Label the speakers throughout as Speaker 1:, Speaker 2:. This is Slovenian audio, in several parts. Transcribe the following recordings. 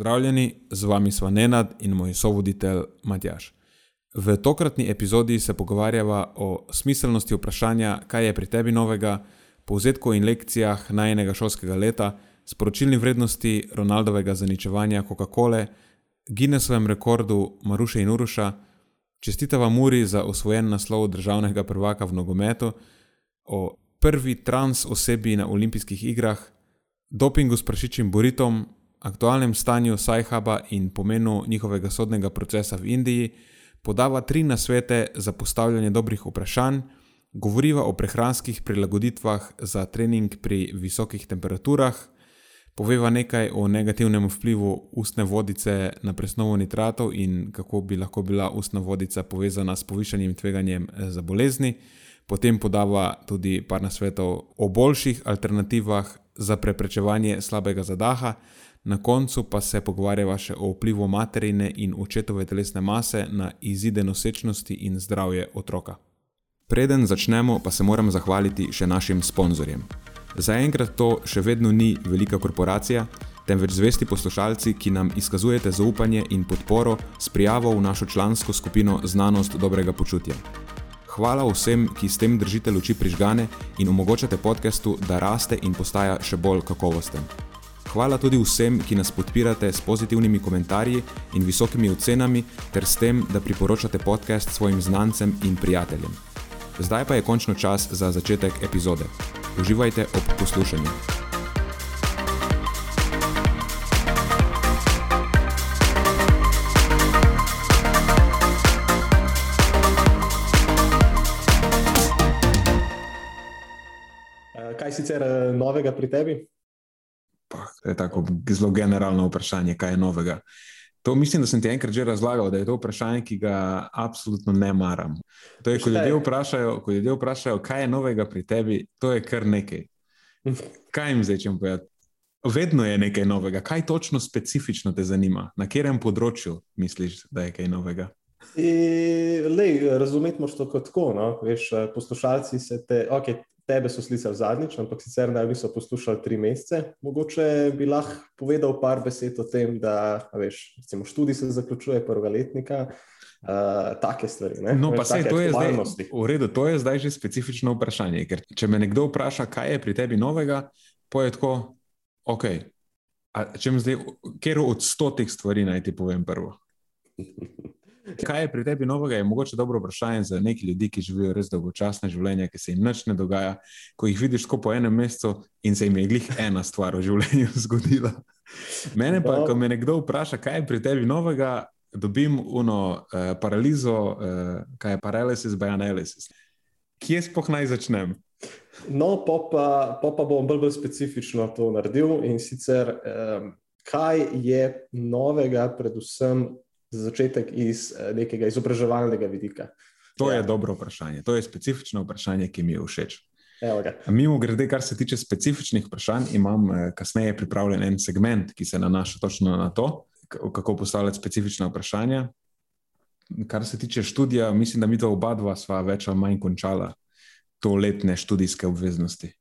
Speaker 1: Pozdravljeni, z vami sva Nenad in moj sovoditelj Matjaš. V tokratni epizodi se pogovarjava o smiselnosti vprašanja, kaj je pri tebi novega, povzetku in lekcijah najnega šolskega leta, sporočilni vrednosti Ronaldovega zaničevanja Coca-Cole, Guinnessovem rekordu Maruše in Uruša, čestitava Muri za osvojen naslov državnega prvaka v nogometu, o prvi trans osebi na olimpijskih igrah, dopingu s prašičim boritom, aktualnem stanju Sajhaba in pomenu njihovega sodnega procesa v Indiji, podava tri nasvete za postavljanje dobrih vprašanj, govoriva o prehranskih prilagoditvah za trening pri visokih temperaturah, poveva nekaj o negativnem vplivu ustne vodice na presnovo nitratov in kako bi lahko bila ustna vodica povezana s povišanjem tveganjem za bolezni. Potem podava tudi par nasvetov o boljših alternativah za preprečevanje slabega zadaha, na koncu pa se pogovarjava še o vplivu materine in očetove telesne mase na izide nosečnosti in zdravje otroka. Preden začnemo, pa se moram zahvaliti še našim sponzorjem. Zaenkrat to še vedno ni velika korporacija, temveč zvesti poslušalci, ki nam izkazujete zaupanje in podporo s prijavo v našo člansko skupino Znanost dobrega počutja. Hvala vsem, ki s tem držite luči prižgane in omogočate podkastu, da raste in postaja še bolj kakovosten. Hvala tudi vsem, ki nas podpirate s pozitivnimi komentarji in visokimi ocenami, ter s tem, da priporočate podcast svojim znancem in prijateljem. Zdaj pa je končno čas za začetek epizode. Uživajte ob poslušanju.
Speaker 2: Kaj sicer eh, novega pri tebi?
Speaker 1: Pa, to je tako zelo generalno vprašanje, kaj je novega. To mislim, da sem ti enkrat že razlagal, da je to vprašanje, ki ga absolutno ne maram. To je, ko ljudje, vprašajo, ko ljudje vprašajo, kaj je novega pri tebi, to je kar nekaj. Kaj jim zdaj čem povedati? Vedno je nekaj novega. Kaj točno specifično te zanima? Na katerem področju misliš, da je kaj novega?
Speaker 2: Razumeti moš to kot tako. No? Veš, poslušalci se te, okay, tebe so slišali zadnjič, ampak sicer naj bi so poslušali tri mesece. Mogoče bi lahko povedal par besed o tem, da veš, recimo, študij se zaključuje prvega letnika. Uh, take stvari. Ne?
Speaker 1: No, pa se to je zdaj v redu, to je zdaj že specifično vprašanje. Ker če me nekdo vpraša, kaj je pri tebi novega, poje tako, ok. A če mi zdaj, ker od stotih stvari naj ti povem prvo. Kaj je pri tebi novega, je mogoče dobro vprašanje za neki ljudi, ki živijo res dolgočasne življenje, ki se jim nič ne dogaja, ko jih vidiš tako po enem mesecu in se jim je glih ena stvar v življenju zgodila. Mene pa, ko me nekdo vpraša, kaj je pri tebi novega, dobim uno uh, paralizo, uh, kaj je paralysis by analysis. Kje spoh naj začnem?
Speaker 2: No, pa, pa, pa bom bolj, bolj specifično to naredil in sicer, um, kaj je novega, predvsem za začetek iz eh, nekega izobraževalnega vidika?
Speaker 1: To je ja. dobro vprašanje. To je specifično vprašanje, ki mi je všeč. Mimo grede, kar se tiče specifičnih vprašanj, imam eh, kasneje pripravljen en segment, ki se nanaša točno na to, kako postavljati specifična vprašanja. Kar se tiče študija, mislim, da mi to oba dva sva več ali manj končala to letne študijske obveznosti,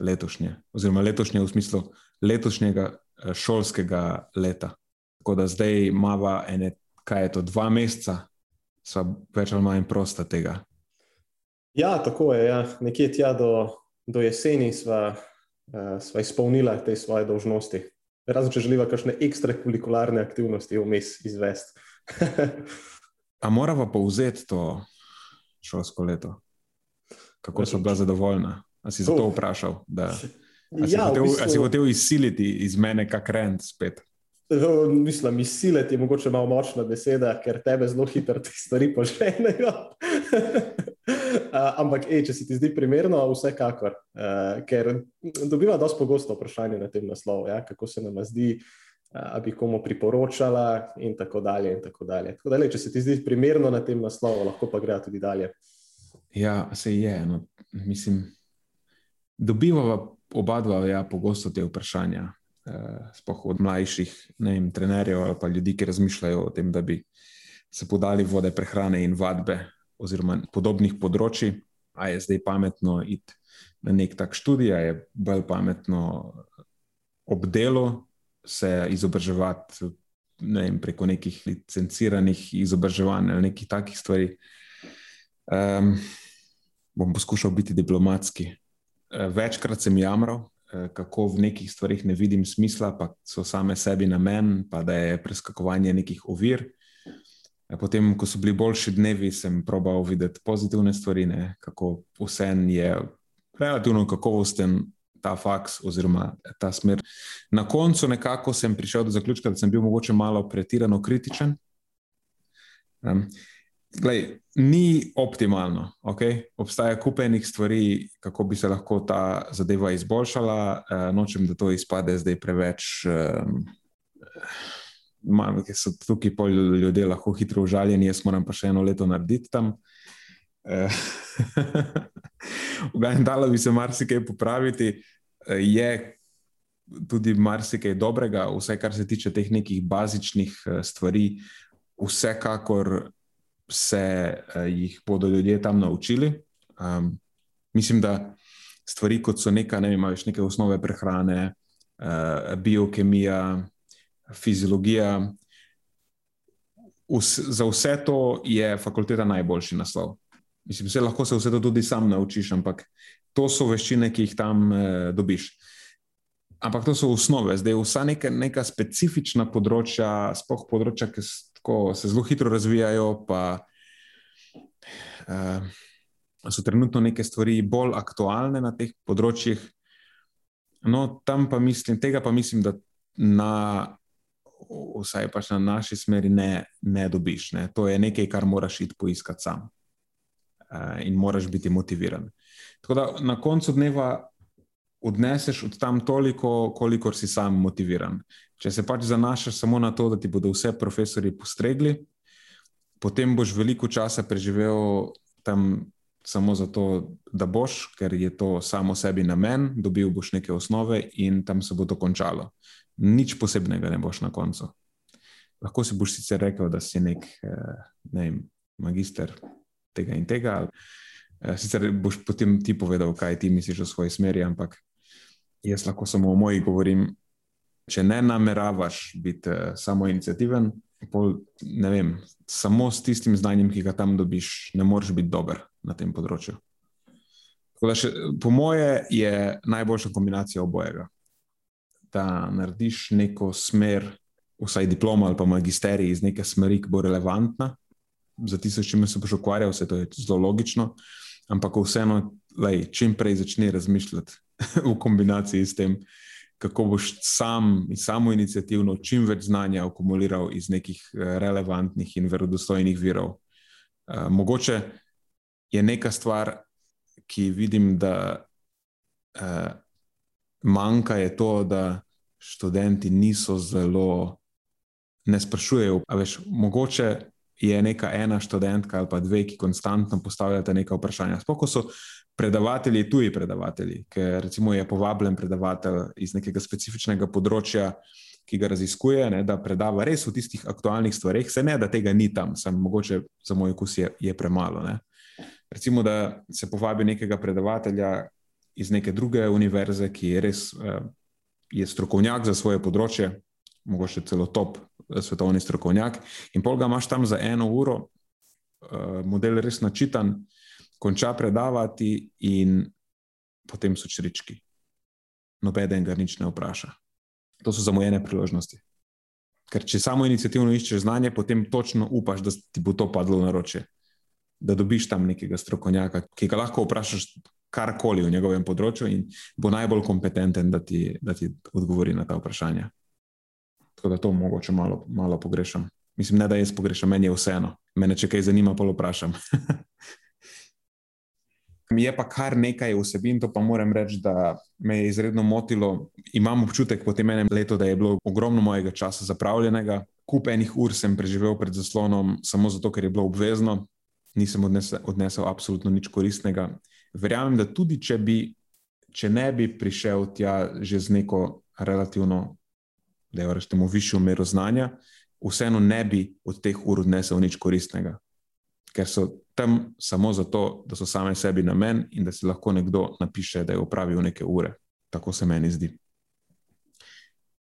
Speaker 1: letošnje, oziroma letošnje v smislu letošnjega eh, šolskega leta. Tako da zdaj imamo ene kaj je to, dva meseca, so več ali manj prosta tega.
Speaker 2: Ja, tako je. Ja. Nekje tja do, do jeseni smo uh, izpolnili te svoje dolžnosti. Razen če želiva kakšne ekstrakurikularne aktivnosti vmes izvesti.
Speaker 1: A moramo povzeti to šolsko leto? Kako so bila zadovoljna? A si za to vprašal? Da, a si, ja, hotel, v bistvu... a si hotel izsiliti iz mene, kak rent spet?
Speaker 2: Mislim, izsiliti je mogoče malo močna beseda, ker tebe zelo hitro te stvari poženejo. Ampak, ej, če se ti zdi primerno, vsekakor. Uh, ker dobiva dosti pogosto vprašanje na tem naslovu, ja, kako se nam zdi a bi komu priporočala, in tako dalje. In tako dalje. Tako dalje. Če se ti zdi primerno na tem naslovu, lahko pa gre tudi dalje.
Speaker 1: Ja, se je. No, mislim, dobivamo oba dva ja, pogosto te vprašanja. Eh, sploh od mlajših vem, trenerjev ali pa ljudi, ki razmišljajo o tem, da bi se podali vode prehrane in vadbe, oziroma podobnih področji. A je zdaj pametno iti na nek tak študij, a je bolj pametno ob delu se izobraževati ne vem, preko nekih licenciranih izobraževanj ali nekih takih stvari. Um, bom poskušal biti diplomatski. Eh, večkrat sem jamral, kako v nekih stvarih ne vidim smisla, pa so same sebi namen, pa da je preskakovanje nekih ovir. Eh, potem, ko so bili boljši dnevi, sem probal videti pozitivne stvari, ne, kako vse je relativno kakovosten ta faks oziroma ta smer. Na koncu nekako sem prišel do zaključka, da sem bil mogoče malo pretirano kritičen. Um, glej, ni optimalno, okay? obstaja kup enih stvari, kako bi se lahko ta zadeva izboljšala. Uh, nočem, da to izpade zdaj preveč. Um, Ker so tukaj ljudje lahko hitro užaljeni, jaz moram pa še eno leto narediti tam. Uh, Dalo bi se marsikaj popraviti, je tudi marsikaj dobrega, vse kar se tiče teh nekih bazičnih stvari, vsekakor se uh, jih bodo ljudje tam naučili. Um, mislim, da stvari, kot so neka, ne vem, več neke osnove prehrane, uh, biokemija, fiziologija. Vs, za vse to je fakulteta najboljši naslov. Mislim, da lahko se vse to tudi sam naučiš, ampak to so veščine, ki jih tam eh, dobiš. Ampak to so osnove, zdaj vsa neka, neka specifična področja, spoh področja, ki tako, se zelo hitro razvijajo, pa uh, so trenutno neke stvari bolj aktualne na teh področjih. No, tam pa mislim, tega pa mislim, da na, vsaj pač na naši smeri ne, ne dobiš. Ne. To je nekaj, kar moraš iti poiskati sam uh, in moraš biti motiviran. Tako da na koncu dneva odneseš od tam toliko, kolikor si sam motiviran. Če se pač zanašaš samo na to, da ti bodo vse profesori postregli, potem boš veliko časa preživel tam samo zato, da boš, ker je to samo sebi namen, dobil boš neke osnove in tam se bo to končalo. Nič posebnega ne boš na koncu. Lahko si boš sicer rekel, da si nek eh, ne vem, magister tega in tega. Eh, sicer boš potem ti povedal, kaj ti misliš o svoji smeri, ampak jaz lahko samo o moji govorim. Če ne nameravaš biti uh, samo inicijativen, ne vem, samo s tistim znanjem, ki ga tam dobiš, ne moreš biti dober na tem področju. Še, po moje je najboljša kombinacija obojega. Da narediš neko smer, vsaj diploma ali pa magisterij iz neke smeri, ki bo relevantna za s čimer se boš ukvarjal, vse to je zelo logično, ampak vseeno, lej, čim prej začni razmišljati v kombinaciji s tem, kako boš sam in samo inicijativno čim več znanja akumuliral iz nekih eh, relevantnih in verodostojnih virov. Uh, mogoče je neka stvar, ki vidim, da uh, manjka, je to, da študenti niso zelo, ne sprašujejo. Veš, mogoče je neka ena študentka ali pa dve, ki konstantno postavljate neka vprašanja. Sploh so predavatelji, tuji predavatelji, ker recimo je povabljen predavatelj iz nekega specifičnega področja, ki ga raziskuje, ne, da predava res v tistih aktualnih stvarih, se ne, da tega ni tam, samo mogoče za moj okus je, je premalo. Ne. Recimo, da se povabi nekega predavatelja iz neke druge univerze, ki je res uh, je strokovnjak za svoje področje, mogoče celo top uh, svetovni strokovnjak, in pol ga imaš tam za eno uro, uh, model je res načitan, konča predavati, in potem so črčki. Noben ga nič ne vpraša. To so zamujene priložnosti. Ker če samo inicijativno iščeš znanje, potem točno upaš, da ti bo to padlo na roče. Da dobiš tam nekega strokovnjaka, ki ga lahko vprašaš karkoli v njegovem področju, in bo najbolj kompetenten, da ti, da ti odgovori na ta vprašanja. Tako da to mogoče malo, malo pogrešam. Mislim, ne da jaz pogrešam, meni je vseeno. Mene, če kaj zanima, pa vprašam. je pa kar nekaj vsebin, to pa moram reči, da me je izredno motilo. Imam občutek po tem enem letu, da je bilo ogromno mojega časa zapravljenega. Kup enih ur sem preživel pred zaslonom, samo zato, ker je bilo obvezno, nisem odnesel, odnesel absolutno nič koristnega. Verjamem, da tudi če, bi, če ne bi prišel tja že z neko relativno, da jo rečemo, višjo mero znanja, vseeno ne bi od teh ur odnesel nič koristnega ker so tam samo zato, da so same sebi namen in da si lahko nekdo napiše, da je upravil neke ure. Tako se meni zdi.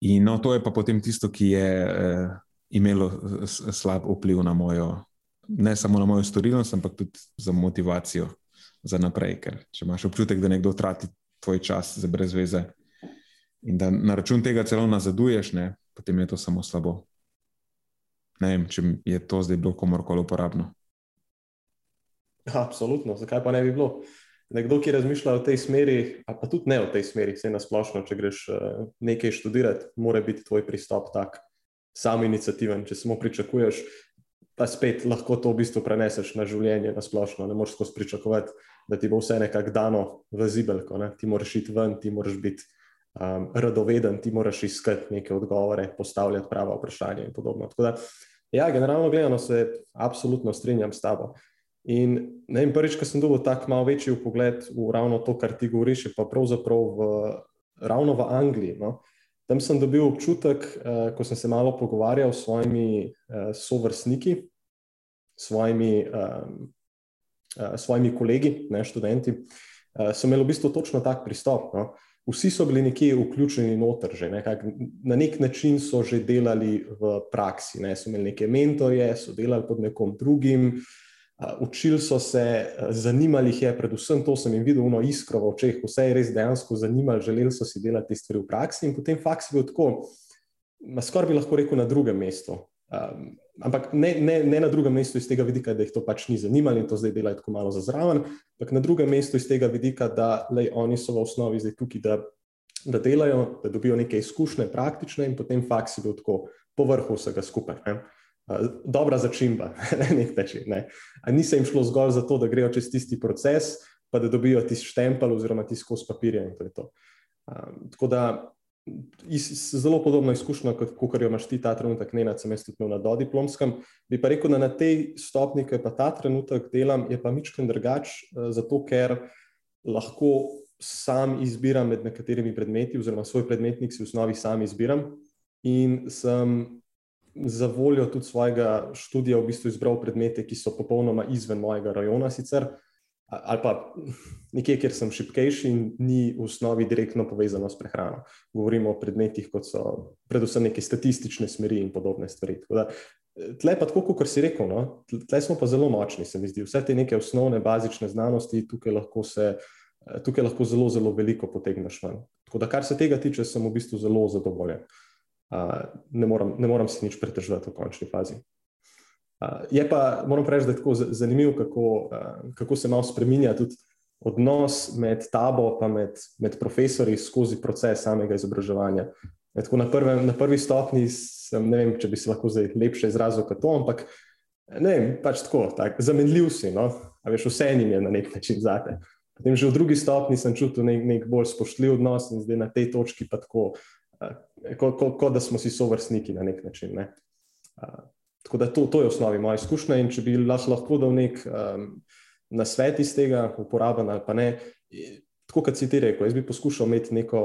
Speaker 1: In no, to je pa potem tisto, ki je eh, imelo slab vpliv na mojo, ne samo na mojo storilnost, ampak tudi za motivacijo za naprej. Ker če imaš občutek, da nekdo trati tvoj čas za brez veze in da na račun tega celo nazaduješ, ne, potem je to samo slabo. Ne vem, če je to zdaj bilo komorkoli uporabno.
Speaker 2: Absolutno, zakaj pa ne bi bilo? Nekdo, ki razmišlja v tej smeri, pa tudi ne v tej smeri, vse nasplošno, če greš uh, nekaj študirati, mora biti tvoj pristop tak, sam inicijativen. Če samo pričakuješ, pa spet lahko to v bistvu preneseš na življenje, nasplošno. Ne moreš skozi pričakovati, da ti bo vse nekako dano v zibelko. Ne? Ti moraš iti ven, ti moraš biti um, radoveden, ti moraš iskati neke odgovore, postavljati prava vprašanja in podobno. Tako da, ja, generalno gledano se absolutno strinjam s tabo. In vem, prvič, ko sem dobil tako malo večji pogled v ravno to, kar ti govoriš, pa pravzaprav v, ravno v Angliji. No? Tam sem dobil občutek, uh, ko sem se malo pogovarjal s svojimi uh, sovrstniki, svojimi, um, uh, svojimi kolegi, ne študenti, uh, sem imel v bistvu točno tak pristop. No? Vsi so bili nekje vključeni noter, že, nekak, na nek način so že delali v praksi, ne? so imeli neke mentorje, so delali pod nekom drugim. Uh, učili so se, zanimali jih je, predvsem to sem jim videl, no, iskro v očeh, vse je res dejansko zanimalo, želeli so si delati te stvari v praksi in potem faks je bil tako, skoraj bi lahko rekel na drugem mestu. Um, ampak ne, ne, ne na drugem mestu iz tega vidika, da jih to pač ni zanimalo in to zdaj delajo tako malo za zraven, ampak na drugem mestu iz tega vidika, da lej, oni so v osnovi zdaj tukaj, da, da delajo, da dobijo neke izkušnje, praktične in potem faks je bil tako povrhu vsega skupaj. Ne? Dobra začimba, na nek način. Ne. Ni se jim šlo zgolj za to, da grejo čez tisti proces, pa da dobijo tisti štempel oziroma tisti kos papirja. To to. Um, tako da zelo podobno izkušnjo, kot, kot jo imaš ti ta trenutek, ne na semestru, tudi na dodiplomskem. Bi pa rekel, da na tej stopni, ki pa ta trenutek delam, je pa mičken drugač, zato ker lahko sam izbiram med nekaterimi predmeti, oziroma svoj predmetnik si v osnovi sam izbiram. In sem za voljo tudi svojega študija v bistvu izbral predmete, ki so popolnoma izven mojega rajona, sicer, ali pa nekje, kjer sem šipkejši in ni v osnovi direktno povezano s prehrano. Govorimo o predmetih, kot so predvsem neke statistične smeri in podobne stvari. Da, tle pa tako, kot si rekel, no, tle smo pa zelo močni, se mi zdi. Vse te neke osnovne, bazične znanosti, tukaj lahko se. Tukaj lahko zelo, zelo veliko potegneš ven. Tako da, kar se tega tiče, sem v bistvu zelo zadovoljen. Uh, ne, moram, ne moram si nič pretežiti v končni fazi. Je pa, moram reči, da je tako zanimivo, kako, kako se malo spremenja tudi odnos med tabo in med, med profesori skozi proces samega izobraževanja. Tako na, prvem, na prvi stopni sem, ne vem, če bi se lahko zdaj lepše izrazil kot to, ampak ne vem, pač tako, tak, zamenljiv si, no? a veš, vse jim je na nek način zate. Potem že v drugi stopni sem čutil nek, nek bolj spoštljiv odnos in zdaj na tej točki pa tako kot ko, ko da smo si sovrstniki na nek način. Ne. Uh, tako da to, to je osnovi moja izkušnja. In če bi lahko dal nek um, nasvet iz tega, uporaben ali pa ne, tako kot si ti rekel, jaz bi poskušal imeti neko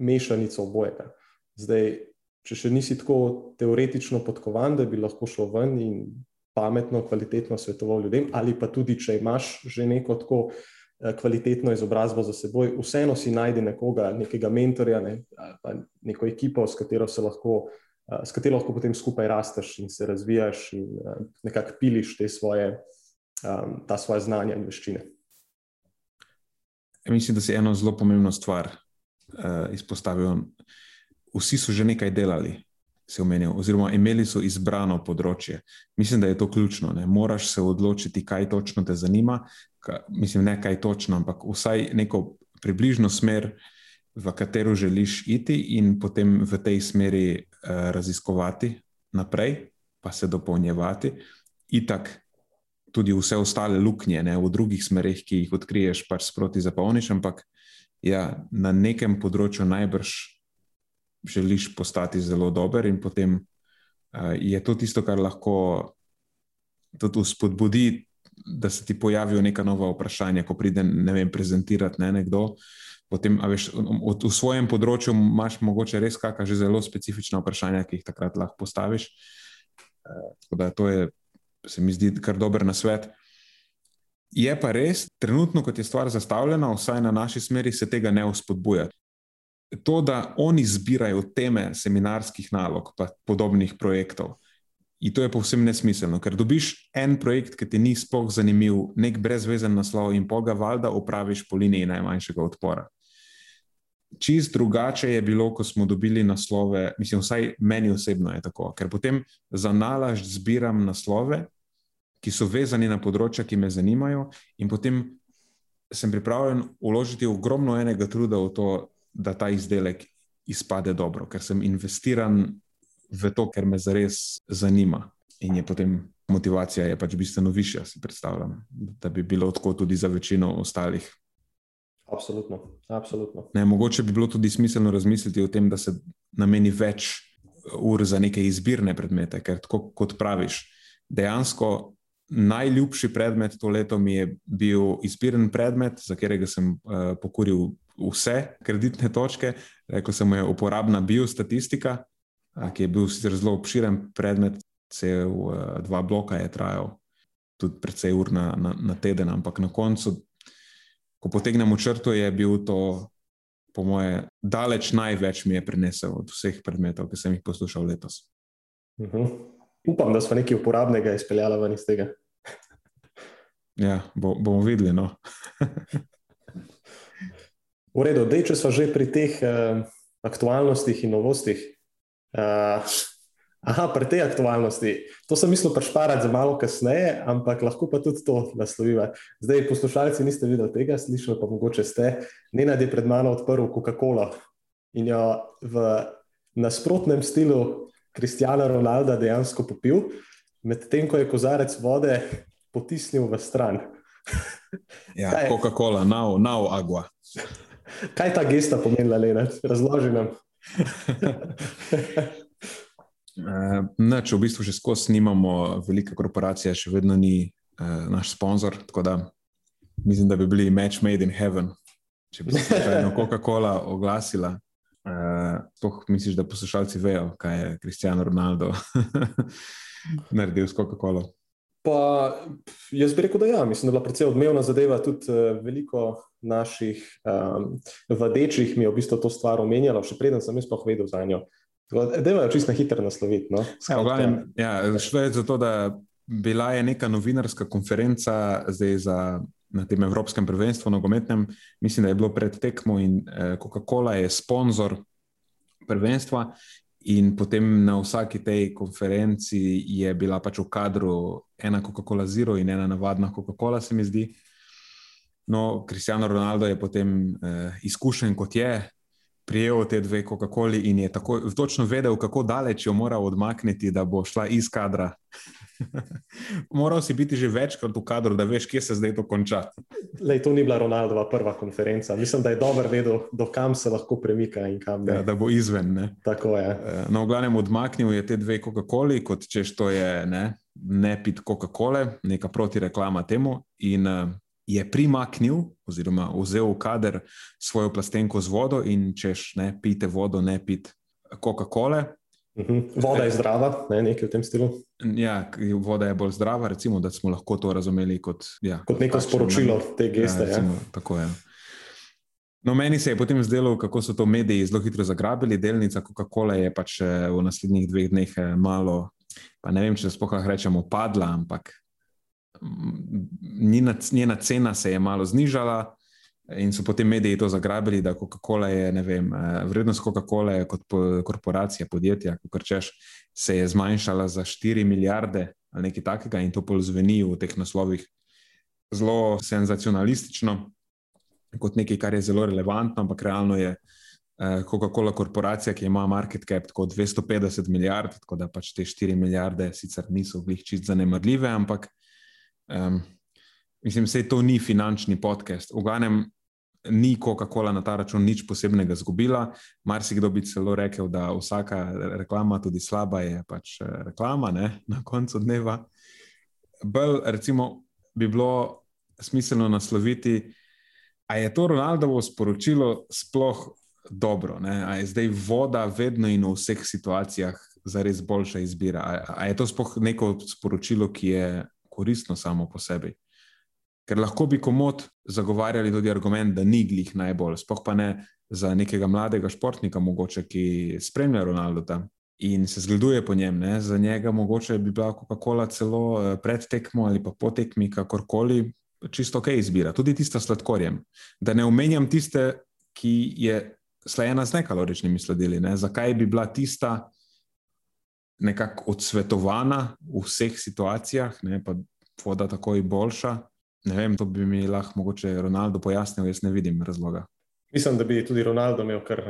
Speaker 2: mešanico obojega. Zdaj, če še nisi tako teoretično podkovan, da bi lahko šel ven in pametno, kvalitetno svetoval ljudem, ali pa tudi, če imaš že neko tako. Eh, kvalitetno izobrazbo za seboj, vseeno si najdi nekoga, nekega mentorja, ne, pa neko ekipo, s katero se lahko. Eh, s katero lahko potem skupaj rasteš in se razvijaš, in uh, nekako piliš te svoje, um, ta svoje znanja in veščine.
Speaker 1: Ja, mislim, da si eno zelo pomembno stvar uh, izpostavil. Vsi so že nekaj delali, se omenil, oziroma imeli so izbrano področje. Mislim, da je to ključno. Ne? Moraš se odločiti, kaj točno te zanima, mislim, ne kaj točno, ampak vsaj neko približno smer, v katero želiš iti, in potem v tej smeri uh, raziskovati naprej, pa se dopolnjevati. Itak, tudi vse ostale luknje ne, v drugih smerih, ki jih odkriješ, pač sproti zapolniš, ampak ja, na nekem področju najbrž želiš postati zelo dober, in potem uh, je to tisto, kar lahko tudi spodbudi, da se ti pojavijo neka nova vprašanja, ko pride ne vem, prezentirati ne, nekdo. Potem, veš, v, v svojem področju imaš mogoče res kakšna že zelo specifična vprašanja, ki jih takrat lahko postaviš. Uh, tako da to je se mi zdi kar dober na svet. Je pa res, trenutno, kot je stvar zastavljena, vsaj na naši smeri, se tega ne uspodbuja. To, da oni zbirajo teme seminarskih nalog, pa podobnih projektov, in to je povsem nesmiselno, ker dobiš en projekt, ki ti ni spoh zanimiv, nek brezvezen naslov in poga valjda opraviš po liniji najmanjšega odpora. Čist drugače je bilo, ko smo dobili naslove, mislim, vsaj meni osebno je tako, ker potem za nalaž zbiram naslove, ki so vezani na področja, ki me zanimajo, in potem sem pripravljen uložiti ogromno enega truda v to, da ta izdelek izpade dobro, ker sem investiran v to, ker me zares zanima. In je potem motivacija je pač bistveno višja, si predstavljam, da bi bilo tako tudi za večino ostalih
Speaker 2: Absolutno. Absolutno.
Speaker 1: Ne, mogoče bi bilo tudi smiselno razmisliti o tem, da se nameni več ur za neke izbirne predmete, ker tako kot praviš, dejansko najljubši predmet to leto mi je bil izbiren predmet, za katerega sem uh, pokoril vse kreditne točke. Rekel sem, je uporabna biostatistika, ki je bil sicer zelo obširen predmet, cel uh, dva bloka je trajal, tudi precej ur na, na, na teden, ampak na koncu ko potegnemo črto, je bil to, po moje, daleč največ mi je prinesel od vseh predmetov, ki sem jih poslušal letos.
Speaker 2: Uh mhm. -huh. Upam, da smo nekaj uporabnega izpeljali ven iz tega.
Speaker 1: ja, bo, bomo videli. No.
Speaker 2: v redu, da če smo že pri teh uh, aktualnostih in novostih. Uh, Aha, pri tej aktualnosti. To sem mislil prešparati za malo kasneje, ampak lahko pa tudi to nasloviva. Zdaj, poslušalci niste videli tega, slišali pa mogoče ste. Nenad je pred mano odprl Coca-Cola in jo v nasprotnem stilu Kristjana Ronalda dejansko popil, medtem ko je kozarec vode potisnil v stran.
Speaker 1: Ja, Coca-Cola, now, now agua.
Speaker 2: Kaj ta gesta pomenila, Lenard? Razloži nam.
Speaker 1: Uh, Nač, v bistvu še skozi snimamo, velika korporacija še vedno ni uh, naš sponzor. Tako da mislim, da bi bili match made in heaven, če bi se Coca-Cola oglasila. Uh, to misliš, da poslušalci vejo, kaj je Cristiano Ronaldo naredil s Coca-Colo?
Speaker 2: Pa jaz bi rekel, da ja, mislim, da je bila precej odmevna zadeva. Tudi uh, veliko naših um, vadečih mi je v bistvu to stvar omenjalo, še preden sem jaz pa vedel za njo. Da je čisto na hitro nasloviti. No?
Speaker 1: Ja, ja, šlo je za to, da bila je neka novinarska konferenca za, na tem Evropskem prvenstvu, nogometnem, mislim, da je bilo pred tekmo in eh, Coca-Cola je sponzor prvenstva. In potem na vsaki tej konferenci je bila pač v kadru ena Coca-Cola Zero in ena navadna Coca-Cola, se mi zdi. No, Cristiano Ronaldo je potem eh, izkušen kot je, prijel te dve Coca-Coli in je tako, točno vedel, kako daleč jo mora odmakniti, da bo šla iz kadra. Moral si biti že večkrat v kadru, da veš, kje se zdaj to konča.
Speaker 2: Lej, to ni bila Ronaldova prva konferenca. Mislim, da je dobro vedel, do kam se lahko premika in kam ne.
Speaker 1: Ja, da bo izven. Ne?
Speaker 2: Tako je.
Speaker 1: Eh, no, glavnem odmaknil je te dve Coca-Coli, kot češ to je ne, ne pit Coca-Cole, neka protireklama temu. In uh, je primaknil, oziroma vzel v kader svojo plastenko z vodo in češ, ne pite vodo, ne pite Coca-Cola.
Speaker 2: Mhm. Voda je zdrava, ne nekaj v tem stilu.
Speaker 1: Ja, voda je bolj zdrava, recimo, da smo lahko to razumeli kot, ja,
Speaker 2: kot neko takšen, sporočilo ne, te geste. Ja, recimo,
Speaker 1: ja. Tako je. No, meni se je potem zdelo, kako so to mediji zelo hitro zagrabili. Delnica Coca-Cola je pač eh, v naslednjih dveh dneh eh, malo, pa ne vem, če se spohaj rečemo, padla, ampak njena, njena cena se je malo znižala. In so potem mediji to zagrabili, da Coca-Cola je, ne vem, eh, vrednost Coca-Cola kot korporacija, podjetja, kot češ, se je zmanjšala za 4 milijarde ali nekaj takega, in to polzveni v teh naslovih zelo senzacionalistično, kot nekaj, kar je zelo relevantno, ampak realno je eh, Coca-Cola korporacija, ki ima market cap tako 250 milijard, tako da pač te 4 milijarde sicer niso v njih čist zanemrljive, ampak Um, mislim, da to ni finančni podcast. V glavnem, ni Coca-Cola na ta račun nič posebnega zgubila. Marsikdo bi celo rekel, da vsaka reklama, tudi slaba, je pač eh, reklama ne? na koncu dneva. Bolj, recimo, bi bilo smiselno nasloviti, ali je to Ronaldovo sporočilo sploh dobro, ali je zdaj voda vedno in v vseh situacijah za res boljša izbira. Ali je to sploh neko sporočilo, ki je koristno samo po sebi? Ker lahko bi komod zagovarjali tudi argument, da ni glih najbolj, spoh pa ne za nekega mladega športnika, mogoče, ki spremlja Ronaldo tam in se zgleduje po njem. Ne? Za njega mogoče bi bila Coca-Cola celo eh, pred tekmo ali pa po tekmi, kakorkoli, čisto ok izbira, tudi tista sladkorjem. Da ne omenjam tiste, ki je slajena z nekaloričnimi sladili. Ne? Zakaj bi bila tista nekako odsvetovana v vseh situacijah, ne? pa voda takoj boljša. Ne vem, to bi mi lahko mogoče Ronaldo pojasnil, jaz ne vidim razloga.
Speaker 2: Mislim, da bi tudi Ronaldo imel kar.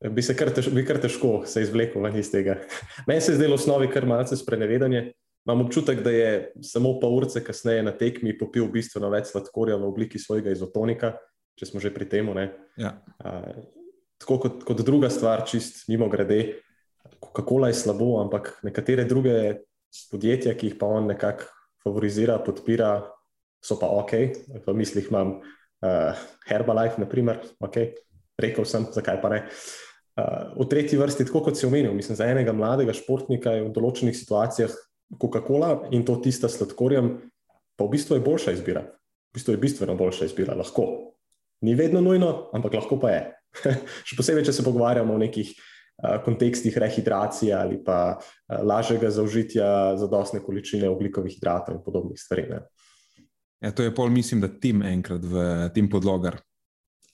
Speaker 2: Eh, bi se kar, tež, bi kar težko se izvlekel iz tega. Meni se je zdelo v osnovi kar malce sprenevedanje. Imam občutek, da je samo pol ure kasneje na tekmi popil bistveno več sladkorja v obliki svojega izotonika, če smo že pri tem.
Speaker 1: Ja.
Speaker 2: Tako kot, kot druga stvar, čist mimo grede, Coca-Cola je slabo, ampak nekatere druge podjetja, ki jih pa on nekako favorizira, podpira, so pa ok. V mislih imam uh, Herbalife, naprimer, ok, rekel sem, zakaj pa ne. Uh, v tretji vrsti, tako kot si omenil, mislim, za enega mladega športnika je v določenih situacijah Coca-Cola in to tista sladkorjem, pa v bistvu je boljša izbira. V bistvu je bistveno boljša izbira, lahko. Ni vedno nujno, ampak lahko pa je. Še posebej, če se pogovarjamo o nekih Eh, kontekstih rehidracije ali pa eh, lažjega zaužitja zadostne količine oglikovih hidratov in podobnih stvari.
Speaker 1: Ja, to je pol, mislim, da tim enkrat v tim podlogar.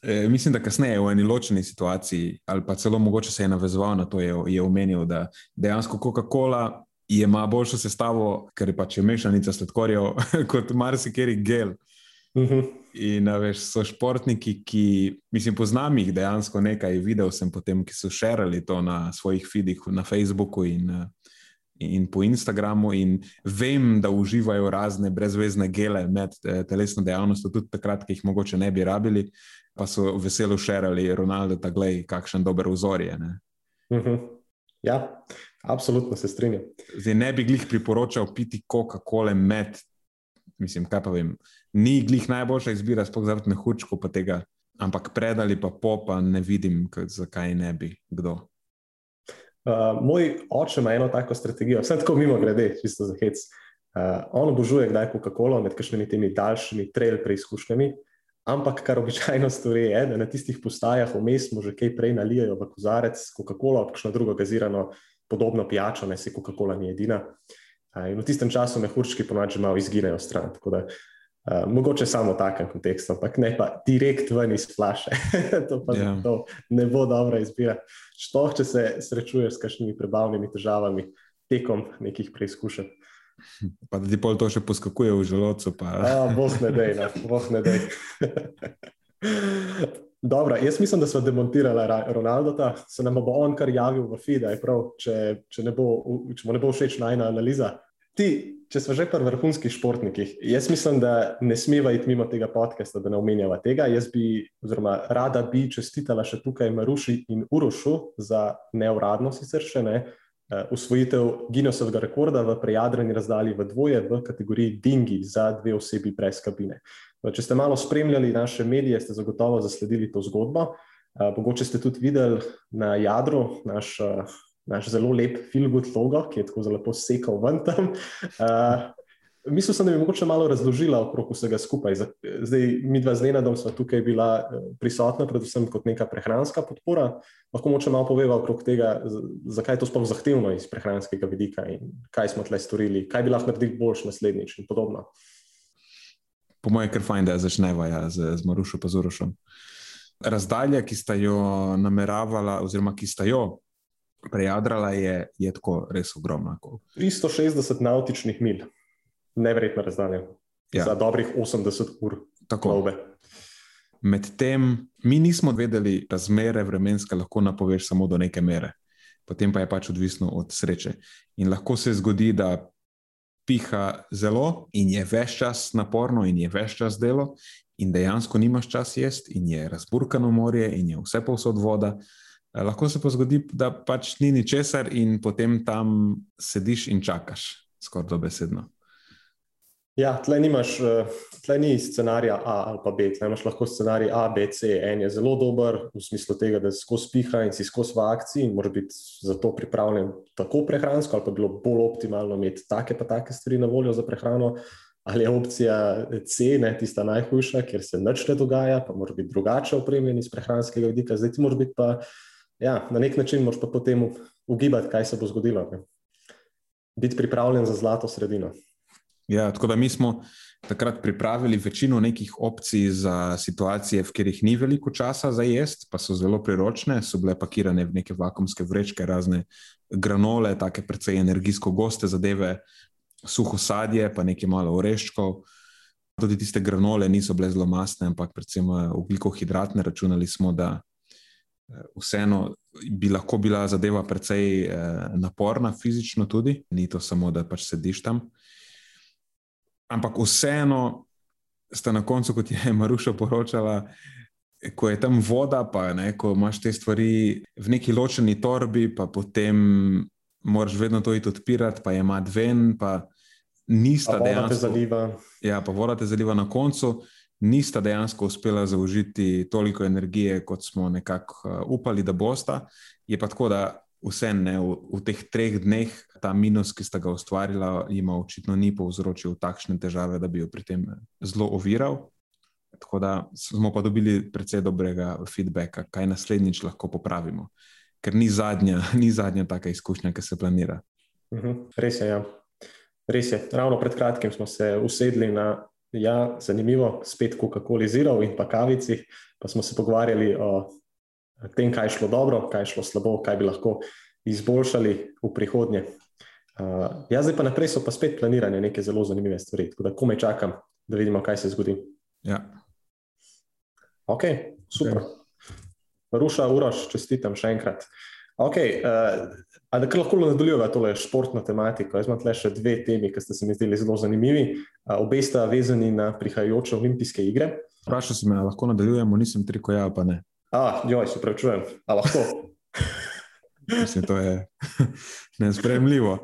Speaker 1: E, mislim, da kasneje v eni ločeni situaciji, ali pa celo mogoče se je navezoval na to, je, je omenil, da dejansko Coca-Cola ima boljšo sestavo, ker je pač mešanica sladkorjev kot marsikeri gel.
Speaker 2: Uh mhm. -huh.
Speaker 1: In veš, so športniki, ki, mislim, poznam jih dejansko nekaj, videl sem potem, ki so širili to na svojih feedih na Facebooku in, in po Instagramu. In vem, da uživajo razne brezvezne gele med eh, telesno dejavnostjo, tudi takrat, ki jih mogoče ne bi rabili, pa so veselo širili Ronaldo, da glej, kakšen dober vzor je.
Speaker 2: Uh mhm. -huh. Ja, absolutno se strinjam.
Speaker 1: Zdaj ne bi glih priporočal piti Coca-Cola med mislim, kaj pa vem, ni glih najboljša izbira, sploh zaradi mehurčkov pa tega, ampak pred ali pa po, pa ne vidim, zakaj ne bi kdo.
Speaker 2: Uh, moj oče ima eno tako strategijo, vse tako mimo grede, čisto za hec. Uh, on obožuje kdaj Coca-Cola med kakšnimi temi daljšimi trail preizkušnjami, ampak kar običajno stori je, da na tistih postajah vmes mu že kaj prej nalijajo v kozarec Coca-Cola, kakšno drugo gazirano podobno pijačo, ne se Coca-Cola ni edina. Uh, In v tistem času mehurčki ponovadi malo izginejo stran. Da, uh, mogoče samo v takem kontekstu, ampak ne pa direkt ven iz flaše. to pa yeah. Ja. to ne bo dobra izbira. Što, če se srečuješ s kakšnimi prebavnimi težavami tekom nekih preizkušenj.
Speaker 1: Pa da ti pol to še poskakuje v želodcu. Pa...
Speaker 2: A, boh ne dej, no. boh ne dej. Dobro, jaz mislim, da smo demontirali Ronalda, se nam bo on kar javil v FIDE, če, če, če mu ne bo všeč najna analiza. Ti, če smo že pri vrhunskih športnikih, jaz mislim, da ne smeva iti mimo tega podcasta, da ne omenjava tega. Jaz bi, oziroma rada bi čestitala še tukaj Maruši in Urošu za neuradno sicer še ne. Usvojitev Guinnessovega rekorda v prejadrani razdalji v dvoje v kategoriji Dingi za dve osebi brez kabine. Uh, če ste malo spremljali naše medije, ste zagotovo zasledili to zgodbo. Uh, mogoče ste tudi videli na jadru naš uh, naš zelo lep filmut logo, ki je tako zelo lepo sekal ven tam. Uh, Mislil sem, da bi mogoče malo razložila okrog vsega skupaj. Zdaj, mi dva z Lenadom smo tukaj bila eh, prisotna, predvsem kot neka prehranska podpora. Lahko moče malo poveva okrog tega, zakaj je to sploh zahtevno iz prehranskega vidika in kaj smo tle storili, kaj bi lahko naredili boljš naslednjič in podobno.
Speaker 1: Po mojem, ker fajn, da začneva ja, z, z Marušo pa Zurošom. Razdalja, ki sta jo nameravala, oziroma ki sta jo prejadrala je, je tako res ogromna.
Speaker 2: 360 nautičnih mil, nevrjetna razdalja. Ja. Za dobrih 80 ur.
Speaker 1: Medtem mi nismo vedeli, da razmere vremenske lahko napoveš samo do neke mere, potem pa je pač odvisno od sreče. In lahko se zgodi, da piha zelo in je več čas naporno in je več čas delo, in dejansko nimaš čas jesti, in je razburkano morje, in je vse povsod voda. Lahko se pa zgodi, da pač ni ničesar, in potem tam sediš in čakaš, skoraj dobesedno.
Speaker 2: Ja, tle, nimaš, eh, tle ni scenarija A ali pa B, tle imaš lahko scenarij A, B, C. En je zelo dober v smislu tega, da si skozi piha in si skozi v akciji in moraš biti za to pripravljen tako prehransko, ali pa bi bilo bolj optimalno imeti take pa take stvari na voljo za prehrano. Ali je opcija C, ne tista najhujša, kjer se nič ne dogaja, pa mora biti drugače opremljen iz prehranskega vidika. Zdaj ti moraš biti pa, ja, na nek način moraš pa potem ugibati, kaj se bo zgodilo. Ne. Biti pripravljen za zlato sredino.
Speaker 1: Ja, tako da mi smo takrat pripravili večino nekih opcij za situacije, v katerih ni veliko časa za jesti, pa so zelo priročne, so bile pakirane v neke vakumske vrečke, razne granole, tako precej energijsko goste zadeve, suho sadje, pa nekaj malo oreščkov. Tudi tiste granole niso bile zelo masne, ampak predvsem ugljikohidratne. Računali smo, da eh, vseeno bi lahko bila zadeva precej eh, naporna, fizično tudi, ni to samo, da pač sediš tam. Ampak vseeno sta na koncu, kot je Maruša poročala, ko je tam voda, pa ne, ko imaš te stvari v neki ločeni torbi, pa potem moraš vedno to iti odpirati, pa je mat ven, pa nista
Speaker 2: dejansko.
Speaker 1: Ja, pa voda te zaliva na koncu. Nista dejansko uspela zaužiti toliko energije, kot smo nekako uh, upali, da bosta. Je pa tako, da vse ne, v, v teh treh dneh ta minus, ki sta ga ustvarila, jima očitno ni povzročil takšne težave, da bi jo pri tem zelo oviral. Tako da smo pa dobili precej dobrega feedbacka, kaj naslednjič lahko popravimo, ker ni zadnja, ni zadnja taka izkušnja, ki se planira.
Speaker 2: Uh mhm, -huh. Res je. Ja. Res je. Ravno pred kratkim smo se usedli na, ja, zanimivo, spet Coca-Cola zero in pa kavici, pa smo se pogovarjali o tem, kaj je šlo dobro, kaj je šlo slabo, kaj bi lahko izboljšali v prihodnje. Uh, ja, zdaj pa naprej so pa spet planirane neke zelo zanimive stvari, tako da komaj čakam, da vidimo, kaj se zgodi.
Speaker 1: Ja.
Speaker 2: Ok, super. Okay. Ruša, Uroš, čestitam še enkrat. Okay, uh, a da lahko nadaljujemo tole športno tematiko? Jaz imam le še dve temi, ki ste se mi zdeli zelo zanimivi. Obe sta vezani na prihajajoče olimpijske igre.
Speaker 1: Vprašal si me, lahko nadaljujemo, nisem triko ja, pa ne.
Speaker 2: Ah, joj, se pravi, čujem. A lahko.
Speaker 1: Mislim, to je nespremljivo.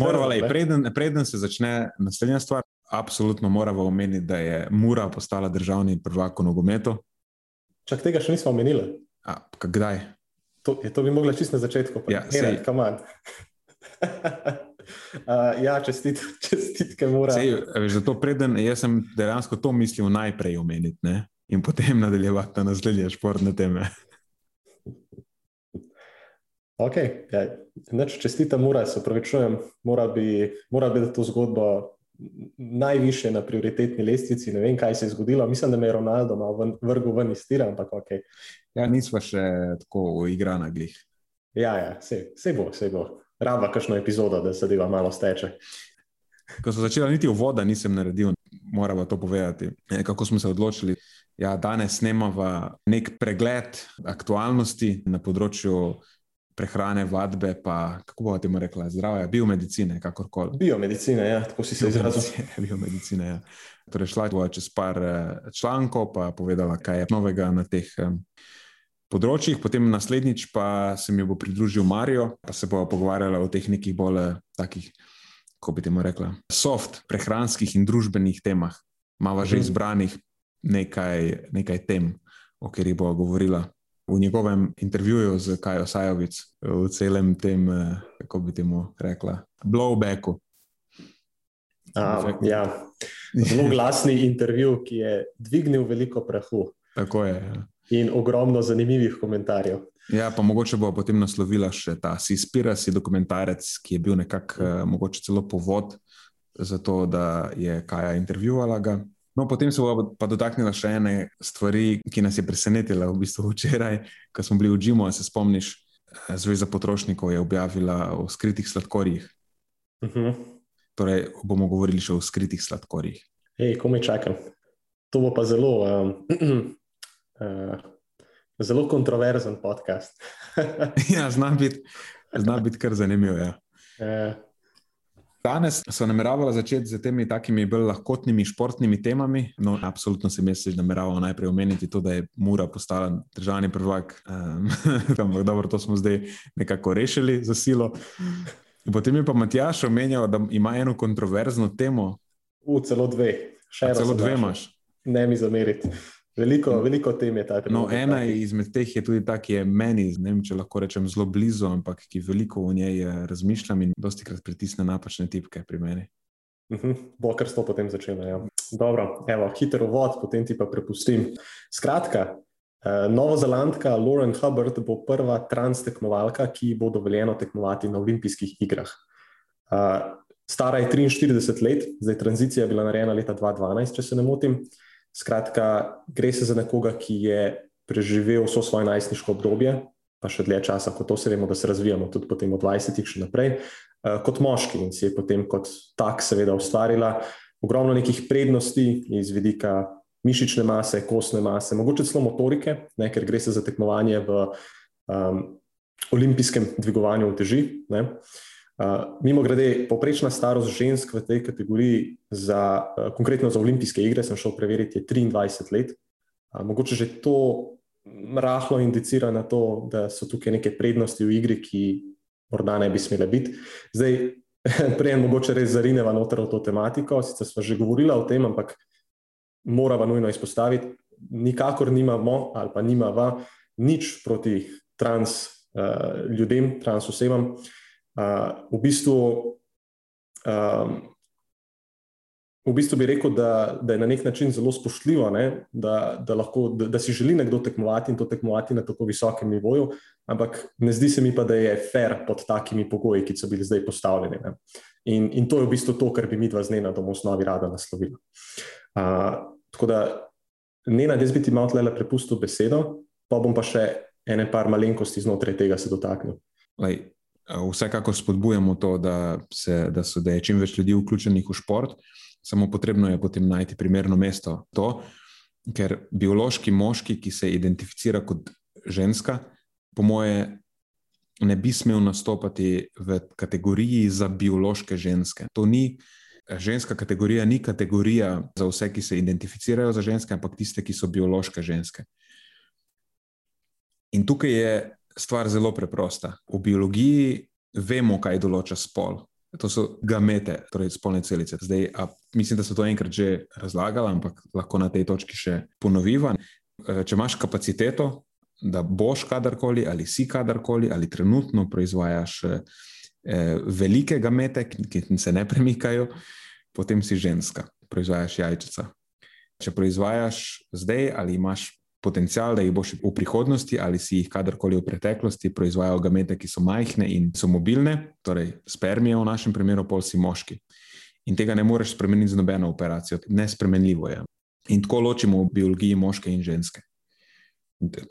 Speaker 1: Morali, preden, preden se začne naslednja stvar, absolutno moramo omeniti, da je Mura postala državni prvak v nogometu.
Speaker 2: Čak tega še nismo omenili.
Speaker 1: A, kdaj?
Speaker 2: To, je to bi mogla čisto na začetku. Ja, sej... uh, ja, čestit, čestitke mora.
Speaker 1: Sej, zato preden, jaz sem dejansko to mislil najprej omeniti ne? in potem nadaljevati na naslednje športne teme.
Speaker 2: Ok, ja, neč čestita, mora se upravičujem, mora bi, mora biti to zgodbo najviše na prioritetni lestvici. Ne vem, kaj se je zgodilo. Mislim, da me je Ronaldo malo vrgel ven iz tira, ampak ok.
Speaker 1: Ja, nismo še tako uigrani glih.
Speaker 2: Ja, ja, vse bo, vse bo. Raba kakšno epizodo, da se deva malo steče.
Speaker 1: Ko so začela niti v voda, nisem naredil, moramo to povedati. E, kako smo se odločili? Ja, danes snemamo nek pregled aktualnosti na področju prehrane, vadbe, pa kako bo temu rekla, zdravja, biomedicine, kakorkoli.
Speaker 2: Biomedicine, ja, tako si se izrazil.
Speaker 1: Biomedicine, ja. Torej, šla je čez par eh, člankov, pa povedala, kaj je novega na teh um, področjih. Potem naslednjič pa se mi bo pridružil Marijo, pa se bo pogovarjala o teh nekih bolj eh, takih, kako bi temu rekla, soft prehranskih in družbenih temah. Mava že mhm. izbranih nekaj, nekaj tem, o katerih bo govorila v njegovem intervjuju z Kajo Sajovic, v celem tem, eh, kako bi temu rekla, blowbacku.
Speaker 2: A, ja. Zelo glasni intervju, ki je dvignil veliko prahu.
Speaker 1: Tako je. Ja.
Speaker 2: In ogromno zanimivih komentarjev.
Speaker 1: Ja, pa mogoče bo potem naslovila še ta Sispirasi dokumentarec, ki je bil nekako uh, mogoče celo povod za to, da je Kaja intervjuvala ga. No, potem se bo pa dotaknila še ene stvari, ki nas je presenetila v bistvu včeraj, ko smo bili v Džimu. Se spomniš, eh, Zveza potrošnikov je objavila o skritih sladkorjih. Uh mhm. -huh. Torej, bomo govorili še o skritih sladkorjih.
Speaker 2: Hej, komaj čakam. To bo pa zelo, um, uh, zelo kontroverzen podcast.
Speaker 1: ja, znam biti bit kar zanimiv. Ja. Uh. Danes so nameravali začeti z temi takimi bolj lahkotnimi športnimi temami. No, absolutno se mi zdi, da nameravamo najprej omeniti to, da je Mura postala državni prvak. Um, dobro, to smo zdaj nekako rešili za silo. Potem je pa Matjaš omenjal, da ima eno kontroverzno temo.
Speaker 2: V celo dve, še eno.
Speaker 1: Celo dve imaš.
Speaker 2: Ne mi zameriti. Veliko, veliko tem je ta tema.
Speaker 1: No, ena izmed teh je tudi ta, ki je meni, ne vem, če lahko rečem, zelo blizu, ampak ki veliko o njej eh, razmišljam in dosti krat pritisne napačne tipke pri meni.
Speaker 2: Uh mhm, -huh. Bo kar s to potem začelo. Ja. Dobro, evo, hiter vod, potem ti pa prepustim. Skratka, eh, Novozelandka Lauren Hubbard bo prva trans tekmovalka, ki bo dovoljeno tekmovati na olimpijskih igrah. Eh, stara je 43 let, zdaj tranzicija je bila narejena leta 2012, če se ne motim. Skratka, gre se za nekoga, ki je preživel vso svoje najstniško obdobje, pa še dlje časa, kot to se vemo, da se razvijamo, tudi potem od 20-ih še naprej, uh, kot moški in si je potem kot tak, seveda, ustvarila ogromno nekih prednosti iz vidika mišične mase, kostne mase, mogoče celo motorike, ne, ker gre se za tekmovanje v um, olimpijskem dvigovanju teži. Ne. Uh, mimo grede, poprečna starost žensk v tej kategoriji, za, uh, konkretno za olimpijske igre, sem šel preveriti, je 23 let. Uh, mogoče že to rahlo indicira na to, da so tukaj neke prednosti v igri, ki morda ne bi smele biti. Zdaj, prej, mogoče res zarineva noter v to tematiko, sicer smo že govorili o tem, ampak moramo nujno izpostaviti, nikakor nimamo ali pa nimava nič proti trans uh, ljudem, trans osebam v, bistvu, um, v bistvu bi rekel, da, da je na nek način zelo spoštljivo, ne, da, da, lahko, da, da si želi nekdo tekmovati in to tekmovati na tako visokem nivoju, ampak ne zdi se mi pa, da je fair pod takimi pogoji, ki so bili zdaj postavljeni. In, in to je v bistvu to, kar bi mi dva z Nena doma v osnovi rada naslovila. Uh, tako da, Nena, jaz bi ti malo tle prepustil besedo, pa bom pa še ene par malenkosti znotraj tega se dotaknil.
Speaker 1: Lej, Vsekakor spodbujamo to, da, se, da, so, da je čim več ljudi vključenih v šport, samo potrebno je potem najti primerno mesto. To, ker biološki moški, ki se identificira kot ženska, po moje, ne bi smel nastopati v kategoriji za biološke ženske. To ni ženska kategorija, ni kategorija za vse, ki se identificirajo za ženske, ampak tiste, ki so biološke ženske. In tukaj je stvar zelo preprosta. V biologiji vemo, kaj določa spol. To so gamete, torej spolne celice. Zdaj, mislim, da so to enkrat že razlagali, ampak lahko na tej točki še ponoviva. E, če imaš kapaciteto, da boš kadarkoli ali si kadarkoli ali trenutno proizvajaš e, velike gamete, ki se ne premikajo, potem si ženska, proizvajaš jajčica. Če proizvajaš zdaj ali imaš potencial, da jih boš v prihodnosti ali si jih kadarkoli v preteklosti proizvajal gamete, ki so majhne in so mobilne, torej spermije v našem primeru, pol si moški. In tega ne moreš spremeniti z nobeno operacijo, nespremenljivo je. In tako ločimo v biologiji moške in ženske.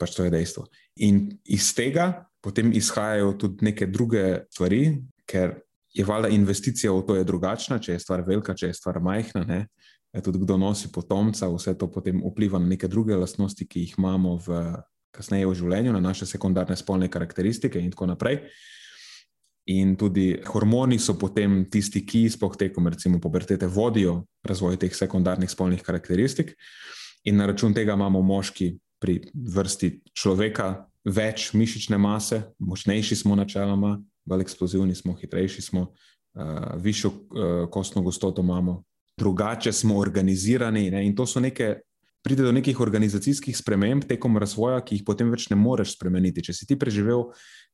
Speaker 1: Pač to je dejstvo. In iz tega potem izhajajo tudi neke druge stvari, ker je valjda investicija v to je drugačna, če je stvar velika, če je stvar majhna. Ne? Tudi kdo nosi potomca, vse to potem vpliva na neke druge lastnosti, ki jih imamo v, kasneje v življenju, na naše sekundarne spolne karakteristike in tako naprej. In tudi hormoni so potem tisti, ki spoh tekom, recimo, pubertete vodijo razvoj teh sekundarnih spolnih karakteristik, in na račun tega imamo moški pri vrsti človeka več mišične mase, močnejši smo načeloma, bolj eksplozivni smo, hitrejši smo, uh, višjo uh, kostno gostoto imamo, drugače smo organizirani. Ne? In to so neke, pride do nekih organizacijskih sprememb tekom razvoja, ki jih potem več ne moreš spremeniti. Če si ti preživel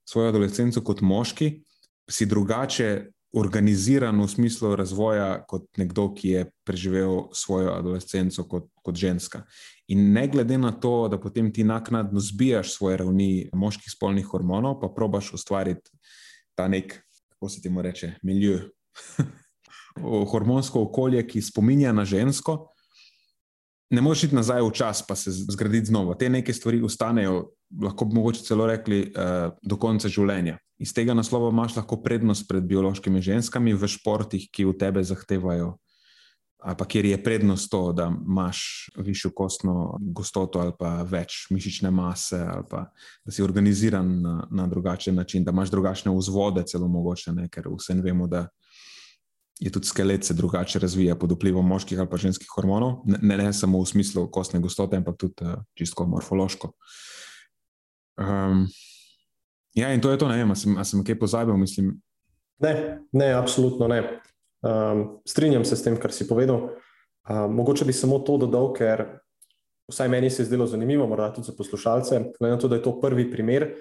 Speaker 1: svojo adolescenco kot moški, si drugače organiziran v smislu razvoja kot nekdo, ki je preživel svojo adolescenco kot, kot ženska. In ne glede na to, da potem ti naknadno zbijaš svoje ravni moških spolnih hormonov, pa probaš ustvariti ta nek, kako se ti mu reče, milijo. hormonsko okolje, ki spominja na žensko, ne moreš iti nazaj v čas, pa se zgraditi znova. Te neke stvari ostanejo, lahko bi mogoče celo rekli, uh, do konca življenja. Iz tega naslova imaš lahko prednost pred biološkimi ženskami v športih, ki v tebe zahtevajo. Ali pa kjer je prednost to, da imaš višjo kostno gostoto ali pa več mišične mase, ali pa da si organiziran na, na drugačen način, da imaš drugačne vzvode, celo mogoče, ne? ker vsem vemo, da je tudi skelet se drugače razvija pod vplivom moških ali pa ženskih hormonov, ne, ne samo v smislu kostne gostote, ampak tudi uh, čisto morfološko. Um, ja, in to je to, ne vem, ali sem, sem kaj pozabil, mislim.
Speaker 2: Ne, ne, absolutno ne. Um, strinjam se s tem, kar si povedal. Um, mogoče bi samo to dodal, ker vsaj meni se je zdelo zanimivo, morda tudi za poslušalce, glede na to, da je to prvi primer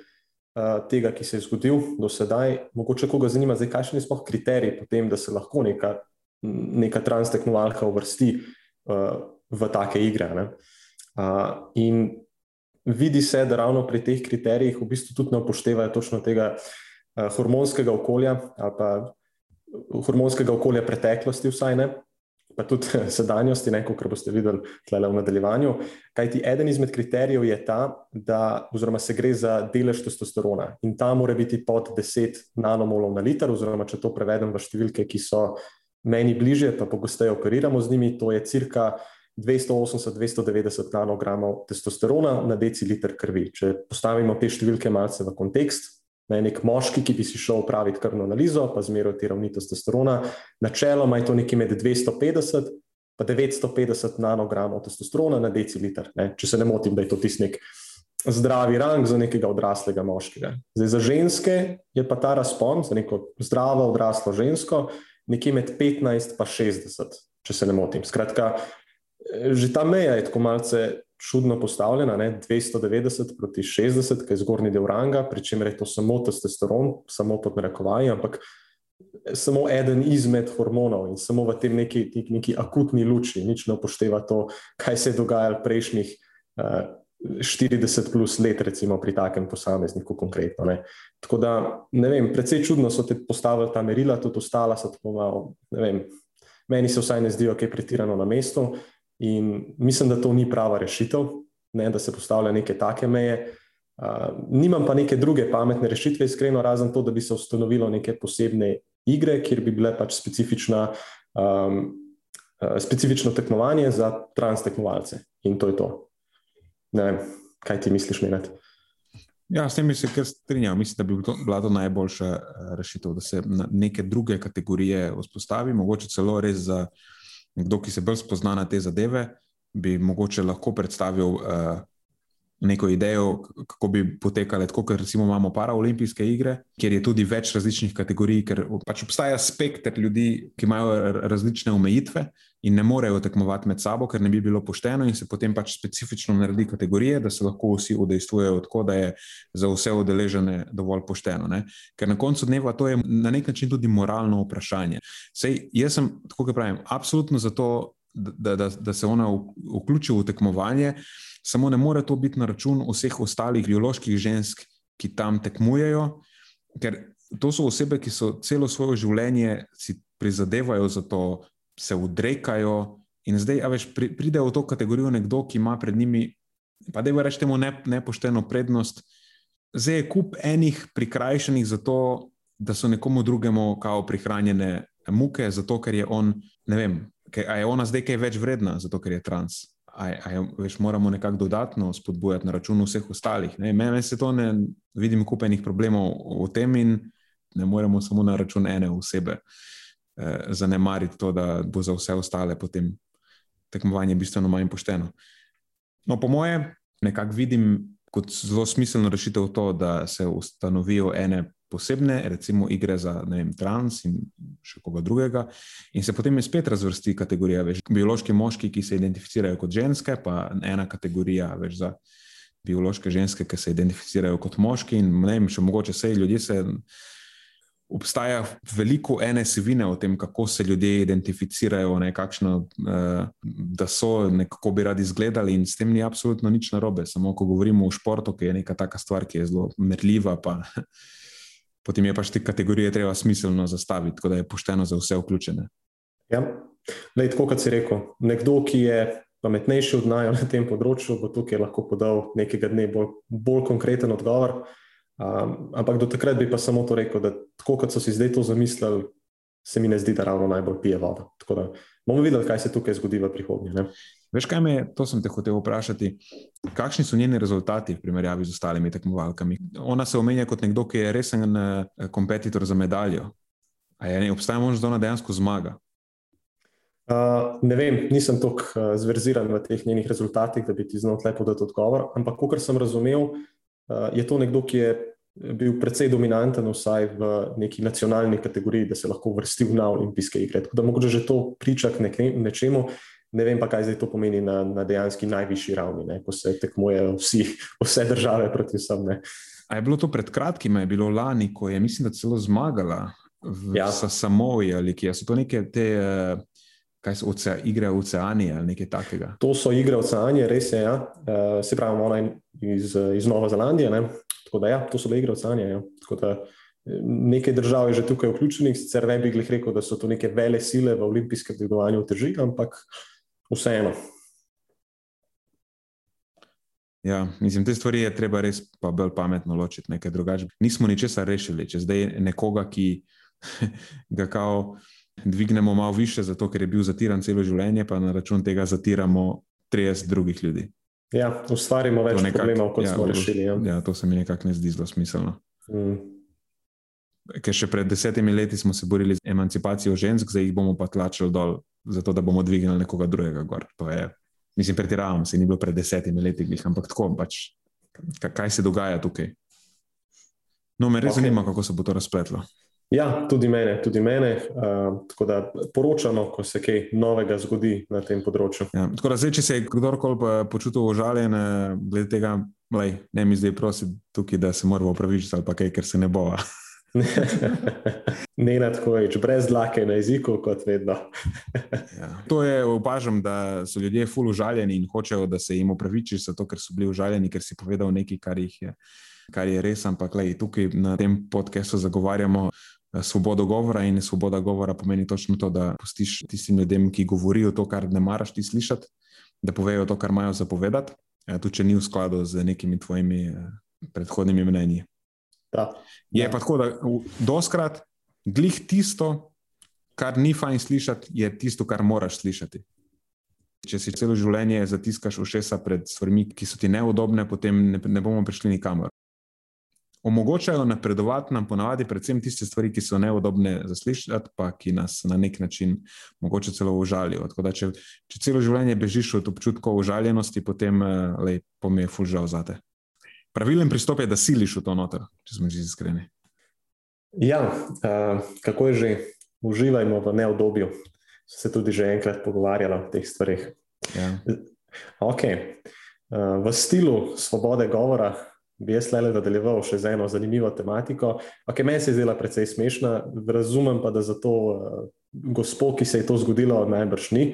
Speaker 2: tega, ki se je zgodil do sedaj. Mogoče koga zanima, zdaj, kakšni so kriteriji, potem, da se lahko neka, neka transteknovalka uvrsti uh, v take igre. Uh, in vidi se, da ravno pri teh kriterijih v bistvu tudi ne upoštevajo točno tega uh, hormonskega okolja ali pa hormonskega okolja preteklosti, vsaj ne, pa tudi sedanjosti, kot boste videli v nadaljevanju. Kajti eden izmed kriterijev je ta, da se gre za delež testosterona in ta mora biti pod 10 nanomolov na liter, oziroma če to prevedem v številke, ki so meni bliže, pa pogosteje operiramo z njimi, to je cirka. 280-290 nanogramov testosterona na deciliter krvi. Če postavimo te številke malce v kontekst, Ne, nek moški, ki bi si šel upraviti krvno analizo, pa zmeraj ti ravni testosterona, načeloma je to nekje med 250 in 950 nanogramov testosterona na deciliter. Ne. Če se ne motim, da je to tisti nek zdravi rang za nekega odraslega moškega. Zdaj, za ženske je pa ta razpon, za neko zdravo odraslo žensko, nekje med 15 in 60, če se ne motim. Skratka, že ta meja je tako malce čudno postavljena, ne? 290 proti 60, ki je zgornji del ranga, pri čemer je to samo testosteron, samo pod narekovaji, ampak samo eden izmed hormonov in samo v tem neki, neki akutni luči, nič ne upošteva to, kaj se je dogajalo prejšnjih uh, eh, 40 plus let, recimo pri takem posamezniku konkretno. Ne? Tako da, ne vem, precej čudno so te postavili ta merila, tudi ostala so tako malo, ne vem, meni se vsaj ne zdijo, kaj pretirano na mestu. In mislim, da to ni prava rešitev, ne, da se postavlja neke take meje. Uh, nimam pa neke druge pametne rešitve, iskreno, razen to, da bi se ustanovilo neke posebne igre, kjer bi bile pač specifična, um, uh, specifično tekmovanje za transtekmovalce. In to je to. Ne vem, kaj ti misliš, Menat?
Speaker 1: Ja, s tem bi se kar strinjal. Mislim, da bi bila to najboljša rešitev, da se neke druge kategorije vzpostavi, mogoče celo res za nekdo, ki se bolj spozna na te zadeve, bi mogoče lahko predstavil uh, neko idejo, kako bi potekale, tako kot recimo imamo paraolimpijske igre, kjer je tudi več različnih kategorij, ker pač obstaja spektr ljudi, ki imajo različne omejitve in ne morejo tekmovati med sabo, ker ne bi bilo pošteno, in se potem pač specifično naredi kategorije, da se lahko vsi udejstvujejo, tako da je za vse udeležene dovolj pošteno. Ne? Ker na koncu dneva to je na nek način tudi moralno vprašanje. Sej, jaz sem, tako kot pravim, absolutno za to, da, da, da se ona vključi v tekmovanje samo ne more to biti na račun vseh ostalih bioloških žensk, ki tam tekmujejo, ker to so osebe, ki so celo svoje življenje si prizadevajo za to, se odrekajo in zdaj, a veš, pride v to kategorijo nekdo, ki ima pred njimi, pa da je rečemo, ne, nepošteno prednost. Zdaj je kup enih prikrajšanih za to, da so nekomu drugemu kao prihranjene muke, zato ker je on, ne vem, a je ona zdaj kaj več vredna, zato ker je trans veš, moramo nekako dodatno spodbujati na račun vseh ostalih. Mene se to ne vidim, kupenih problemov v tem in ne moremo samo na račun ene osebe eh, zanemariti to, da bo za vse ostale potem tekmovanje bistveno manj pošteno. No, po moje, nekako vidim kot zelo smiselno rešitev to, da se ustanovijo ene posebne, recimo igre za vem, trans in še koga drugega, in se potem spet razvrsti kategorija. Veš, biološki moški, ki se identificirajo kot ženske, pa ena kategorija več za biološke ženske, ki se identificirajo kot moški. In ne vem, še mogoče vse ljudje se. Obstaja veliko ene sivine o tem, kako se ljudje identificirajo, ne, kakšno, uh, da so, kako bi radi izgledali, in s tem ni absolutno nič narobe. Samo ko govorimo o športu, ki je neka taka stvar, ki je zelo merljiva, pa potem je pač te kategorije treba smiselno zastaviti, tako da je pošteno za vse vključene.
Speaker 2: Ja, Lej, tako kot si rekel, nekdo, ki je pametnejši od najo na tem področju, bo tukaj lahko podal nekega dne bolj, bolj konkreten odgovor. Um, ampak do takrat bi pa samo to rekel, da tako kot so si zdaj to zamislili, se mi ne zdi, da ravno najbolj pije voda. Tako da bomo videli, kaj se tukaj zgodi v prihodnje. Ne?
Speaker 1: Veš, kaj me, to sem te hotel vprašati, kakšni so njeni rezultati v primerjavi z ostalimi tekmovalkami? Ona se omenja kot nekdo, ki je resen kompetitor za medaljo. A je, ne, obstaja možnost, da ona dejansko zmaga?
Speaker 2: Uh, ne vem, nisem tako uh, zverziran v teh njenih rezultatih, da bi ti znal lepo dati odgovor. Ampak, kot sem razumel, je to nekdo, ki je bil precej dominanten, vsaj v neki nacionalni kategoriji, da se lahko vrsti na olimpijske igre. Tako da mogoče že to priča k nečemu. Ne vem pa, kaj zdaj to pomeni na, na dejanski najvišji ravni, ne, ko se tekmujejo vse države proti vsem. Ne.
Speaker 1: A je bilo to pred kratkim, je bilo lani, ko je, mislim, da celo zmagala v ja. Samoji ali kje so to neke te. Uh, kaj so oce, igre v oceani ali nekaj takega.
Speaker 2: To so igre v oceani, res je. Ja. Uh, se pravi, ona iz, iz Nove Zelandije. Ne. Tako da, ja, to so le igre v oceani. Ja. Eh, nekaj držav je že tukaj vključenih, sicer ne bi rekel, da so to neke vele sile v olimpijskem dvigovanju teži, ampak vseeno.
Speaker 1: Ja, mislim, te stvari je treba res pa bolj pametno ločiti, nekaj drugače. Nismo ničesar rešili, če zdaj nekoga, ki ga kao dvignemo malo više, zato ker je bil zatiran celo življenje, pa na račun tega zatiramo 30 drugih ljudi.
Speaker 2: Ja, ustvarimo več nekak, problemov, kot ja, smo rešili. Ja.
Speaker 1: ja, to se mi nekako ne zdi zelo smiselno. Mm. Ker še pred desetimi leti smo se borili z emancipacijo žensk, zdaj jih bomo pa tlačili dol, zato da bomo dvignili nekoga drugega gor. Je, mislim, pretiravam se, ni bilo pred desetimi leti, ampak tako pač. Kaj se dogaja tukaj? No, me res okay. zanima, kako se bo to razpletlo.
Speaker 2: Ja, tudi mene, tudi mene. Uh, tako da poročamo, ko se kaj novega zgodi na tem področju.
Speaker 1: Ja, tako da, zdaj, če se je kdorkoli počutil užaljen, glede tega, lej, ne mi zdaj prosi tukaj, da se moramo upravičiti ali pa kaj, ker se ne bo.
Speaker 2: ne na tako več, brez dlake na jeziku, kot vedno.
Speaker 1: ja. To je opažam, da so ljudje ful užaljeni in hočejo, da se jim upravičiš, zato ker so bili užaljeni, ker si povedal nekaj, kar jih je. Kar je res, ampak lej, tukaj na tem podkastu zagovarjamo Eh, svobodo govora in svoboda govora pomeni točno to, da pustiš tistim ljudem, ki govorijo to, kar ne maraš ti slišati, da povejo to, kar imajo zapovedati, eh, tudi če ni v skladu z nekimi tvojimi eh, predhodnimi mnenji.
Speaker 2: Da.
Speaker 1: Je da. pa tako, da doskrat glih tisto, kar ni fajn slišati, je tisto, kar moraš slišati. Če si celo življenje zatiskaš ušesa pred stvarmi, ki so ti neudobne, potem ne, ne bomo prišli nikamor omogočajo napredovati nam ponavadi predvsem tiste stvari, ki so neudobne za slišati, pa ki nas na nek način mogoče celo užalijo. Da, če, če celo življenje bežiš od občutkov užaljenosti, potem eh, lej, pome je fulžal zate. Pravilen pristop je, da siliš v to noter, če smo že iskreni.
Speaker 2: Ja, uh, kako je že, uživajmo v neodobju. Se tudi že enkrat pogovarjala o teh stvarih.
Speaker 1: Ja.
Speaker 2: Okay. Uh, v stilu svobode govora, bi jaz le nadaljeval še z eno zanimivo tematiko, ki meni se je zdela precej smešna. Razumem pa, da za to uh, gospod, ki se je to zgodilo, najbrž ni.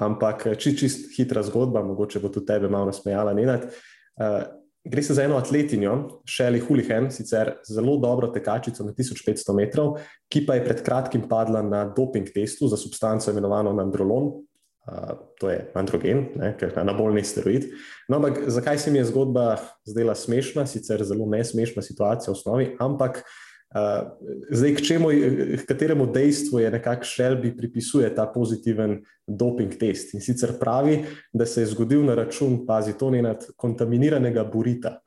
Speaker 2: Ampak eh, čist, čist hitra zgodba, mogoče bo tudi tebe malo nasmejala. Uh, gre se za eno atletinjo, Shelly Hulihan, sicer zelo dobro tekačico na 1500 metrov, ki pa je pred kratkim padla na doping testu za substanco imenovano nandrolon, to je androgen, ne, ker je anabolni steroid. No, ampak zakaj se mi je zgodba zdela smešna, sicer zelo nesmešna situacija v osnovi, ampak uh, zdaj, k, čemu, k kateremu dejstvu je nekako Shelby pripisuje ta pozitiven doping test. In sicer pravi, da se je zgodil na račun, pazi, to ne nad kontaminiranega burita.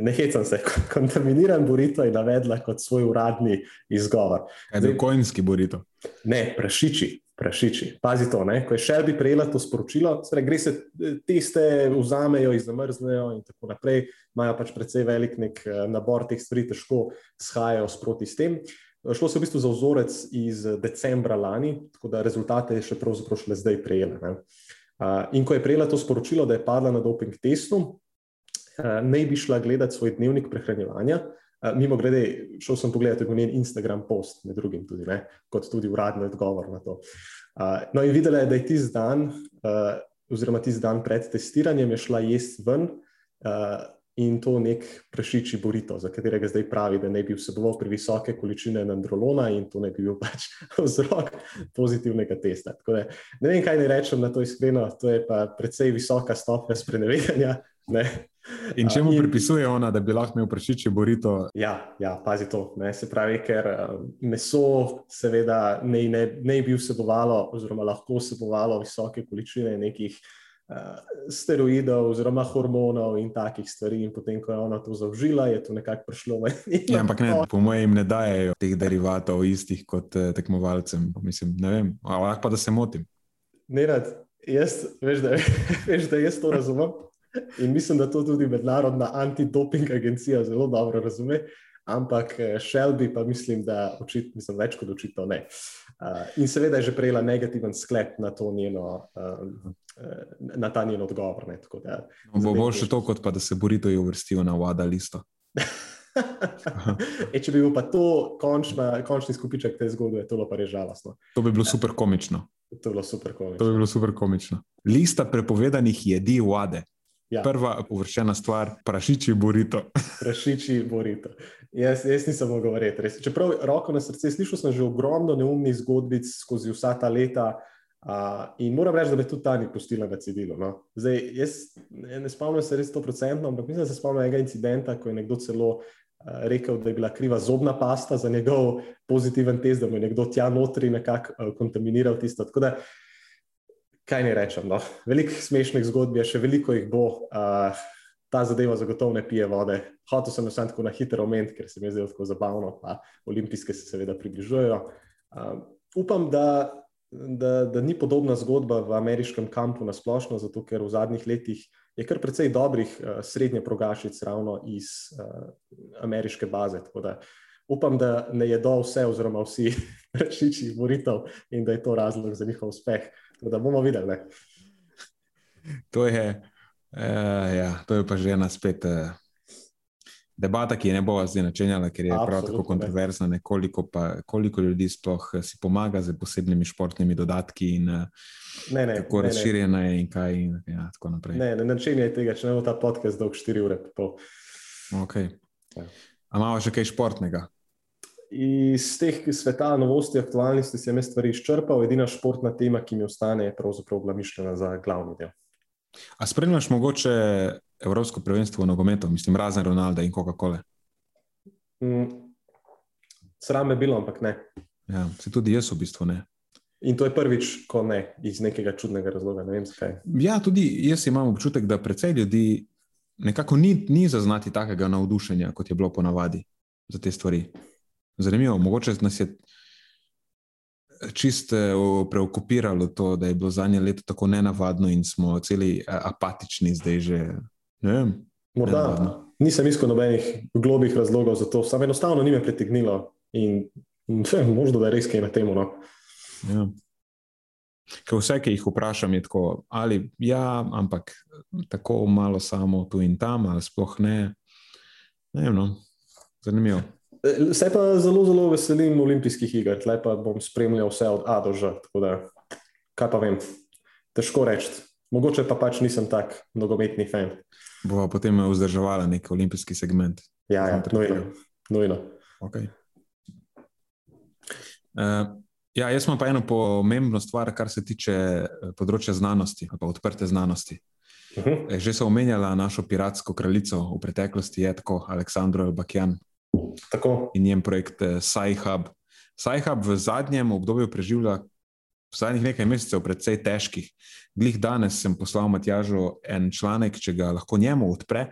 Speaker 2: Ne hecam se, kontaminiran burito je navedla kot svoj uradni izgovor.
Speaker 1: Kaj je to, kojinski burito?
Speaker 2: Ne, prašiči prašiči. Pazi to, ne? ko je Shelby prejela to sporočilo, sre, gre se tiste, vzamejo, izmrznejo in tako naprej. Imajo pač precej velik nek eh, nabor teh stvari, težko shajajo sproti s tem. Šlo se v bistvu za vzorec iz decembra lani, tako da rezultate je še pravzaprav šele zdaj prejela. Ne? In ko je prejela to sporočilo, da je padla na doping testu, naj bi šla gledati svoj dnevnik prehranjevanja. Mimo grede, šel sem pogledati njen Instagram post, med drugim tudi, ne, kot tudi uradni odgovor na to. Uh, no, in videla je, da je tisti dan, uh, oziroma tisti dan pred testiranjem, je šla jesti ven uh, in to nek prešiči borito, za katerega zdaj pravi, da ne bi vseboval previsoke količine nandrolona in to ne bi bil pač vzrok pozitivnega testa. Da, ne vem, kaj naj rečem na to iskreno, to je pa precej visoka stopnja sprenevedanja.
Speaker 1: In če mu pripisuje ona, da bi lahko imel prašiče borito?
Speaker 2: Ja, ja, pazi to. Ne? Se pravi, ker meso, seveda, ne, ne, ne bi vsebovalo, oziroma lahko vsebovalo visoke količine nekih uh, steroidov, oziroma hormonov in takih stvari. In potem, ko je ona to zaužila, je to nekako prišlo njej.
Speaker 1: Ja, ampak ne, po mojem, ne dajo teh derivatov istih kot eh, tekmovalcem. Mislim, ne vem, lahko pa da se motim.
Speaker 2: Ne rad, jaz, veš, da, veš, da jaz to razumem. In mislim, da to tudi mednarodna antidoping agencija zelo dobro razume. Ampak eh, Shelby pa mislim, da očit, mislim, več kot očitno ne. Uh, in seveda je že prejela negativen sklep na to njeno um, na ta njen odgovor. Ne,
Speaker 1: da, no, bo bolj še to, kot pa da se borito je uvrstil na vada listo.
Speaker 2: e, če bi bil pa to končna, končni skupiček te zgodbe, to pa res žalostno.
Speaker 1: To bi bilo super komično.
Speaker 2: To bi bilo super komično.
Speaker 1: To bi bilo super komično. Lista prepovedanih jedi vade. Ja. Prva uvrščena stvar, prašiči borito.
Speaker 2: prašiči borito. Jaz, jaz nisem mogel govoriti. Čeprav roko na srce, slišal sem že ogromno neumnih zgodbic skozi vsa ta leta. Uh, in moram reči, da me tudi ta ni pustila na cedilu. No. Zdaj, jaz ne, ne spomnim se res 100%, ampak mislim, da se spomnim enega incidenta, ko je nekdo celo uh, rekel, da je bila kriva zobna pasta za njegov pozitiven test, da mu je nekdo tja notri nekako uh, kontaminiral tisto. Tako da, kaj ne rečem. No. Veliko smešnih zgodb je, še veliko jih bo. Uh, ta zadeva zagotovo ne pije vode. Hotel sem samo tako na hitro omeniti, ker se mi je zdelo tako zabavno, pa olimpijske se seveda približujejo. Uh, upam, da da, da ni podobna zgodba v ameriškem kampu na splošno, zato ker v zadnjih letih je kar precej dobrih uh, srednje progašic ravno iz uh, ameriške baze. Da upam, da ne jedo vse, oziroma vsi rešiči moritev in da je to razlog za njihov uspeh. Da bomo videli.
Speaker 1: To je, uh, ja, to je pa že ena spet. Uh debata, ki je ne bo zdaj načenjala, ker je Absolutno, prav tako kontroverzna, ne. koliko, pa, koliko ljudi sploh eh, si pomaga z posebnimi športnimi dodatki in eh, ne, ne, kako razširjena je in kaj. In, ja.
Speaker 2: Ne, ne načenjaj tega, če ne bo ta podcast dolg 4 ure.
Speaker 1: Okay. Ja. Ampak še kaj športnega?
Speaker 2: Iz teh sveta, novosti, aktualnosti sem jaz stvari izčrpal. Edina športna tema, ki mi ostane, je pravzaprav bila mišljena za glavni del.
Speaker 1: A spremljaš mogoče Evropsko prvenstvo v nogometu, mislim, razen Ronalda in Coca-Cola?
Speaker 2: Mm, sram je bilo, ampak ne.
Speaker 1: Ja, se tudi jaz v bistvu ne.
Speaker 2: In to je prvič, ko ne, iz nekega čudnega razloga. Ne
Speaker 1: ja, tudi jaz imam občutek, da precej ljudi nekako ni, ni zaznati takega navdušenja, kot je bilo ponavadi za te stvari. Zanimivo, mogoče nas je čisto eh, preokupiralo to, da je bilo zadnje leto tako nenavadno in smo celi eh, apatični zdaj že.
Speaker 2: Morda nenavadno. nisem iskal nobenih globih razlogov za to, samo enostavno ni me pritegnilo in vse, možno da je res kaj na tem. No.
Speaker 1: Ja. Ker vse, ki jih vprašam, je tako, ali ja, ampak tako malo samo tu in tam, ali sploh ne. Ne vem, no. zanimivo.
Speaker 2: Se pa zelo, zelo veselim olimpijskih iger, tle pa bom spremljal vse od A do Ž. Da, kaj pa vem, težko reči. Mogoče pa pač nisem tak nogometni fan.
Speaker 1: Bova potem vzdrževala nek olimpijski segment.
Speaker 2: Ja, ja nujno. nujno.
Speaker 1: Okay. Uh, ja, jaz imam pa eno pomembno stvar, kar se tiče eh, področja znanosti, pa odprte znanosti. Uh mhm. -huh. Že so omenjala našo piratsko kraljico v preteklosti, je tako Aleksandro Elbakjan.
Speaker 2: Tako.
Speaker 1: in njen projekt uh, SciHub. SciHub v zadnjem obdobju preživlja v zadnjih nekaj mesecev precej težkih. Glih danes sem poslal Matjažu en članek, če ga lahko njemu odpre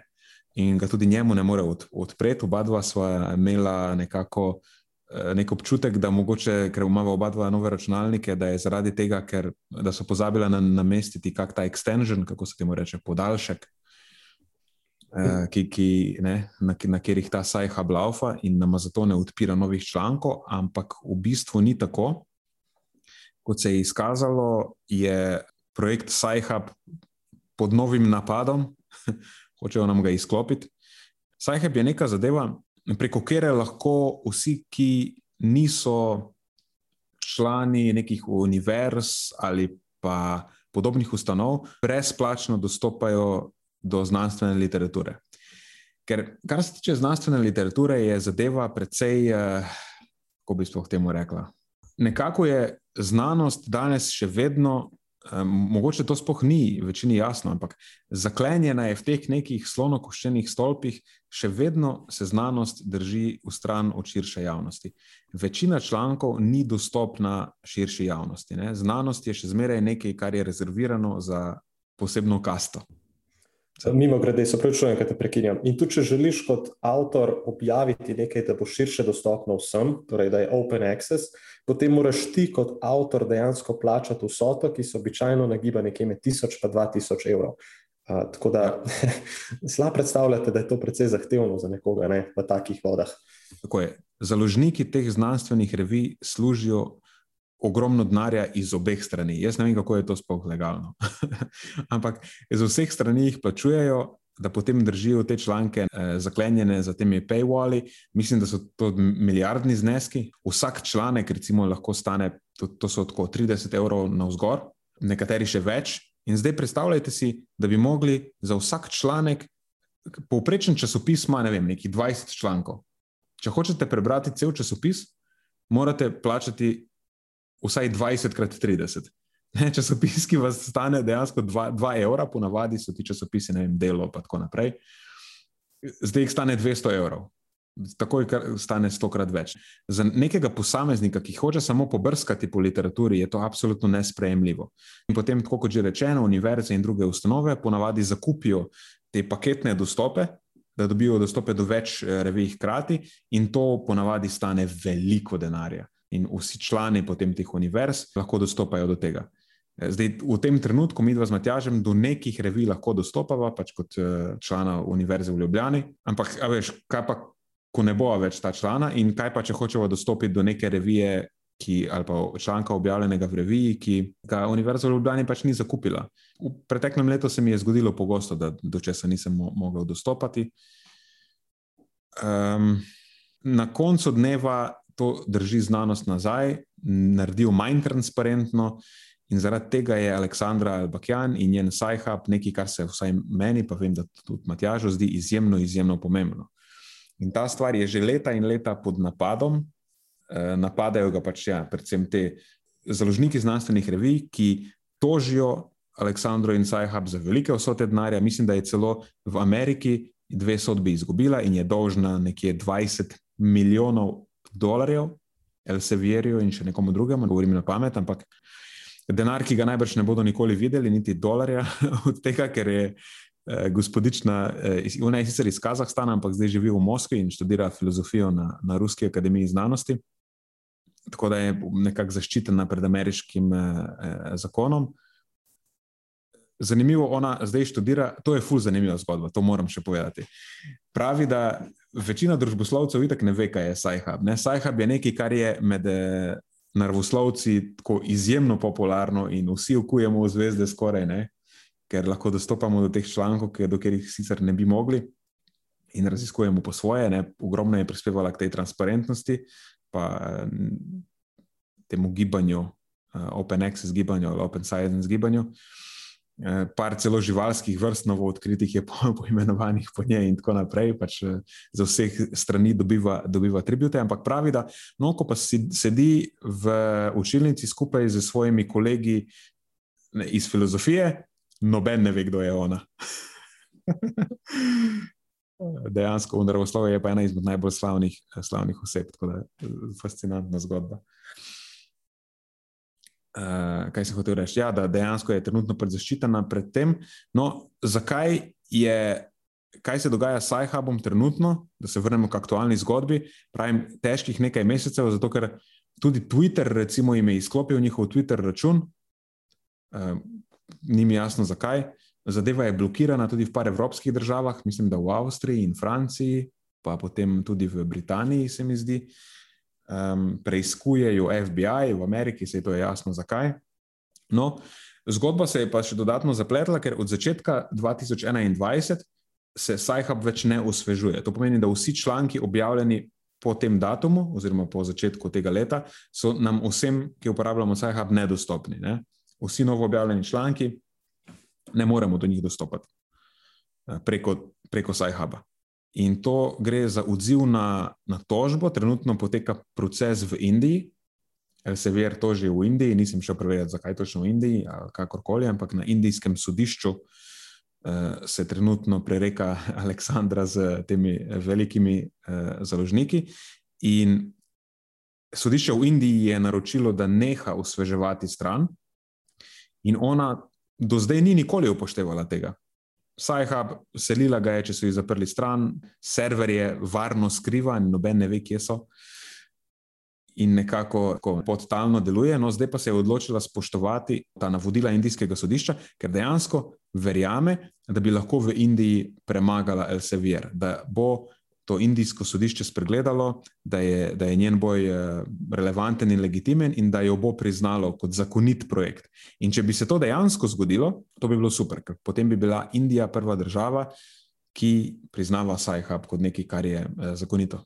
Speaker 1: in ga tudi njemu ne more od, odpreti. Oba dva sva imela nekako uh, nek občutek, da mogoče, ker imamo oba dva nove računalnike, da je zaradi tega, ker so pozabila namestiti kak ta extension, kako se temu reče, podaljšek. Uh, ki, ki, ne, na, na katerih ta sajha blaufa in nam zato ne odpira novih člankov, ampak v bistvu ni tako. Kot se je izkazalo, je projekt Sajhab pod novim napadom, hočejo nam ga izklopiti. Sajhab je neka zadeva, preko katere lahko vsi, ki niso člani nekih univerz ali pa podobnih ustanov, brezplačno dostopajo do znanstvene literature. Ker, kar se tiče znanstvene literature, je zadeva precej, eh, kako bi sploh temu rekla. Nekako je znanost danes še vedno, eh, mogoče to sploh ni večini jasno, ampak zaklenjena je v teh nekih slonokoščenih stolpih, še vedno se znanost drži v stran od širše javnosti. Večina člankov ni dostopna širši javnosti. Ne? Znanost je še zmeraj nekaj, kar je rezervirano za posebno kasto.
Speaker 2: Mimo grede, se pravi, da te prekinjam. In tu, če želiš kot avtor objaviti nekaj, da bo širše dostopno vsem, torej da je open access, potem moraš ti kot avtor dejansko plačati vsoto, ki se običajno nagiba nekje med 1000 in 2000 evrov. Uh, tako da slabo predstavljate, da je to precej zahtevno za nekoga ne, v takih vodah.
Speaker 1: Tako je. Založniki teh znanstvenih revij služijo ogromno denarja iz obeh strani. Jaz ne vem, kako je to sploh legalno. Ampak iz vseh strani jih plačujejo, da potem držijo te članke eh, zaklenjene za temi paywalli. Mislim, da so to milijardni zneski. Vsak članek, recimo, lahko stane, to, to so tako 30 evrov na vzgor, nekateri še več. In zdaj predstavljajte si, da bi mogli za vsak članek, povprečen časopis ima ne vem, nekih 20 člankov. Če hočete prebrati cel časopis, morate plačati vsaj 20 krat 30. Ne, časopis, ki vas stane dejansko 2 evra, ponavadi so ti časopisi, ne vem, delo in tako naprej. Zdaj jih stane 200 evrov, takoj stane 100 krat več. Za nekega posameznika, ki hoče samo pobrskati po literaturi, je to absolutno nesprejemljivo. In potem, kot že rečeno, univerze in druge ustanove ponavadi zakupijo te paketne dostope. Da dobijo dostope do več eh, revij hkrati, in to ponavadi stane veliko denarja in vsi člani potem teh univerz lahko dostopajo do tega. Zdaj, v tem trenutku mi dva z Matjažem do nekih revij lahko dostopava, pač kot eh, člana Univerze v Ljubljani. Ampak, veš, kaj pa, ko ne bo več ta člana in kaj pa, če hočemo dostopiti do neke revije, ki, ali pa članka objavljenega v reviji, ki ga Univerza v Ljubljani pač ni zakupila. V preteklem letu se mi je zgodilo pogosto, da do česa nisem mo mogel dostopati. Um, na koncu dneva to drži znanost nazaj, naredil manj transparentno. In zaradi tega je Aleksandra Albakjan in njen Sajhab nekaj, kar se vsaj meni, pa vem, da tudi Matjažu zdi izjemno, izjemno pomembno. In ta stvar je že leta in leta pod napadom. E, napadajo ga pač ja, predvsem te založniki znanstvenih revij, ki tožijo Aleksandro in Sajhab za velike vsote denarja. Mislim, da je celo v Ameriki dve sodbi izgubila in je dolžna nekje 20 milijonov dolarjev, Elsevierju in še nekomu drugemu, govorim na pamet, ampak denar, ki ga najbrž ne bodo nikoli videli, niti dolarja od tega, ker je eh, gospodična, eh, ona je sicer iz Kazahstana, ampak zdaj živi v Moskvi in študira filozofijo na, na Ruski akademiji znanosti. Tako da je nekako zaščitena pred ameriškim eh, eh zakonom. Zanimivo, ona zdaj študira, to je ful zanimiva zgodba, to moram še povedati. Pravi, da večina družboslovcev itak ne ve, kaj je Sajhab. Sajhab je nekaj, kar je med eh, naravoslovci tako izjemno popularno in vsi okujemo v zvezde skoraj, ne? ker lahko dostopamo do teh člankov, do katerih sicer ne bi mogli in raziskujemo po svoje. Ne? Ogromno je prispevala k tej transparentnosti, pa temu gibanju, uh, Open Access gibanju ali Open Science gibanju. Eh, par celo živalskih vrst, novo odkritih je poimenovanih po, po njej, in tako naprej, pač eh, za vseh strani dobiva, dobiva tribute. Ampak pravi, da no, ko pa sedi v učilnici skupaj z svojimi kolegi iz filozofije, noben ne ve, kdo je ona. Dejansko, v naravoslovju je pa ena izmed najbolj slavnih, slavnih oseb, tako da je fascinantna zgodba. Uh, kaj se hoče reči? Ja, da dejansko je trenutno predzaščitena pred tem. No, zakaj je, kaj se dogaja s Sajhabom trenutno, da se vrnemo k aktualni zgodbi? Pravim, težkih nekaj mesecev, zato ker tudi Twitter, recimo, jim je izklopil njihov Twitter račun, uh, ni mi jasno zakaj. Zadeva je blokirana tudi v par evropskih državah, mislim, da v Avstriji in Franciji, pa potem tudi v Britaniji, se mi zdi. Uh, um, preiskujejo FBI v Ameriki, se je to jasno zakaj. No, zgodba se je pa še dodatno zapletla, ker od začetka 2021 se Sajhab več ne osvežuje. To pomeni, da vsi članki objavljeni po tem datumu, oziroma po začetku tega leta, so nam vsem, ki uporabljamo Sajhab, nedostopni. Ne? Vsi novo objavljeni članki ne moremo do njih dostopati preko, preko Sajhaba. In to gre za odziv na, na tožbo. Trenutno poteka proces v Indiji. Elsevier toži v Indiji, nisem šel preverjati, zakaj točno v Indiji, kakorkoli, ampak na indijskem sodišču uh, se trenutno prereka Aleksandra z temi velikimi uh, založniki. In sodišče v Indiji je naročilo, da neha osveževati stran, in ona do zdaj ni nikoli upoštevala tega. Sajhab, selila ga je, če so jih zaprli stran, server je varno skrivan, noben ne ve, kje so. In nekako podtalno deluje, no zdaj pa se je odločila spoštovati ta navodila indijskega sodišča, ker dejansko verjame, da bi lahko v Indiji premagala Elsevier, da bo to indijsko sodišče spregledalo, da je, da je njen boj eh, relevanten in legitimen in da jo bo priznalo kot zakonit projekt. In če bi se to dejansko zgodilo, to bi bilo super, ker potem bi bila Indija prva država, ki priznava Sajhab kot nekaj, kar je eh, zakonito.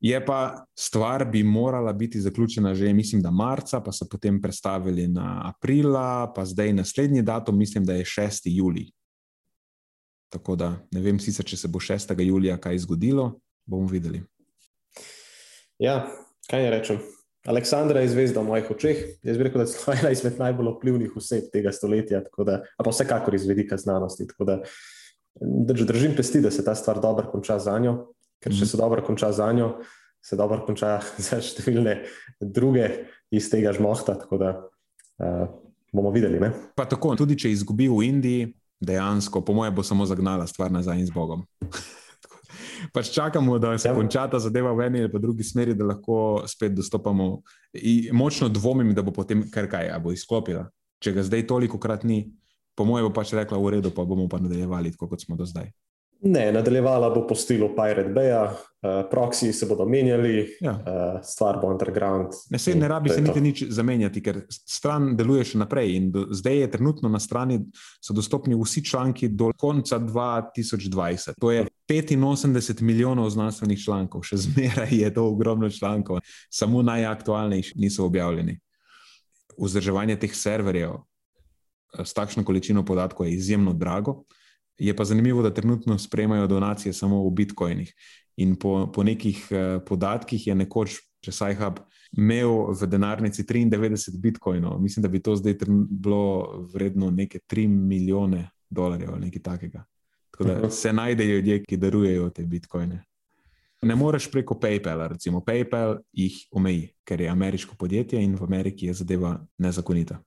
Speaker 1: Je pa stvar, bi morala biti zaključena že, mislim, da marca, pa so potem predstavili na aprila, pa zdaj naslednji datum, mislim, da je 6. julij. Tako da ne vem, sicer, če se bo 6. julija kaj zgodilo, bomo videli.
Speaker 2: Ja, kaj je rečem? Aleksandra je zvezda v mojih očeh. Jaz bi rekel, da je ena izmed najbolj vplivnih oseb tega stoletja, da, pa vsekakor iz vidika znanosti. Da, drž, držim pesti, da se ta stvar dobro konča za njo, ker če mhm. se dobro konča za njo, se dobro konča za številne druge iz tega žmohta. Tako da uh, bomo videli. Ne?
Speaker 1: Pa tako, tudi če izgubi v Indiji, dejansko, po mojem, bo samo zagnala stvar nazaj in z Bogom. pač čakamo, da se konča ta zadeva v eni ali drugi smeri, da lahko spet dostopamo. In močno dvomim, da bo potem kar kaj, a bo izklopila. Če ga zdaj toliko krat ni, po mojem, bo pač rekla v redu, pa bomo pa nadaljevali tako, kot smo do zdaj.
Speaker 2: Ne, nadaljevala bo po stilu Pirate Bay, uh, proxy se bodo menjali, ja. uh, stvar bo underground.
Speaker 1: Ne, se, ne rabi se niti nič zamenjati, ker stran deluje še naprej. Do, zdaj je trenutno na strani, so dostopni vsi članki do konca 2020. To je 85 milijonov znanstvenih člankov, še zmeraj je to ogromno člankov, samo najaktualnejši niso objavljeni. Vzdrževanje teh serverjev eh, s takšno količino podatkov je izjemno drago. Je pa zanimivo, da trenutno sprejemajo donacije samo v bitcoinih. In po, po nekih uh, podatkih je nekoč, če Sajhab imel v denarnici 93 bitcoinov, mislim, da bi to zdaj bilo vredno nekaj 3 milijone dolarjev ali nekaj takega. Tako da se najdejo ljudje, ki darujejo te bitcoine. Ne moreš preko PayPala, recimo PayPal jih omeji, ker je ameriško podjetje in v Ameriki je zadeva nezakonita.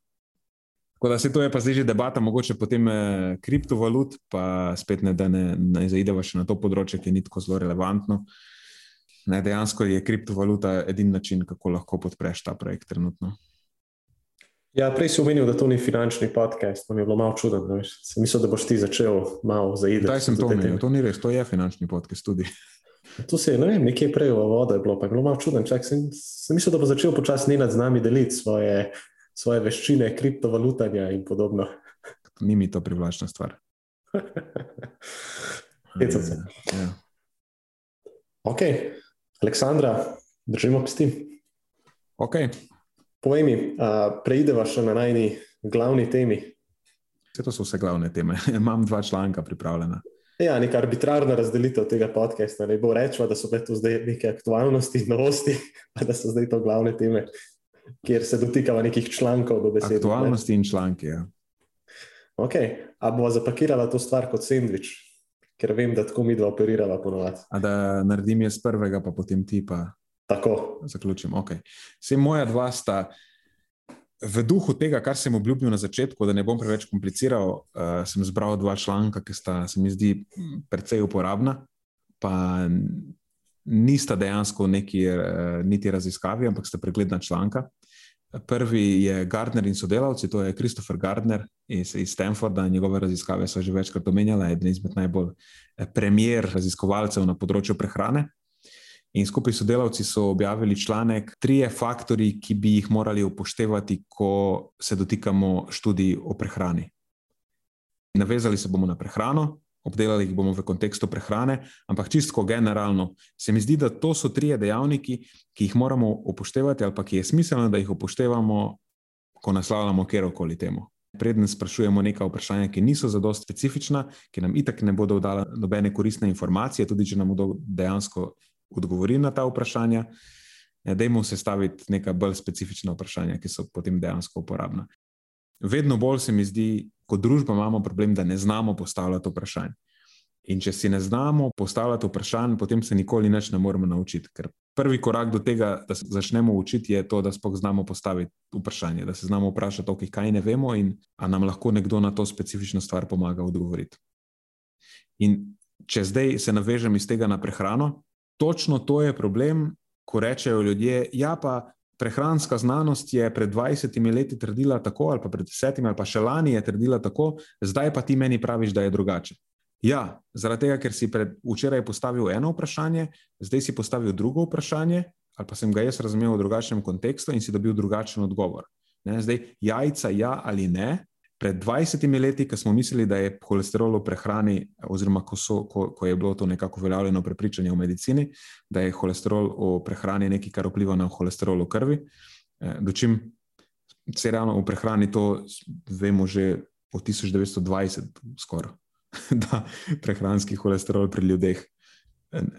Speaker 1: Tako da se to je pa zdaj že debata, mogoče potem eh, kriptovalut, pa spet ne, da ne, ne zaideva še na to področje, ki ni tako zelo relevantno. Ne, dejansko je kriptovaluta edini način, kako lahko podpreš ta projekt trenutno.
Speaker 2: Ja, prej si omenil, da to ni finančni podcast, to mi je bilo malo čudno. Mislim, da boš ti začel malo zaideti.
Speaker 1: Kdaj sem to omenil? To ni res, to je finančni podcast tudi.
Speaker 2: To se je, ne vem, nekje prej v vode bilo, pa je bilo malo čudno. Sem, sem mislil, da bo začel počasi Nenad z nami deliti svoje svoje veščine, kriptovalutanja in podobno.
Speaker 1: Ni mi to privlačna stvar.
Speaker 2: Hecam se. Ja. Ok, Aleksandra, držimo pesti.
Speaker 1: Ok.
Speaker 2: Povej mi, preideva še na najni glavni temi.
Speaker 1: Vse to so vse glavne teme. Imam dva članka pripravljena.
Speaker 2: Ja, neka arbitrarna razdelitev tega podcasta. Ne bo rečva, da so to zdaj neke aktualnosti, novosti, pa da so zdaj to glavne teme kjer se dotikamo nekih člankov do besede.
Speaker 1: Aktualnosti ne? in članki. Ja.
Speaker 2: Ok, a bo zapakirala to stvar kot sendvič, ker vem, da tako mi dva operirava ponovadi.
Speaker 1: A da naredim jaz prvega, pa potem ti pa.
Speaker 2: Tako.
Speaker 1: Zaključim. Okay. Vse moja dva sta. V duhu tega, kar sem obljubil na začetku, da ne bom preveč kompliciral, uh, sem zbral dva članka, ki sta se mi zdi precej uporabna, pa nista dejansko neki, uh, niti raziskavi, ampak sta pregledna članka. Prvi je Gardner in sodelavci, to je Christopher Gardner iz, iz Stanforda. Njegove raziskave so že večkrat omenjale, eden izmed najbolj eh, premier raziskovalcev na področju prehrane. In skupaj s sodelavci so objavili članek Trije faktori, ki bi jih morali upoštevati, ko se dotikamo študij o prehrani. Navezali se bomo na prehrano, obdelali jih bomo v kontekstu prehrane, ampak čisto generalno se mi zdi, da to so trije dejavniki, ki jih moramo upoštevati, ali pa ki je smiselno, da jih upoštevamo, ko naslavljamo kjerkoli temu. Preden sprašujemo neka vprašanja, ki niso za dosti specifična, ki nam itak ne bodo dala nobene koristne informacije, tudi če nam bodo dejansko odgovorili na ta vprašanja, ja, dajmo sestaviti neka bolj specifična vprašanja, ki so potem dejansko uporabna. Vedno bolj se mi zdi, kot družba imamo problem, da ne znamo postavljati vprašanj. In če si ne znamo postavljati vprašanj, potem se nikoli več ne moremo naučiti. Ker prvi korak do tega, da se začnemo učiti, je to, da spoh znamo postaviti vprašanje, da se znamo vprašati, okay, kaj ne vemo in ali nam lahko nekdo na to specifično stvar pomaga odgovoriti. In če zdaj se navežem iz tega na prehrano, točno to je problem, ko rečejo ljudje, ja, pa prehranska znanost je pred 20 leti trdila tako, ali pa pred 10 ali pa še lani je trdila tako, zdaj pa ti meni praviš, da je drugače. Ja, zaradi tega, ker si pred, včeraj postavil eno vprašanje, zdaj si postavil drugo vprašanje, ali pa sem ga jaz razumel v drugačnem kontekstu in si dobil drugačen odgovor. Ne, zdaj, jajca, ja ali ne. Pred 20 leti, ko smo mislili, da je holesterol v prehrani, oziroma ko, so, ko, ko je bilo to nekako uveljavljeno prepričanje v medicini, da je holesterol v prehrani nekaj, kar vpliva na holesterol v krvi. Eh, dočim se ravno v prehrani to vemo že od 1920, skoraj. da prehranski holesterol pri ljudeh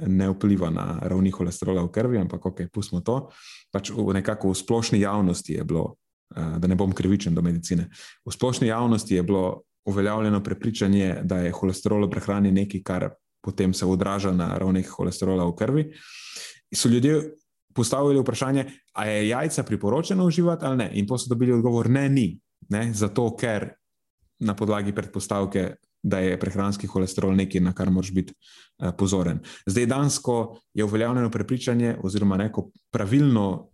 Speaker 1: ne vpliva na ravni holesterola v krvi, ampak ok, pustimo to. Pač v nekako v splošni javnosti je bilo, eh, da ne bom krivičen do medicine, v splošni javnosti je bilo uveljavljeno prepričanje, da je holesterol v prehrani nekaj, kar potem se odraža na ravnih holesterola v krvi. So ljudje postavili vprašanje, ali je jajca priporočeno uživati ali ne. In pa so dobili odgovor, ne, ni. Ne? Zato, ker na podlagi predpostavke da je prehranski holesterol nekaj, na kar moraš biti uh, pozoren. Zdaj, dansko je uveljavljeno prepričanje, oziroma neko pravilno,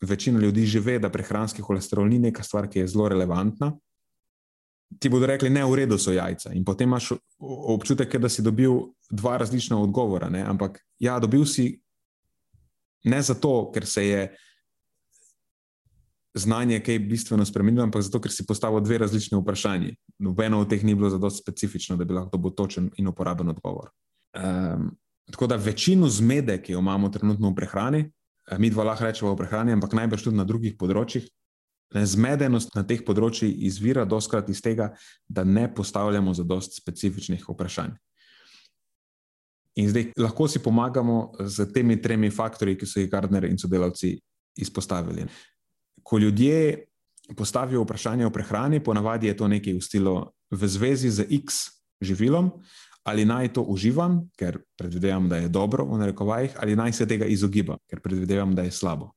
Speaker 1: večina ljudi že ve, da prehranski holesterol ni neka stvar, ki je zelo relevantna. Ti bodo rekli, ne, v redu so jajca. In potem imaš občutek, da si dobil dva različna odgovora. Ne? Ampak ja, dobil si ne zato, ker se je znanje kaj bistveno spremenilo, ampak zato, ker si postavil dve različne vprašanje. Nobeno od teh ni bilo zelo specifično, da bi lahko dobil točen in uporaben odgovor. Um, tako da večino zmede, ki jo imamo trenutno v prehrani, eh, mi dva lahko rečemo v prehrani, ampak najbrž tudi na drugih področjih. Zmedenost na teh področjih izvira doskrat iz tega, da ne postavljamo za dost specifičnih vprašanj. In zdaj lahko si pomagamo z temi tremi faktorji, ki so jih Gardner in sodelavci izpostavili ko ljudje postavijo vprašanje o prehrani, ponavadi je to nekaj v stilu v zvezi z X živilom, ali naj to uživam, ker predvidevam, da je dobro, v narekovajih, ali naj se tega izogibam, ker predvidevam, da je slabo.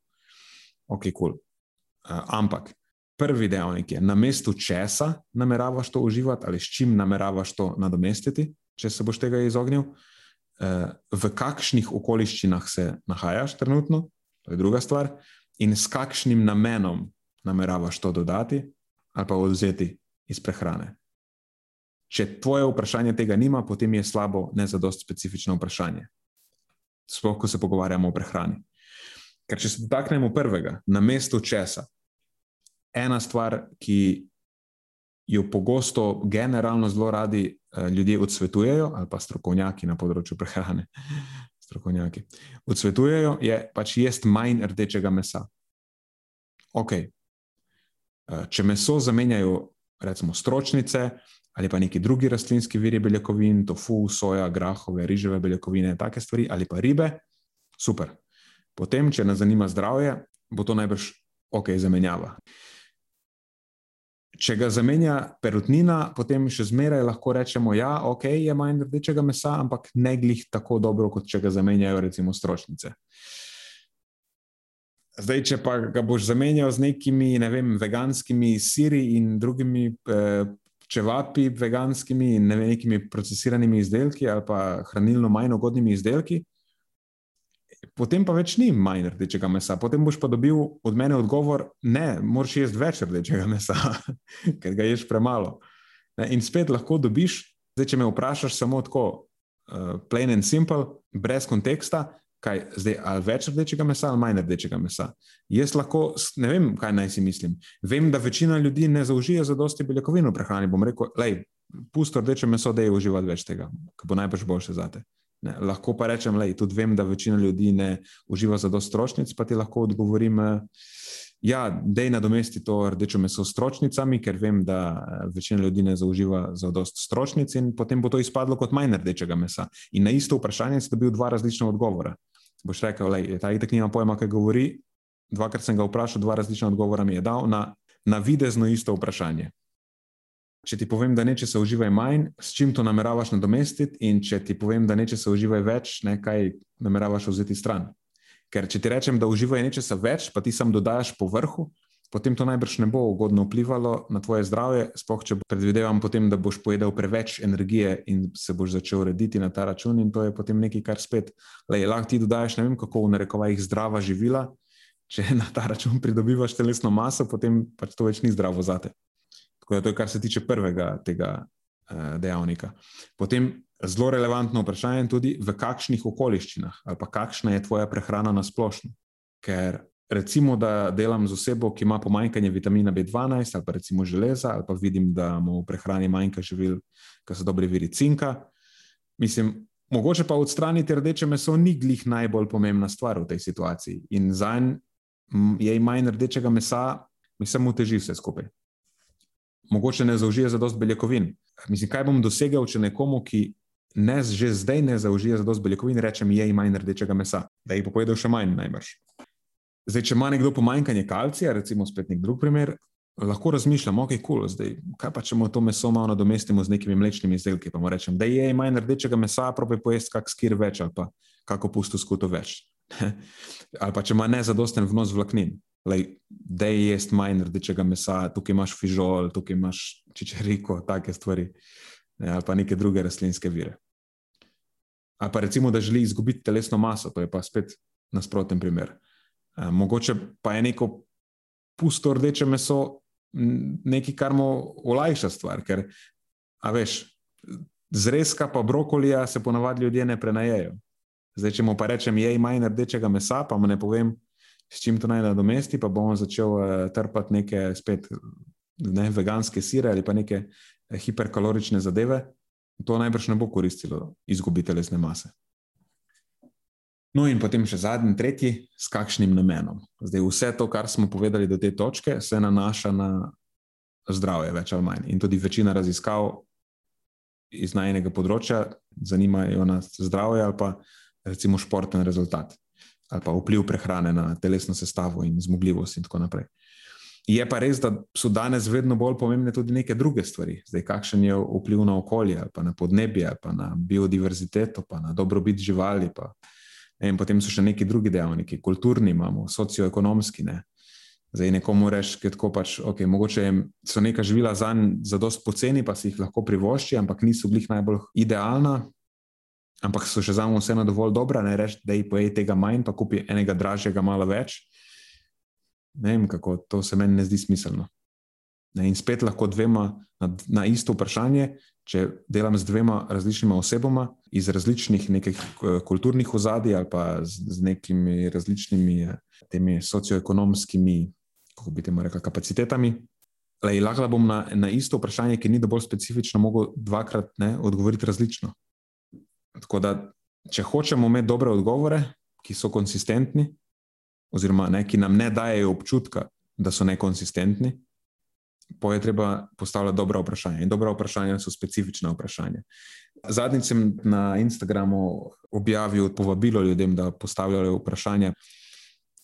Speaker 1: Ok, kul. Cool. Uh, ampak prvi dejavnik je, na mestu česa nameravaš to uživati, ali s čim nameravaš to nadomestiti, če se boš tega izognil, uh, v kakšnih okoliščinah se nahajaš trenutno, to je druga stvar in s kakšnim namenom nameravaš to dodati ali pa odvzeti iz prehrane. Če tvoje vprašanje tega nima, potem je slabo, ne za dost specifično vprašanje. Sploh, ko se pogovarjamo o prehrani. Ker če se dotaknemo prvega, na mestu česa, ena stvar, ki jo pogosto, generalno zelo radi uh, ljudje odsvetujejo, ali pa strokovnjaki na področju prehrane, strokovnjaki. Odsvetujejo je pač jesti manj rdečega mesa. Ok. Eh, če meso zamenjajo, recimo, stročnice ali pa neki drugi rastlinski viri beljakovin, tofu, soja, grahove, riževe beljakovine, take stvari, ali pa ribe, super. Potem, če nas zanima zdravje, bo to najbrž ok, zamenjava. Če ga zamenja perutnina, potem še zmeraj lahko rečemo, da ja, okay, je manj rdečega mesa, ampak ne glih tako dobro, kot če ga zamenjajo recimo stročnice. Zdaj, če pa ga boš zamenjal z nekimi ne vem, veganskimi siri in drugimi eh, čevapi, veganskimi in ne vem, nekimi procesiranimi izdelki ali pa hranilno manj ugodnimi izdelki, potem pa več ni manj rdečega mesa. Potem boš pa dobil od mene odgovor, ne, moraš jesti več rdečega mesa, ker ga ješ premalo. In spet lahko dobiš, zdaj, če me vprašaš samo tako, uh, plain and simple, brez konteksta. Kaj, zdaj, ali več rdečega mesa ali manj rdečega mesa? Jaz lahko ne vem, kaj naj si mislim. Vem, da večina ljudi ne zaužije za dosti beljakovin v prehrani. Bom rekel, lej, pusto rdeče meso, da je uživati več tega, kar bo najbrž boljše za te. Ne, lahko pa rečem, da tudi vem, da večina ljudi ne uživa za dosto stročnic, pa ti lahko odgovorim, ja, je nadomesti to rdečo meso s stročnicami, ker vem, da večina ljudi ne zauživa za dosto stročnic in potem bo to izpadlo kot manj rdečega mesa. In na isto vprašanje si dobil dva različna odgovora. Boš rekel, da je ta itek nima pojma, kaj govori. Dvakrat sem ga vprašal, dva različna odgovora mi je dal na, na videzno isto vprašanje. če ti povem, da nečesa uživaj manj, s čim to nameravaš nadomestiti, in če ti povem, da nečesa uživaj več, ne, kaj nameravaš vzeti stran. Ker če ti rečem, da uživaj nečesa več, pa ti sam dodajaš po vrhu, potem to najbrž ne bo ugodno vplivalo na tvoje zdravje, sploh če predvidevam, potem, da boš pojedel preveč energije in se boš začel urediti na ta račun, in to je potem nekaj, kar spet lej, lahko ti dodajaš, ne vem, kako v narekovajih zdrava živila. Če na ta račun pridobivaš telesno maso, potem pač to več ni zdravo zate. Tako da to je, kar se tiče prvega tega uh, dejavnika. Potem zelo relevantno vprašanje je tudi, v kakšnih okoliščinah ali pa kakšna je tvoja prehrana na splošno. Ker recimo, da delam z osebo, ki ima pomanjkanje vitamina B12 ali pa recimo železa, ali pa vidim, da mu v prehrani manjka živil, ki so dobri viri cinka. Mislim, mogoče pa odstraniti rdeče meso ni glih najbolj pomembna stvar v tej situaciji. In za en je manj rdečega mesa, mi samo teži vse skupaj mogoče ne zaužije za dost beljakovin. Mislim, kaj bom dosegel, če nekomu, ki ne, že zdaj ne zaužije za dost beljakovin, rečem, je manj rdečega mesa, da jih bo pojedel še manj, najbrž. Zdaj, če ima nekdo pomanjkanje kalcija, recimo spet nek drug primer, lahko razmišljam, ok, kul, cool, kaj pa če mu to meso malo nadomestimo z nekimi mlečnimi izdelki, pa mu rečem, da je manj rdečega mesa, probi pojesti kak skir več ali pa kako pusto skuto več. ali pa če ima nezadosten vnos vlaknin, da je jesti manj rdečega mesa, tukaj imaš fižol, tukaj imaš čičeriko, take stvari, ne, ali pa neke druge rastlinske vire. Ali pa recimo, da želi izgubiti telesno maso, to je pa spet nasproten primer. E, mogoče pa je neko pusto rdeče meso nekaj, kar mu olajša stvar, ker, a veš, zrezka pa brokolija se ponavadi ljudje ne prenajejo. Zdaj, če mu pa rečem, je manj rdečega mesa, pa mu ne povem, s čim to naj nadomesti, pa bom začel uh, trpati neke spet ne, veganske sire ali pa neke uh, hiperkalorične zadeve, to najbrž ne bo koristilo izgubiti telesne mase. No, in potem še zadnji, tretji, s kakšnim namenom. Zdaj, vse to, kar smo povedali do te točke, se nanaša na zdravje, več ali manj. In tudi večina raziskav iz najnega področja zanimajo nas zdravje ali pa recimo športen rezultat ali pa vpliv prehrane na telesno sestavo in zmogljivost in tako naprej. Je pa res, da so danes vedno bolj pomembne tudi neke druge stvari. Zdaj, kakšen je vpliv na okolje, pa na podnebje, pa na biodiverziteto, pa na dobrobit živali. Pa, in potem so še neki drugi dejavniki, kulturni, imamo socioekonomski. Ne. Zdaj, nekomu reči, da pač, okay, so neka živila za njih za dost poceni, pa si jih lahko privošči, ampak niso bili najbolj idealna, ampak so še za me vseeno dovolj dobra, ne reči, da je pojej tega manj, pa kupi enega dražjega, malo več. Ne vem, kako to se meni ne zdi smiselno. Ne, in spet lahko dvema na, na isto vprašanje, če delam z dvema različnima osebama iz različnih nekih eh, kulturnih ozadij ali pa z, nekimi različnimi eh, temi socioekonomskimi, kako bi temu rekel, kapacitetami. Lej, lahko bom na, na isto vprašanje, ki ni dovolj specifično, mogel dvakrat ne, odgovoriti različno. Tako da, če hočemo imeti dobre odgovore, ki so konsistentni, oziroma ne, ki nam ne dajo občutka, da so nekonsistentni, pa je treba postavljati dobra vprašanja. In dobra vprašanja so specifična vprašanja. Zadnjič sem na Instagramu objavil povabilo ljudem, da postavljajo vprašanja,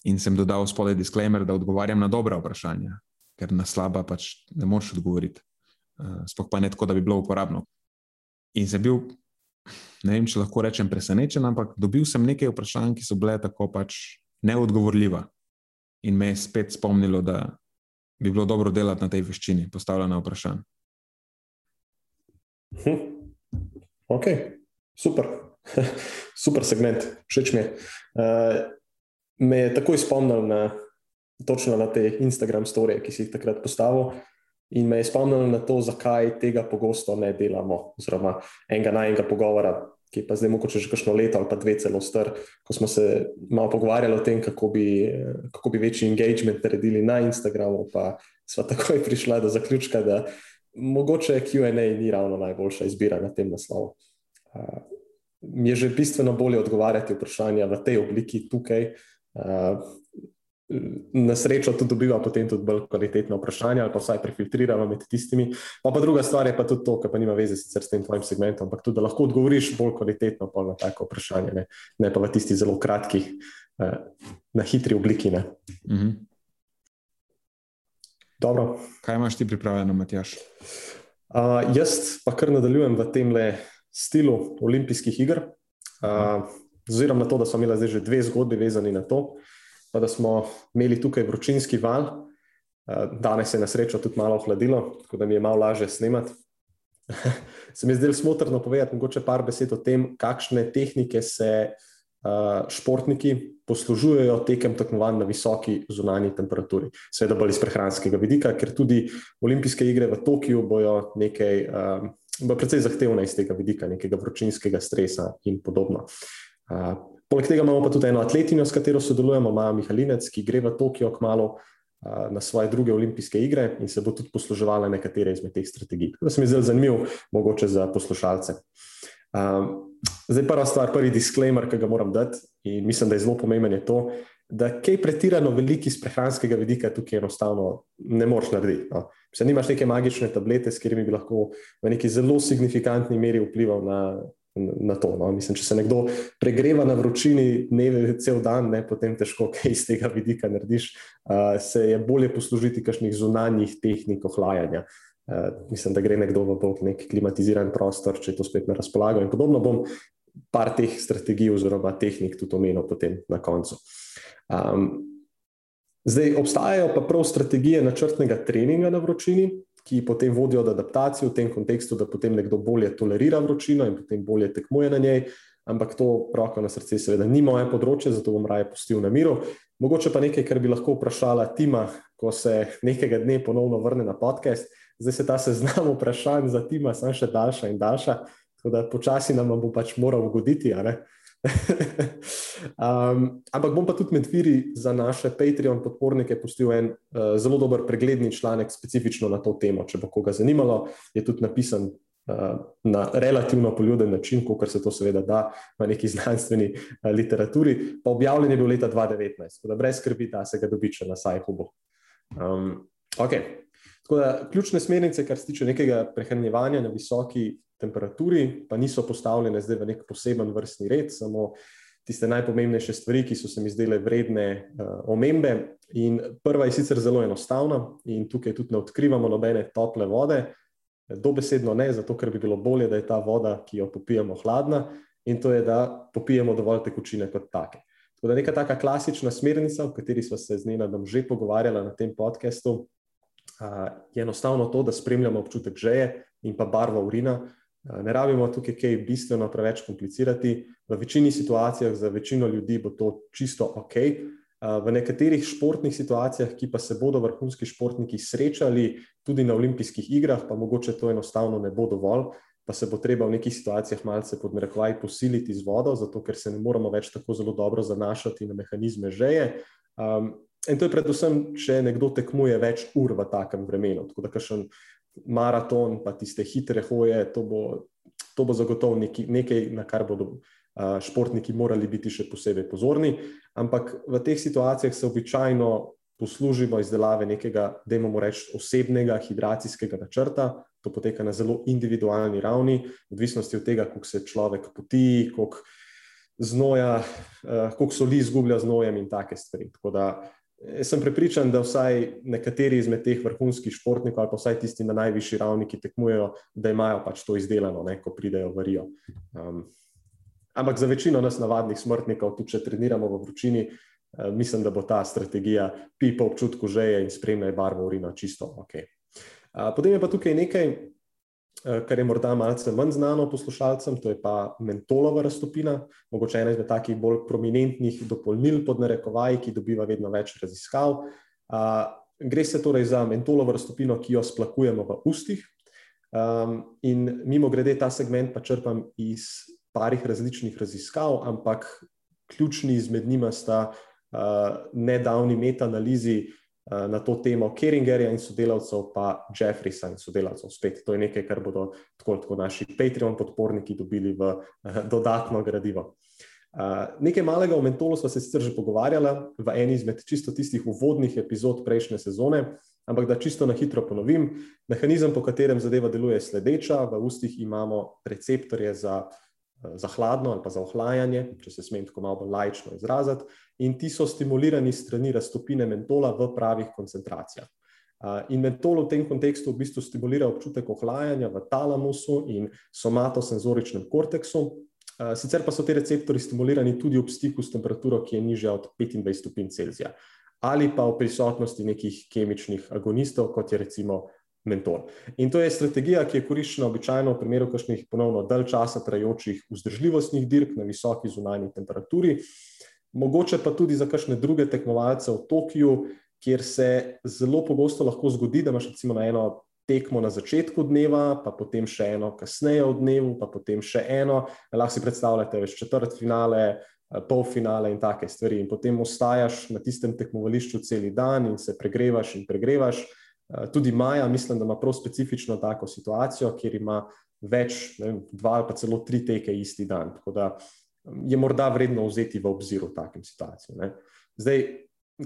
Speaker 1: in sem dodal spodaj disclaimer, da odgovarjam na dobra vprašanja, ker na slaba pač ne moreš odgovoriti. Uh, Sploh pa ne tako, da bi bilo uporabno. In sem bil ne vem, če lahko rečem presenečen, ampak dobil sem nekaj vprašanj, ki so bile tako pač neodgovorljiva. In me je spet spomnilo, da bi bilo dobro delati na tej veščini, postavljena vprašanja.
Speaker 2: Hm. Ok, super, super segment, všeč mi je. Uh, me je takoj spomnil na, točno na te Instagram storije, ki si jih takrat postavil. In me je spomnil na to, zakaj tega pogosto ne delamo, oziroma enega najmenjega pogovora, ki je pa zdaj mogoče že kakšno leto ali pa dve celo star, ko smo se malo pogovarjali o tem, kako bi, kako bi večji engagement naredili na Instagramu, pa smo takoj prišli do zaključka, da mogoče QA ni ravno najboljša izbira na tem naslovu. Uh, je že bistveno bolje odgovarjati vprašanja v tej obliki tukaj. Uh, na srečo tudi dobiva potem tudi bolj kvalitetna vprašanja, ali pa vsaj prefiltriramo med tistimi. Pa, pa druga stvar je pa tudi to, kar pa nima veze sicer s tem tvojim segmentom, ampak tudi, da lahko odgovoriš bolj kvalitetno na tako vprašanje, ne, ne pa v tisti zelo kratkih, eh, na hitri obliki. Mhm.
Speaker 1: Kaj imaš ti pripravljeno, Matjaš?
Speaker 2: Uh, jaz pa kar nadaljujem v tem stilu olimpijskih iger, uh, oziroma na to, da smo imeli zdaj že dve zgodbi vezani na to, pa da smo imeli tukaj vročinski val. Uh, danes je na srečo tudi malo ohladilo, tako da mi je malo lažje snemati. se mi je zdelo smotrno povedati, mogoče par besed o tem, kakšne tehnike se uh, športniki poslužujejo tekem tekmovanj na visoki zunanji temperaturi. Seveda bolj iz prehranskega vidika, ker tudi olimpijske igre v Tokiu bojo nekaj, um, bo precej zahtevne iz tega vidika, nekega vročinskega stresa in podobno. Uh, poleg tega imamo pa tudi eno atletinjo, s katero sodelujemo, Maja Mihalinec, ki gre v Tokio kmalo na svoje druge olimpijske igre in se bo tudi posluževala nekatere izmed teh strategij. To se mi zdi zanimivo, mogoče za poslušalce. Um, zdaj, prva stvar, prvi disclaimer, ki ga moram dati, in mislim, da je zelo pomemben, je to, da kaj pretirano veliki iz prehranskega vidika tukaj enostavno ne moreš narediti. No. Se nimaš neke magične tablete, s katerimi bi lahko v neki zelo signifikantni meri vplival na na to. No. Mislim, če se nekdo pregreva na vročini, ne cel dan, ne, potem težko kaj iz tega vidika narediš. Uh, se je bolje poslužiti kakšnih zunanjih tehnik ohlajanja. Uh, mislim, da gre nekdo v bolj nek klimatiziran prostor, če je to spet na razpolago. In podobno bom par teh strategij oziroma tehnik tudi omenil potem na koncu. Um, zdaj, obstajajo pa prav strategije načrtnega treninga na vročini, ki potem vodijo do adaptacije v tem kontekstu, da potem nekdo bolje tolerira vročino in potem bolje tekmuje na njej. Ampak to, roko na srce, seveda ni moje področje, zato bom raje pustil na miru. Mogoče pa nekaj, kar bi lahko vprašala Tima, ko se nekega dne ponovno vrne na podcast. Zdaj se ta seznam vprašanj za Tima, sem še daljša in daljša, tako da počasi nam bo pač moral ugoditi. um, ampak bom pa tudi med viri za naše Patreon podpornike postil en uh, zelo dober pregledni članek specifično na to temo. Če bo koga zanimalo, je tudi napisan uh, na relativno poljuden način, kot se to seveda da v neki znanstveni uh, literaturi. Pa objavljen je bil leta 2019, tako da brez skrbi, da se ga dobi če na sajhubu. Um, okay. Tako da ključne smernice, kar se tiče nekega prehranjevanja na visoki temperaturi, pa niso postavljene zdaj v nek poseben vrstni red, samo tiste najpomembnejše stvari, ki so se mi zdele vredne uh, omembe. In prva je sicer zelo enostavna, in tukaj tudi ne odkrivamo nobene tople vode, dobesedno ne, zato ker bi bilo bolje, da je ta voda, ki jo popijemo, hladna, in to je, da popijemo dovolj tekočine kot take. Tako da neka taka klasična smernica, o kateri smo se z Nenadom že pogovarjali na tem podkastu, uh, je enostavno to, da spremljamo občutek žeje in pa barvo urina, Ne rabimo tukaj kaj bistveno preveč komplicirati. V večini situacijah za večino ljudi bo to čisto ok. V nekaterih športnih situacijah, ki pa se bodo vrhunski športniki srečali tudi na olimpijskih igrah, pa mogoče to enostavno ne bo dovolj, pa se bo treba v nekih situacijah malce podmerekvaj posiliti z vodo, zato ker se ne moramo več tako zelo dobro zanašati na mehanizme žeje. Um, in to je predvsem, če nekdo tekmuje več ur v takem vremenu. Tako da, kakšen maraton, pa tiste hitre hoje, to bo, to bo zagotovo neki, nekaj, na kar bodo športniki morali biti še posebej pozorni. Ampak v teh situacijah se običajno poslužimo izdelave nekega, da imamo reči, osebnega hidracijskega načrta. To poteka na zelo individualni ravni, odvisnosti od tega, kako se človek poti, koliko znoja, koliko soli izgublja z nojem in take stvari. Tako da uh, Jaz sem prepričan, da vsaj nekateri izmed teh vrhunskih športnikov, ali pa vsaj tisti na najvišji ravni, ki tekmujejo, da imajo pač to izdelano, ne, ko pridejo v Rio. Um, ampak za večino nas, navadnih smrtnikov, tudi če treniramo v vročini, uh, mislim, da bo ta strategija pipa občutku žeje in spremljaj barvo urina čisto ok. Uh, potem je pa tukaj nekaj, Eh, kar je morda malce manj znano poslušalcem, to je pa mentolova raztopina, mogoče ena izmed takih bolj prominentnih dopolnil pod narekovaji, ki dobiva vedno več raziskav. Gre se torej za mentolovo raztopino, ki jo splakujemo v ustih. Um, in mimo grede ta segment pa črpam iz parih različnih raziskav, ampak ključni izmed njima sta uh, nedavni metanalizi Eh, na to temo Keringerja in sodelavcev, pa Jeffreysa in sodelavcev. Spet to je nekaj, kar bodo tako, tako naši Patreon podporniki dobili v uh, dodatno gradivo. Uh, nekaj malega o mentolu smo se sicer že pogovarjali v eni izmed čisto tistih uvodnih epizod prejšnje sezone, ampak da čisto na hitro ponovim, mehanizem, po katerem zadeva deluje, je sledeča. V ustih imamo receptorje za za hladno ali pa za ohlajanje, če se smem tako malo lajčno izraziti, in ti so stimulirani strani raztopine mentola v pravih koncentracijah. In mentol v tem kontekstu v bistvu stimulira občutek ohlajanja v talamusu in somatosenzoričnem korteksu. Sicer pa so ti receptori stimulirani tudi ob stiku s temperaturo, ki je nižja od 25 stopinj Celzija, ali pa v prisotnosti nekih kemičnih agonistov, kot je recimo mentol. In to je strategija, ki je koriščena običajno v primeru kakšnih ponovno dalj časa trajajočih vzdržljivostnih dirk na visoki zunanji temperaturi, mogoče pa tudi za kakšne druge tekmovalce v Tokiu, kjer se zelo pogosto lahko zgodi, da imaš recimo na eno tekmo na začetku dneva, pa potem še eno kasneje v dnevu, pa potem še eno. Lahko si predstavljate več četrt finale, eh, pol finale in take stvari. In potem ostajaš na tistem tekmovališču cel dan in se pregrevaš in pregrevaš. Eh, tudi Maja, mislim, da ima prav specifično tako situacijo, kjer ima več, vem, dva ali pa celo tri teke isti dan. Tako da je morda vredno vzeti v obzir v takem situaciji. Ne. Zdaj,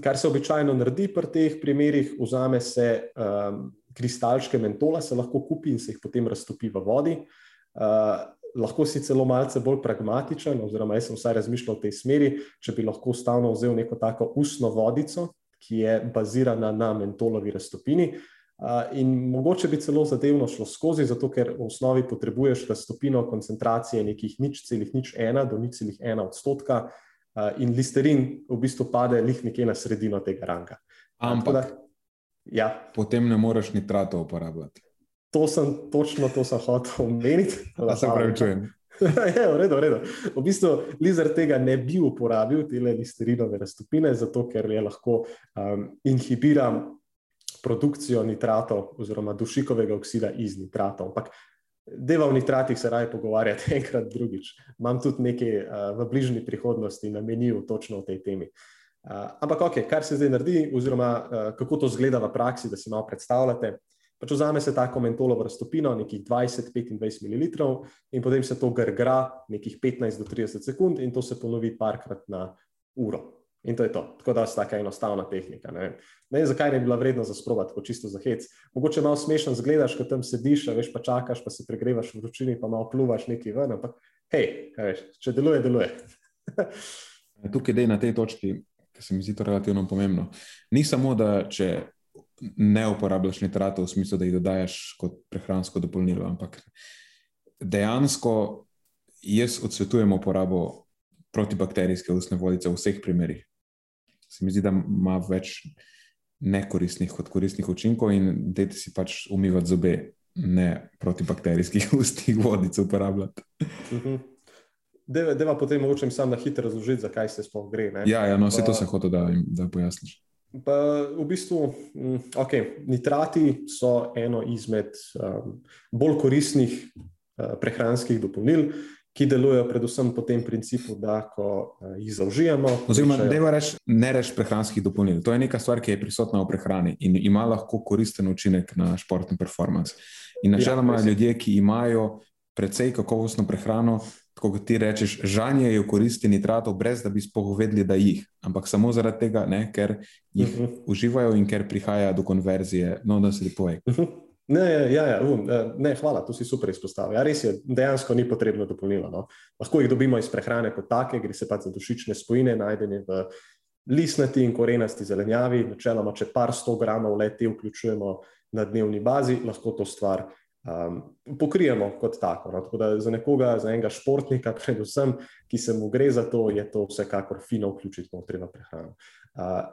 Speaker 2: kar se običajno naredi pri teh primerih, vzame se um, kristalčke mentola, se lahko kupi in se jih potem raztopi v vodi. Uh, lahko si celo malce bolj pragmatičen, oziroma jaz sem vsaj razmišljal v tej smeri, če bi lahko stavno vzel neko tako usno vodico, ki je bazirana na mentolovi raztopini. In mogoče bi celo zadevno šlo skozi, zato ker v osnovi potrebuješ raztopino koncentracije nekih nič celih nič ena do nič celih ena odstotka, in listerin v bistvu pade lih nekje na sredino tega ranka.
Speaker 1: Ampak da, ja. potem ne moreš nitratov uporabljati.
Speaker 2: To sem točno to sem hotel omeniti.
Speaker 1: Da se pravi, čujem.
Speaker 2: je, v redu, v redu. V bistvu Lizer tega ne bi uporabil, te listerinove raztopine, zato ker je lahko um, inhibira produkcijo nitratov oziroma dušikovega oksida iz nitratov. Ampak Deva o nitratih se raje pogovarjati enkrat drugič. Imam tudi nekaj uh, v bližnji prihodnosti na meniju točno o tej temi. Uh, ampak, ok, kar se zdaj naredi, oziroma uh, kako to zgleda v praksi, da si malo predstavljate. Pač vzame se tako mentolovo raztopino, nekih 20-25 ml, in potem se to grgra nekih 15 do 30 sekund, in to se ponovi parkrat na uro. In to je to. Tako da je tako enostavna tehnika. Ne ne vem, zakaj ne bi bila vredna za sprovat, kot čisto za hec. Mogoče malo smešen zgledaš, ko tam sediš, veš pa čakaš, pa se pregrevaš v vročini, pa malo pluvaš nekaj ven. Ampak, hej, veš, če deluje, deluje.
Speaker 1: Tukaj je na tej točki, ki se mi zdi to relativno pomembno. Ni samo, da če ne uporabljaš nitratov v smislu, da jih dodajaš kot prehransko dopolnilo, ampak dejansko jaz odsvetujem uporabo protibakterijske ustne vodice v vseh primerih se mi zdi, da ima več nekoristnih kot koristnih učinkov in da ti si pač umivati zobe, ne protibakterijskih ustnih vodic uporabljati. Uh
Speaker 2: -huh. Deva potem mogoče sam na hitro razložiti, zakaj se sploh gre. Ne?
Speaker 1: Ja, ja no, vse to se hoče, da, da pojasniš.
Speaker 2: Pa v bistvu, mm, okay, nitrati so eno izmed um, bolj koristnih uh, prehranskih dopolnil ki delujejo predvsem po tem principu, da ko uh, jih zaužijemo.
Speaker 1: Oziroma, da reč, ne reč prehranskih dopolnil. To je neka stvar, ki je prisotna v prehrani in ima lahko koristen učinek na športni performance. In načeloma ja, ljudje, ki imajo precej kakovostno prehrano, tako kot ti rečeš, žanjejo koristi nitratov, brez da bi spogovedli, da jih, ampak samo zaradi tega, ne, ker jih uh mhm. -huh. uživajo in ker prihaja do konverzije. No, da se ti povej. Uh -huh.
Speaker 2: Ne, ja, ja, um, ne, hvala, to si super izpostavil. Ja, res je, dejansko ni potrebno dopolnilo. No. Lahko jih dobimo iz prehrane kot take, gre se pa za dušične spojine, najdene v listnati in korenasti zelenjavi. Načeloma, če par sto gramov le te vključujemo na dnevni bazi, lahko to stvar um, pokrijemo kot tako. No. Tako da za nekoga, za enega športnika, predvsem, ki se mu gre za to, je to vsekakor fino vključiti v prehrano.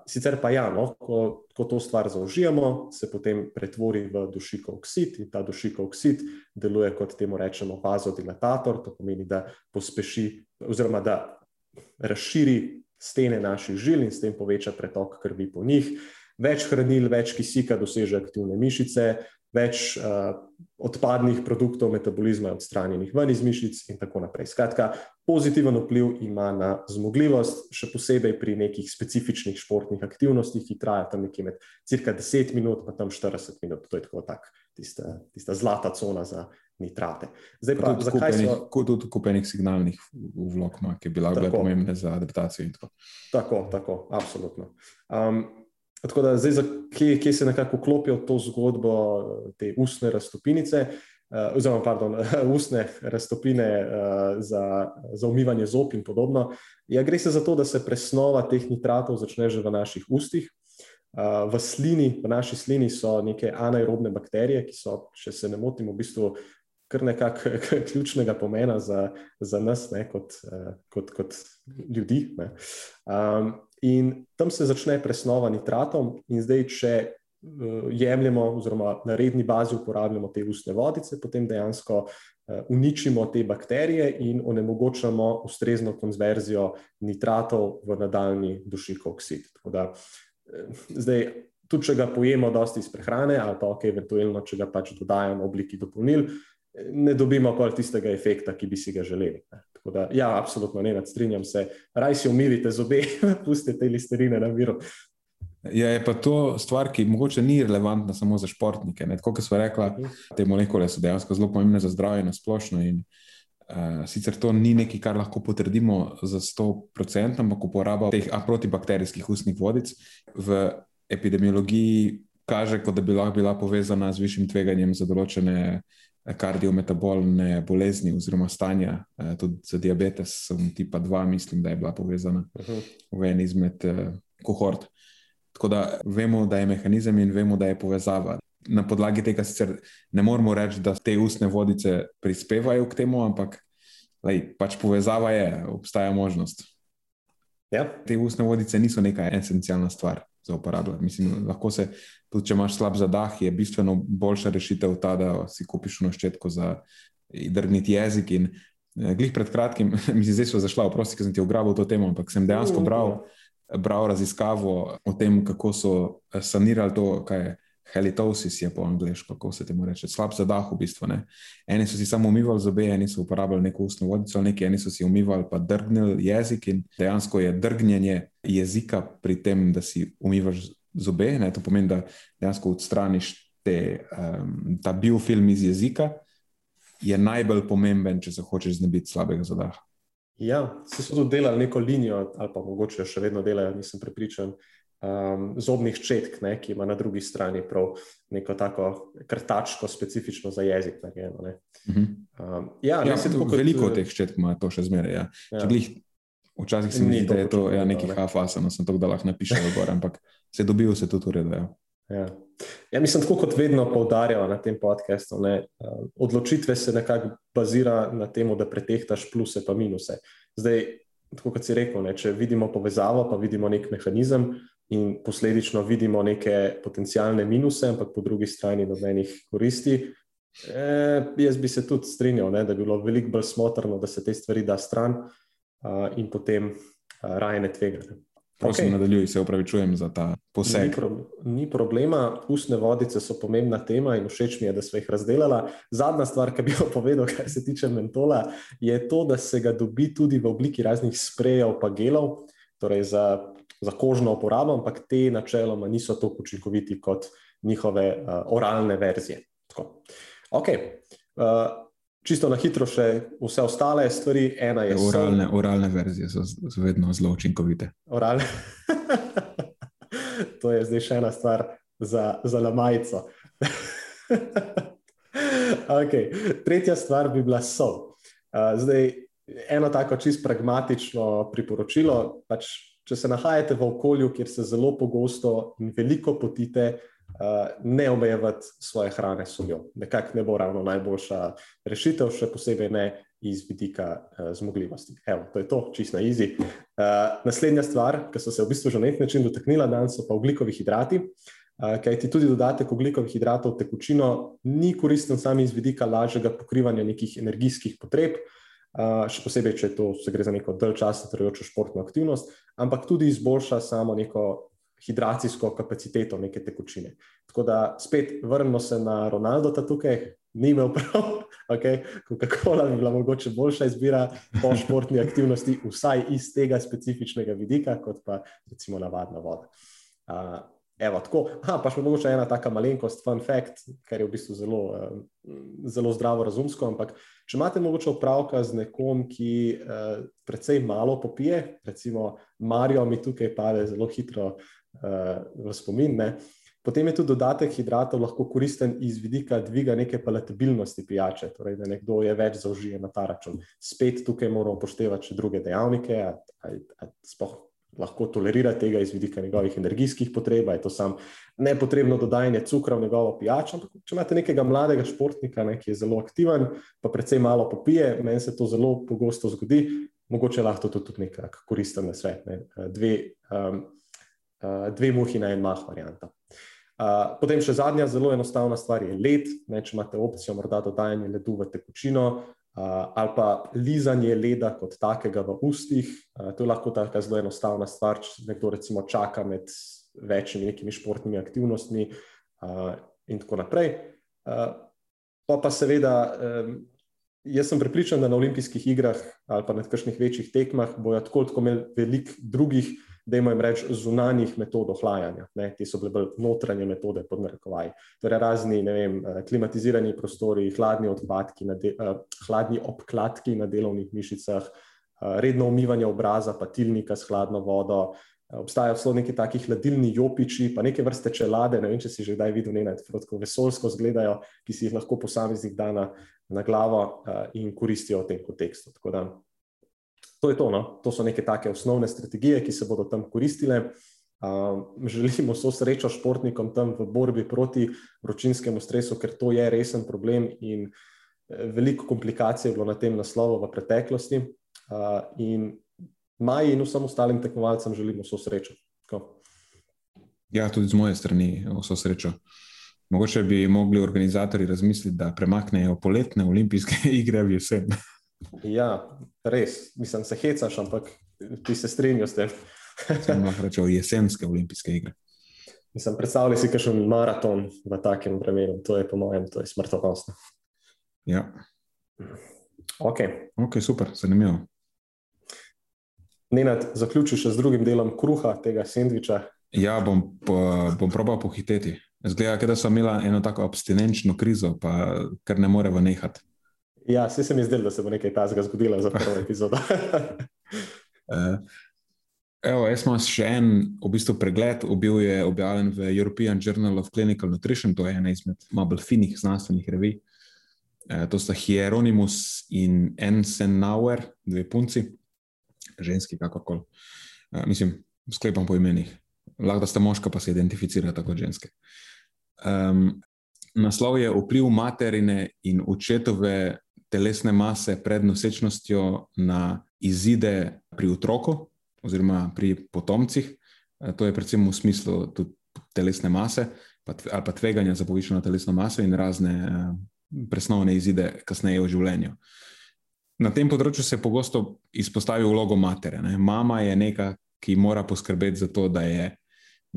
Speaker 2: Sicer pa ja, no, ko, ko to stvar zaužijemo, se potem pretvori v dušikov oksid in ta dušikov oksid deluje kot temu rečemo vazodilatator, to pomeni, da pospeši oziroma da razširi stene naših žil in s tem poveča pretok krvi po njih. Več hranil, več kisika doseže aktivne mišice, več uh, odpadnih produktov metabolizma je odstranjenih ven iz mišic in tako naprej. Skratka, pozitiven vpliv ima na zmogljivost, še posebej pri nekih specifičnih športnih aktivnostih, ki trajajo tam nekje med cirka 10 minut, pa tam 40 minut. To je tako tak, tista, tista zlata cona za nitrate.
Speaker 1: Zdaj pa, pa zakaj so to tudi kupenih signalnih vlog, ki bi lahko bile pomembne za adaptacijo? Tako.
Speaker 2: tako, tako, absolutno. Um, Tako da zdaj, kje, kje se nekako vklopijo to zgodbo, te ustne raztopinice, uh, oziroma, pardon, ustne raztopine uh, za, za umivanje zob in podobno. Ja, gre se za to, da se presnova teh nitratov začne že v naših ustih. V slini, v naši slini so neke anaerobne bakterije, ki so, če se ne motim, v bistvu kar nekako ključnega pomena za, za nas, ne, kot, kot, kot ljudi. Um, in tam se začne presnova nitratom, in zdaj, če jemljemo, oziroma na redni bazi uporabljamo te ustne vodice, potem dejansko uničimo te bakterije in onemogočamo ustrezno konverzijo nitratov v nadaljni dušikov oksid. Da, zdaj, tudi če ga pojemo dosti iz prehrane, ali pa ok, eventualno, če ga pač dodajamo v obliki dopolnil, ne dobimo pa tistega efekta, ki bi si ga želeli. Tako da, ja, absolutno ne, nadstrinjam se. Raj si umivite zobe, pustite listerine na miru.
Speaker 1: Ja, je pa to stvar, ki morda ni relevantna samo za športnike. Kot smo rekli, te molekule so dejansko zelo pomembne za zdravje na splošno. In, uh, sicer to ni nekaj, kar lahko potrdimo za 100%, ampak uporaba teh protibakterijskih ustnih vodic v epidemiologiji kaže, kot da bi lahko bila povezana z višjim tveganjem za določene kardiometabolne bolezni oziroma stanja, uh, tudi za diabetes, tipa 2, mislim, da je bila povezana uh -huh. v eni izmed uh, kohort. Tako da vemo, da je mehanizem in vemo, da je povezava. Na podlagi tega sicer ne moremo reči, da te ustne vodice prispevajo k temu, ampak lej, pač povezava je, obstaja možnost.
Speaker 2: Ja.
Speaker 1: Te ustne vodice niso neka esencialna stvar za uporabo. Mislim, lahko se tudi, če imaš slab zadah, je bistveno boljša rešitev ta, da si kupiš na ščetko za drgniti jezik. In eh, glih pred kratkim, mislim, zdaj so zašla, oprosti, ker sem ti ograbil to temo, ampak sem dejansko bral. Uh, bral raziskavo o tem, kako so eh, sanirali to, kaj je halitosis, je po angliško, kako se temu reče, slab zadah v bistvu. Ne. Eni so si samo umivali zobe, eni so uporabljali neko ustno vodico, nekaj, eni so si umivali pa drgnili jezik in dejansko je drgnjenje jezika pri tem, da si umivaš zobe. Ne. To pomeni, da dejansko odstraniš te, um, ta biofilm iz jezika. Je najbolj pomemben, če se hočeš znebiti slabega zadaha.
Speaker 2: Ja, se so tudi delali neko linijo, ali pa mogoče še vedno delajo, nisem prepričan. Um, zobnih ščetk, ne, ki ima na drugi strani prav neko tako krtačko, specifično za jezik. Narejeno,
Speaker 1: -huh. um, ja, ja, tako, kot, veliko teh ščetk ima to še zmeraj. Ja. Ja. Včasih se mi zdi, da je to ja, nekaj hafasa, no sem to, da lahko napišem, ampak se dobijo se tudi uredajo.
Speaker 2: Ja. Ja, mislim, tako kot vedno poudarjamo na tem podkastu, ne, odločitve se nekako bazira na tem, da pretehtaš pluse in minuse. Zdaj, tako kot si rekel, ne, če vidimo povezavo, pa vidimo nek mehanizem in posledično vidimo neke potencijalne minuse, ampak po drugi strani nobenih koristi. Eh, jaz bi se tudi strinjal, ne, da bi bilo veliko bolj smotrno, da se te stvari da stran uh, in potem uh, raje ne tvegati.
Speaker 1: Prosim, okay. nadaljuj, se upravičujem za ta poseg.
Speaker 2: Ni, pro, ni problema, ustne vodice so pomembna tema in všeč mi je, da smo jih razdelili. Zadnja stvar, ki bi jo povedal, kar se tiče mentola, je to, da se ga dobi tudi v obliki raznih sprejev, pa gelov, torej za, za kožno uporabo, ampak te načeloma niso tako učinkoviti kot njihove uh, oralne verzije. Okay. Uh, čisto na hitro še vse ostale stvari. Ena je
Speaker 1: oralne, oralne verzije, so vedno zelo učinkovite.
Speaker 2: Oralne. to je zdaj še ena stvar za, za lamajico. okay. Tretja stvar bi bila sol. Uh, zdaj, eno tako čisto pragmatično priporočilo. Pač, če se nahajate v okolju, kjer se zelo pogosto in veliko potite, ne omejevati svoje hrane s soljo. Nekako ne bo ravno najboljša rešitev, še posebej ne iz vidika uh, zmogljivosti. Evo, to je to, čisto na izi. Uh, naslednja stvar, ki so se v bistvu že na nek način dotaknila danes, so pa oglikovi hidrati. Uh, Kaj ti tudi dodatek oglikovih hidratov v tekočino ni koristen samo iz vidika lažjega pokrivanja nekih energijskih potreb, uh, še posebej, če to se gre za neko dalj časa trajajočo športno aktivnost, ampak tudi izboljša samo neko hidracijsko kapaciteto neke tekočine. Tako da spet vrnemo se na Ronaldo tukaj, ni imel prav, okay? Coca-Cola bi bila mogoče boljša izbira po športni aktivnosti, vsaj iz tega specifičnega vidika, kot pa recimo navadna voda. Uh, Evo, tako, aha, pa še mogoče ena taka malenkost, fun fact, kar je v bistvu zelo, zelo zdravo razumsko. Ampak, če imate mogoče opravka z nekom, ki uh, precej malo popije, recimo Marijo, mi tukaj pade zelo hitro v spomin. Ne? Potem je tudi dodatek hidratov lahko koristen iz vidika dviga neke palatabilnosti pijače, torej da nekdo je več zaužije na ta račun. Spet tukaj moramo upoštevati še druge dejavnike, ali sploh lahko tolerira tega iz vidika njegovih energijskih potreb, je to sam nepotrebno dodajanje cukra v njegovo pijačo. Ampak, če imate nekega mladega športnika, ne, ki je zelo aktiven, pa predvsej malo popije, meni se to zelo pogosto zgodi, mogoče lahko to tudi nekako koristen na svet. Ne. Dve, um, dve muhi na en mah, varianta. Uh, potem še zadnja zelo enostavna stvar je led. Ne, če imate opcijo, morda dodajanje ledu v tekočino, uh, ali pa lizanje leda kot takega v ustih. Uh, to je lahko tako zelo enostavna stvar, če nekdo recimo čaka med večjimi nekimi športnimi aktivnostmi uh, in tako naprej. Uh, pa pa seveda, um, jaz sem pripričan, da na olimpijskih igrah ali pa na kakšnih večjih tekmah bojo tako kot imeli veliko drugih da jim reč zunanjih metod ohlajanja. Ne? Ti so bile bolj notranje metode, pod narekovaj. Torej, razni vem, eh, klimatizirani prostori, hladni, de, uh, hladni obkladki na delovnih mišicah, uh, redno umivanje obraza, patilnika s hladno vodo. Obstajajo celo neki taki hladilni jopiči, pa neke vrste čelade. Ne vem, če si že kdaj videl, ne tako vesolsko izgledajo, ki si jih lahko posameznik da na, na glavo uh, in koristijo v tem kontekstu. Tako da to je to. No? To so neke take osnovne strategije, ki se bodo tam koristile. Um, želimo vso srečo športnikom tam v borbi proti vročinskemu stresu, ker to je resen problem in eh, veliko komplikacij je bilo na tem naslovu v preteklosti. Uh, in Maji in vsem ostalim tekmovalcem želimo vso srečo. Ko?
Speaker 1: Ja, tudi z moje strani vso srečo. Mogoče bi mogli organizatori razmisliti, da premaknejo poletne olimpijske igre v jesen.
Speaker 2: Ja, res, mislim, se hecaš, ampak ti se strinjaš s tem.
Speaker 1: Sam lahko rečem, jesenske olimpijske igre.
Speaker 2: Mislim, predstavljaj si, kakšen maraton v takem vremenu. To je, po mojem, to je smrtonosno.
Speaker 1: Ja.
Speaker 2: Ok.
Speaker 1: Ok, super, zanimivo.
Speaker 2: Nenad, zaključil še z drugim delom kruha tega sendviča.
Speaker 1: Ja, bom, po, bom probal pohiteti. Zgleda, da sem imela eno tako abstinenčno krizo, pa kar ne moreva nehati.
Speaker 2: Ja, vse se mi zdelo, da se bo nekaj tajnega zgodilo za prvo epizodo.
Speaker 1: uh, evo, jaz imam še en v bistvu pregled, bil je objavljen v European Journal of Clinical Nutrition, to je ena izmed malo finih znanstvenih revij. Uh, to sta Hieronymus in Ensenauer, dve punci, ženski, kakorkoli. Uh, mislim, sklepam po imenih. Lahko sta moška, pa se identificirata kot ženske. Um, naslov je vpliv materine in očetove telesne mase pred nosečnostjo na izide pri otroku oziroma pri potomcih. E, to je predvsem v smislu telesne mase ali pa tveganja za povišeno telesno maso in razne e, presnovne izide kasneje v življenju. Na tem področju se pogosto izpostavi vlogo matere. Ne. Mama je neka, ki mora poskrbeti za to, da, je,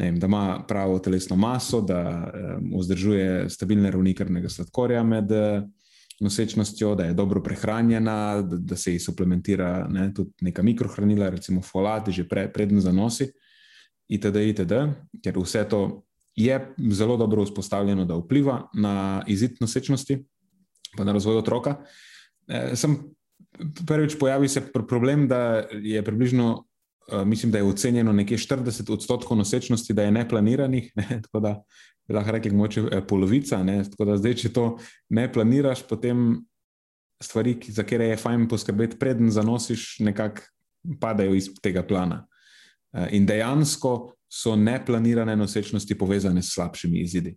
Speaker 1: vem, da ima pravo telesno maso, da um, vzdržuje stabilne ravni krvnega sladkorja med uh, nosečnostjo, da je dobro prehranjena, da, da se ji suplementira ne, tudi neka mikrohranila, recimo folat, že pre, predno za nosi, itd., itd., ker vse to je zelo dobro vzpostavljeno, da vpliva na izid nosečnosti, pa na razvoj otroka. E, sem prvič pojavil se problem, da je približno. Mislim, da je ocenjeno nekje 40 odstotkov nosečnosti, da je neplaniranih, ne, tako da lahko rekli, moče eh, polovica. Ne? Tako da zdaj, če to ne planiraš, potem stvari, za katere je fajn poskrbeti, preden zanosiš, nekako padajo iz tega plana. Eh, in dejansko so neplanirane nosečnosti povezane s slabšimi izidi.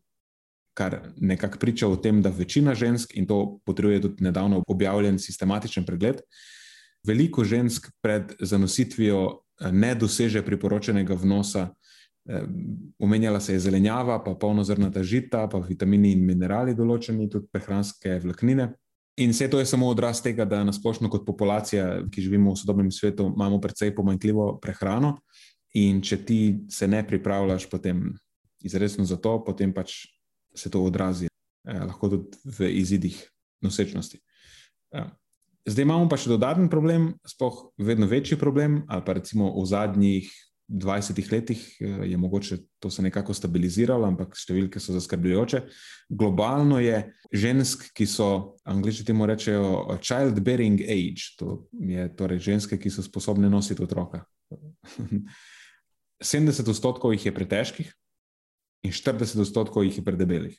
Speaker 1: Kar nekako priča o tem, da večina žensk, in to potrebuje tudi nedavno objavljen sistematičen pregled, veliko žensk pred zanositvijo eh, ne doseže priporočenega vnosa Omenjala se je zelenjava, pa polnozrnata žita, pa vitamini in minerali, določeni tudi prehranske vlaknine. In vse to je samo odraz tega, da nasplošno kot populacija, ki živimo v sodobnem svetu, imamo precej pomanjkljivo prehrano. In če ti se ne pripravljaš potem izredno za to, potem pač se to odrazi, eh, lahko tudi v izidih nosečnosti. Eh, zdaj imamo pa še dodaten problem, sploh vedno večji problem, ali pa recimo v zadnjih 20 letih eh, je mogoče to se nekako stabiliziralo, ampak številke so zaskrbljujoče. Globalno je žensk, ki so, angliži temu rečejo, childbearing age, to je torej ženske, ki so sposobne nositi otroka. 70 odstotkov jih je pretežkih in 40 odstotkov jih je predebelih.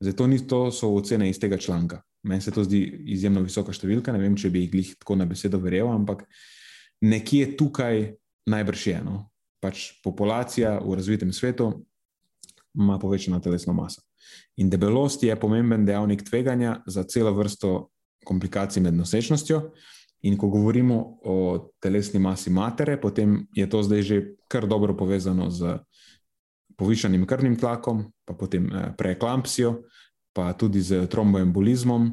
Speaker 1: Zato ni to so ocene iz tega članka. Meni se to zdi izjemno visoka številka, ne vem, če bi jih tako na besedo verjel, ampak nekje tukaj najbrž je. No? pač populacija v razvitem svetu ima povečano telesno maso. In debelost je pomemben dejavnik tveganja za celo vrsto komplikacij med nosečnostjo. In ko govorimo o telesni masi matere, potem je to zdaj že kar dobro povezano z povišanim krvnim tlakom, pa potem eh, preeklampsijo, pa tudi z tromboembolizmom.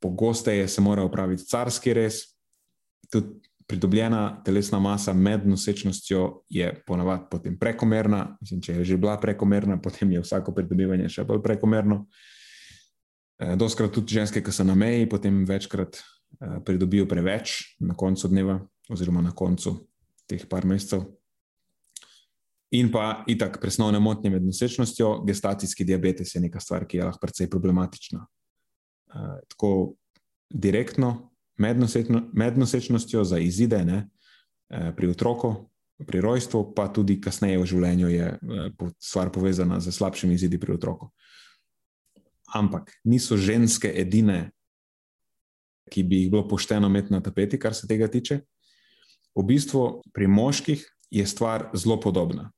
Speaker 1: Pogosteje se mora upraviti carski rez. Tudi pridobljena telesna masa med nosečnostjo je ponavadi potem prekomerna. Mislim, če je že bila prekomerna, potem je vsako pridobivanje še bolj prekomerno. Eh, doskrat tudi ženske, ki so na meji, potem večkrat eh, pridobijo preveč na koncu dneva, oziroma na koncu teh par mesecev. In pa itak presnovne motnje med nosečnostjo, gestacijski diabetes je neka stvar, ki je lahko precej problematična. Uh, tako direktno med, nosečno, med nosečnostjo za izide ne, uh, pri otroku, pri rojstvu, pa tudi kasneje v življenju je uh, stvar povezana z slabšimi izidi pri otroku. Ampak niso ženske edine, ki bi jih bilo pošteno imeti na tapeti, kar se tega tiče. V bistvu pri moških je stvar zelo podobna.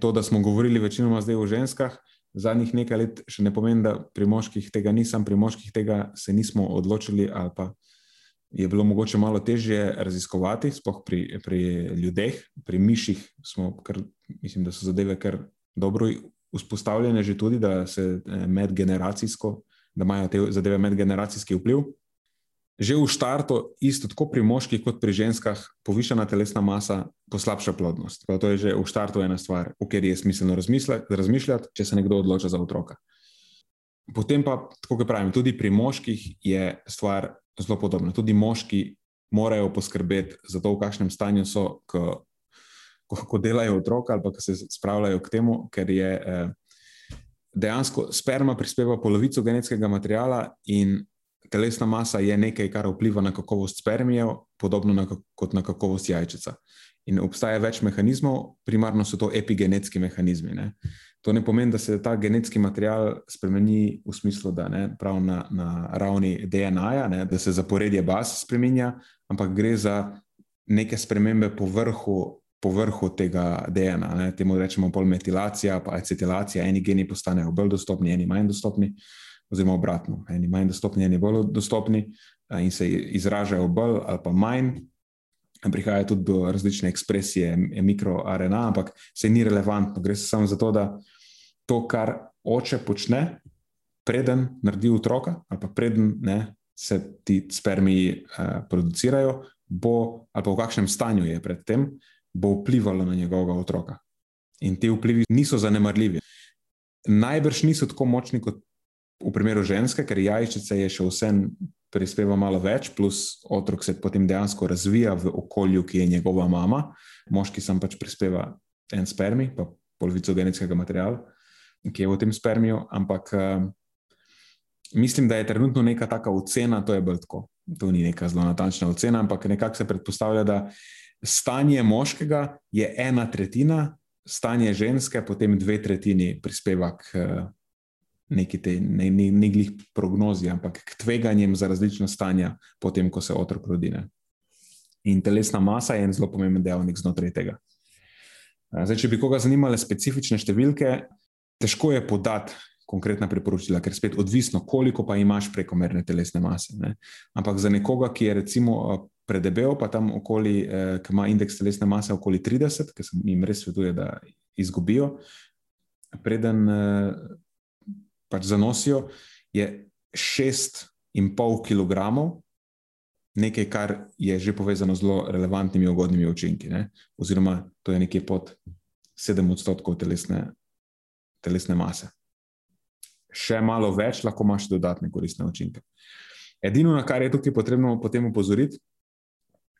Speaker 1: To, da smo govorili večinoma zdaj o ženskah, zadnjih nekaj let še ne pomeni, da pri moških tega nisem, pri moških tega se nismo odločili, ali pa je bilo mogoče malo težje raziskovati, sploh pri, pri ljudeh, pri miših smo, kar, mislim, da so zadeve kar dobro vzpostavljene, že tudi, da se eh, medgeneracijsko, da imajo te zadeve medgeneracijski vpliv. Že v štartu, isto tako pri moških kot pri ženskah, povišana telesna masa poslabša plodnost. To je že v štartu ena stvar, o kateri je smiselno razmišljati, če se nekdo odloča za otroka. Potem pa, tako kot pravim, tudi pri moških je stvar zelo podobna. Tudi moški morajo poskrbeti za to, v kakšnem stanju so, ko, ko, ko delajo otroka ali pa se spravljajo k temu, ker je eh, dejansko sperma prispeva polovico genetskega materiala in telesna masa je nekaj, kar vpliva na kakovost spermijev, podobno na, kot na kakovost jajčica. In obstaja več mehanizmov, primarno so to epigenetski mehanizmi. Ne. To ne pomeni, da se ta genetski material spremeni v smislu, da ne prav na, na ravni DNA-ja, da se zaporedje baz spremenja, ampak gre za neke spremembe po vrhu. Po vrhu tega DNA, ne, temu rečemo polmetilacija, pa acetilacija, eni geni postanejo bolj dostopni, eni manj dostopni. Uh, oziroma obratno, eni manj dostopni, eni bolj dostopni in se izražajo bolj ali pa manj. Prihaja tudi do različne ekspresije mikroRNA, ampak se ni relevantno. Gre samo za to, da to, kar oče počne, preden naredi otroka, ali pa preden ne, se ti spermiji uh, producirajo, bo, ali pa v kakšnem stanju je predtem, bo vplivalo na njegovega otroka. In ti vplivi niso zanemarljivi. Najbrž niso tako močni kot v primeru ženske, ker jajčice je še vsem prispeva malo več, plus otrok se potem dejansko razvija v okolju, ki je njegova mama, moški sam pač prispeva en spermi, pa polovico genetskega materiala, ki je v tem spermiju. Ampak uh, mislim, da je trenutno neka taka ocena, to je bolj tako. To ni neka zelo natančna ocena, ampak nekako se predpostavlja, da stanje moškega je ena tretjina, stanje ženske potem dve tretjini prispeva k. Uh, neki te ne, ne, ne glih prognozi, ampak k tveganjem za različna stanja, potem, ko se otrok rodi. Ne. In telesna masa je en zelo pomemben dejavnik znotraj tega. Zdaj, če bi koga zanimale specifične številke, težko je podati konkretna priporočila, ker spet odvisno, koliko pa imaš prekomerne telesne mase. Ne. Ampak za nekoga, ki je recimo predebel, pa tam okoli, eh, ki ima indeks telesne mase okoli 30, ker se jim res svetuje, da izgubijo, preden eh, pač zanosijo, je 6,5 kg, nekaj, kar je že povezano z zelo relevantnimi ugodnimi učinki. Ne? Oziroma, to je nekje pod 7 odstotkov telesne, telesne mase. Še malo več, lahko imaš dodatne koristne učinke. Edino, na kar je tukaj potrebno potem upozoriti,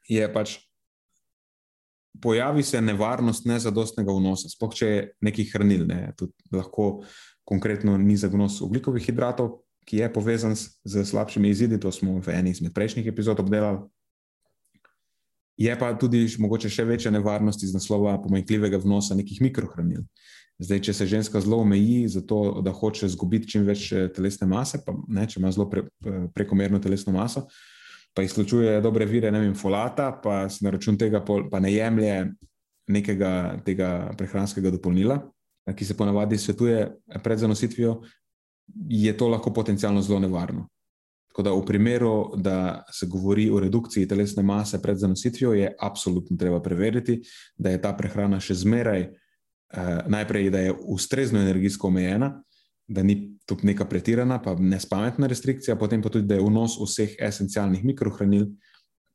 Speaker 1: je pač. Pojavi se nevarnost nezadostnega vnosa, spohaj če je nekaj hranil, ne, tudi lahko konkretno nizek vnos ugljikovih hidratov, ki je povezan z slabšimi izidi, to smo v eni izmed prejšnjih epizod obdelali. Je pa tudi mogoče še večja nevarnost iz naslova pomanjkljivega vnosa nekih mikrohranil. Zdaj, če se ženska zelo omeji za to, da hoče izgubiti čim več eh, telesne mase, pa ne, če ima zelo pre, eh, prekomerno telesno maso, pa izključuje dobre vire, ne vem, folata, pa se na račun tega pa ne jemlje nekega tega prehranskega dopolnila, ki se ponavadi svetuje pred zanositvijo, je to lahko potencialno zelo nevarno. Tako da v primeru, da se govori o redukciji telesne mase pred zanositvijo, je absolutno treba preveriti, da je ta prehrana še zmeraj, eh, najprej, da je ustrezno energijsko omejena, da ni to neka pretirana, pa nespametna restrikcija, potem pa tudi, da je vnos vseh esencialnih mikrohranil,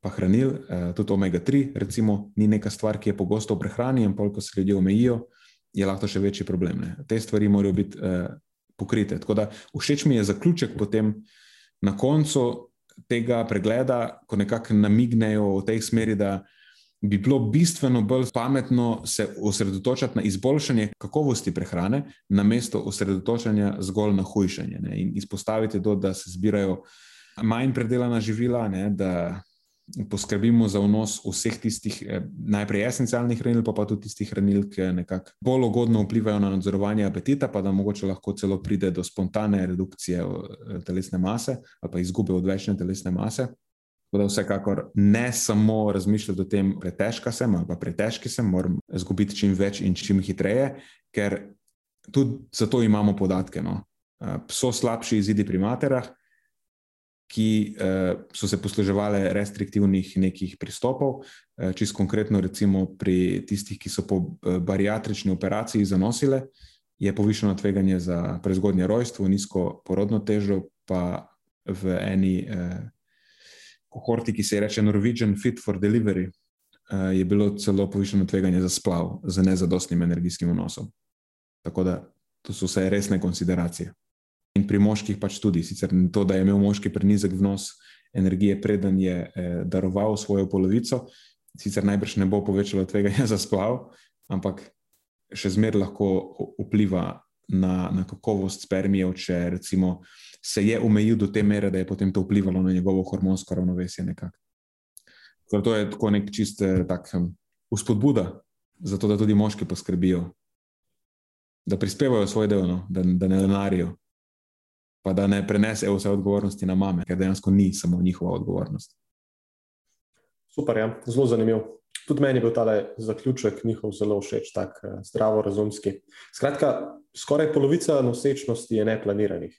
Speaker 1: pa hranil, eh, tudi omega-3, recimo, ni neka stvar, ki je pogosto v prehrani, in pol, ko se ljudje omejijo, je lahko še večji problem. Ne. Te stvari morajo biti eh, pokrite. Tako da všeč mi je zaključek potem na koncu tega pregleda, ko nekako namignejo v tej smeri, da bi bilo bistveno bolj pametno se osredotočiti na izboljšanje kakovosti prehrane, namesto osredotočanja zgolj na hujšanje. Ne? In izpostaviti to, da se zbirajo manj predelana živila, ne? da poskrbimo za vnos vseh tistih eh, najprej esencialnih hranil, pa, pa tudi tistih hranil, ki nekako bolj ugodno vplivajo na nadzorovanje apetita, pa da mogoče lahko celo pride do spontane redukcije eh, telesne mase ali pa izgube odvečne telesne mase. Tako da vsekakor ne samo razmišljati o tem, pretežka sem ali pretežki sem, moram izgubiti čim več in čim hitreje, ker tudi zato imamo podatke. No. Eh, so slabši izidi pri materah, ki uh, so se posluževali restriktivnih nekih pristopov, uh, čisto konkretno, recimo pri tistih, ki so po uh, bariatrični operaciji zanosile, je povišeno tveganje za prezgodnje rojstvo, nizko porodno težo, pa v eni uh, kohorti, ki se je reče Norwegian Fit for Delivery, uh, je bilo celo povišeno tveganje za splav z nezadostnim energijskim vnosom. Tako da to so vse resne konsideracije. In pri moških pač tudi. Sicer to, da je imel moški prenizek vnos energije, preden je eh, daroval svojo polovico, sicer najbrž ne bo povečalo tveganja za splav, ampak še zmeraj lahko vpliva na, na kakovost spermijev, če recimo se je omejil do te mere, da je potem to vplivalo na njegovo hormonsko ravnovesje. To je tako nek čist eh, tak vzpodbuda, zato da tudi moški poskrbijo, da prispevajo svoj del, no, da, da ne denarijo pa da ne prenesejo vse odgovornosti na mame, ker dejansko ni samo njihova odgovornost.
Speaker 2: Super, ja. zelo zanimiv. Tudi meni je bil ta zaključek njihov zelo všeč, tako eh, zdravo, razumski. Skratka, skoraj polovica nosečnosti je neplaniranih.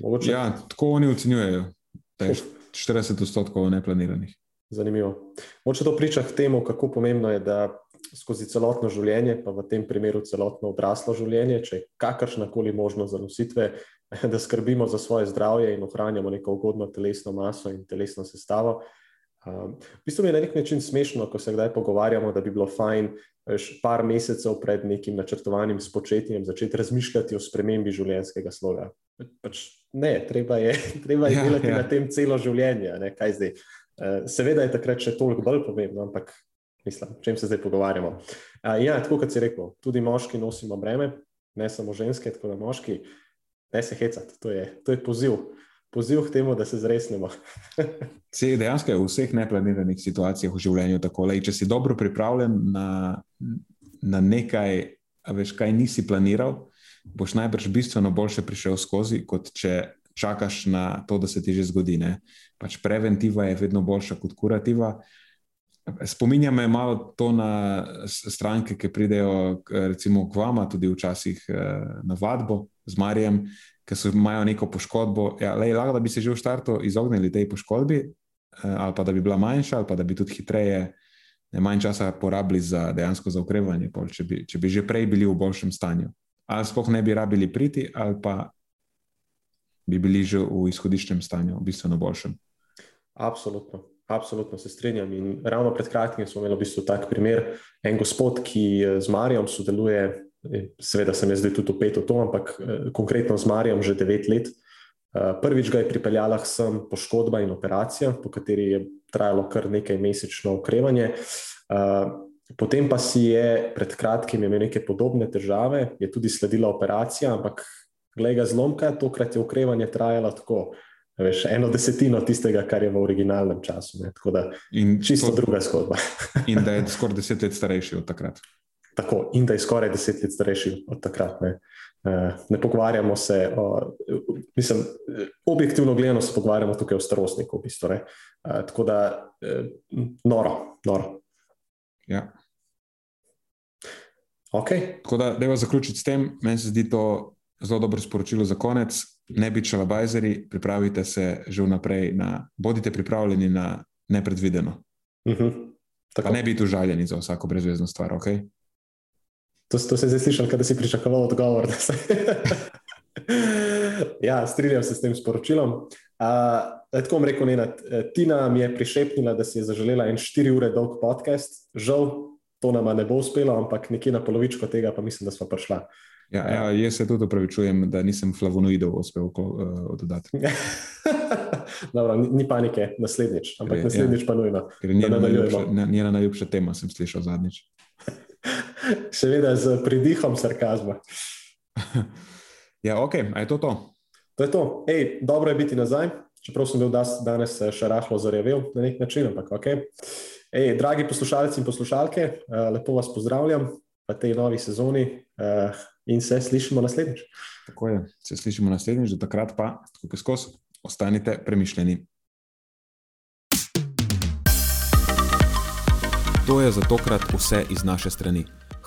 Speaker 1: Mogoče... Ja, tako oni ocenjujejo, da je 40 odstotkov neplaniranih.
Speaker 2: Zanimivo. Moče to priča k temu, kako pomembno je, da skozi celotno življenje, pa v tem primeru celotno odraslo življenje, če je kakršna koli možnost za nositve, da skrbimo za svoje zdravje in ohranjamo neko ugodno telesno maso in telesno sestavo. Um, v bistvu je na nek način smešno, ko se kdaj pogovarjamo, da bi bilo fajn par mesecev pred nekim načrtovanim spočetjem začeti razmišljati o spremembi življenjskega sloga. Pač ne, treba je, treba je ja, delati ja. na tem celo življenje. Ne, uh, seveda je takrat še toliko bolj pomembno, ampak mislim, o čem se zdaj pogovarjamo. Uh, ja, tako kot si rekel, tudi moški nosimo breme, ne samo ženske, tako da moški. Uh, ne se hecati, to je, to je poziv. Poziv k temu, da se zresnemo.
Speaker 1: Se dejansko je v vseh neplaniranih situacijah v življenju tako. Lej, če si dobro pripravljen na, na nekaj, veš, kaj nisi planiral, boš najbrž bistveno boljše prišel skozi, kot če čakaš na to, da se ti že zgodi. Pač preventiva je vedno boljša kot kurativa. Spominja me malo to na stranke, ki pridejo recimo, k vama, tudi včasih eh, na vadbo z Marijem, ki imajo neko poškodbo. Ja, lej, lahko da bi se že v startu izognili tej poškodbi, eh, ali pa da bi bila manjša, ali pa da bi tudi hitreje, ne manj časa porabili za dejansko za ukrevanje, če bi, če bi že prej bili v boljšem stanju. Ali sploh ne bi rabili priti, ali pa bi bili že v izhodiščnem stanju, bistveno boljšem.
Speaker 2: Absolutno. Absolutno se strinjam. In ravno pred kratkim smo imeli v bistvu tak primer. En gospod, ki z Marijo sodeluje Seveda se mi zdaj tudi opet v to, ampak eh, konkretno z Marijem že devet let. Eh, prvič ga je pripeljala sem poškodba in operacija, po kateri je trajalo kar nekaj mesečno okrevanje. Eh, potem pa si je pred kratkim imel neke podobne težave, je tudi sledila operacija, ampak glede ga zlomka, tokrat je okrevanje trajalo tako. Veš, eno desetino tistega, kar je v originalnem času. Ne? Tako da je čisto to, druga zgodba.
Speaker 1: in da je skoraj deset let starejši od takrat
Speaker 2: tako, in da je skoraj deset let starejši od takrat. Ne, uh, ne pogovarjamo se, o, mislim, objektivno gledano se pogovarjamo tukaj o starostniku. V bistvu, uh, tako da, uh, noro, noro.
Speaker 1: Ja.
Speaker 2: Okay.
Speaker 1: Tako da, da je zaključiti s tem, meni se zdi to zelo dobro sporočilo za konec. Ne biti šalabajzeri, pripravite se že vnaprej, na, bodite pripravljeni na nepredvideno.
Speaker 2: Uh -huh.
Speaker 1: Pa ne biti užaljeni za vsako brezvezno stvar. Okay?
Speaker 2: To, to se je zdaj slišal, da si pričakoval odgovor. Se... ja, strinjam se s tem sporočilom. Uh, tako bom rekel, Nena, Tina mi je prišepnila, da si je zaželela en 4 ure dolg podcast. Žal, to nama ne bo uspelo, ampak nekje na polovičko tega pa mislim, da smo prišla.
Speaker 1: Ja, ja, jaz se tudi upravičujem, da nisem flavonoidov uspel uh, oddati.
Speaker 2: Dobro, ni, ni panike, naslednjič, ampak naslednjič ja. pa nujno.
Speaker 1: Njena najljubša, njena najljubša tema sem slišal zadnjič.
Speaker 2: Seveda z pridihom sarkazma.
Speaker 1: ja, ok, a je to to?
Speaker 2: To je to. Ej, dobro je biti nazaj, čeprav sem bil danes eh, še rahlo zarevel na nek način, ampak ok. Ej, dragi poslušalci in poslušalke, uh, lepo vas pozdravljam v tej novi sezoni. Uh, in se slišimo naslednjič.
Speaker 1: Tako je, se slišimo naslednjič, do takrat pa, kot je skos, ostanite premišljeni. To je za tokrat vse iz naše strani.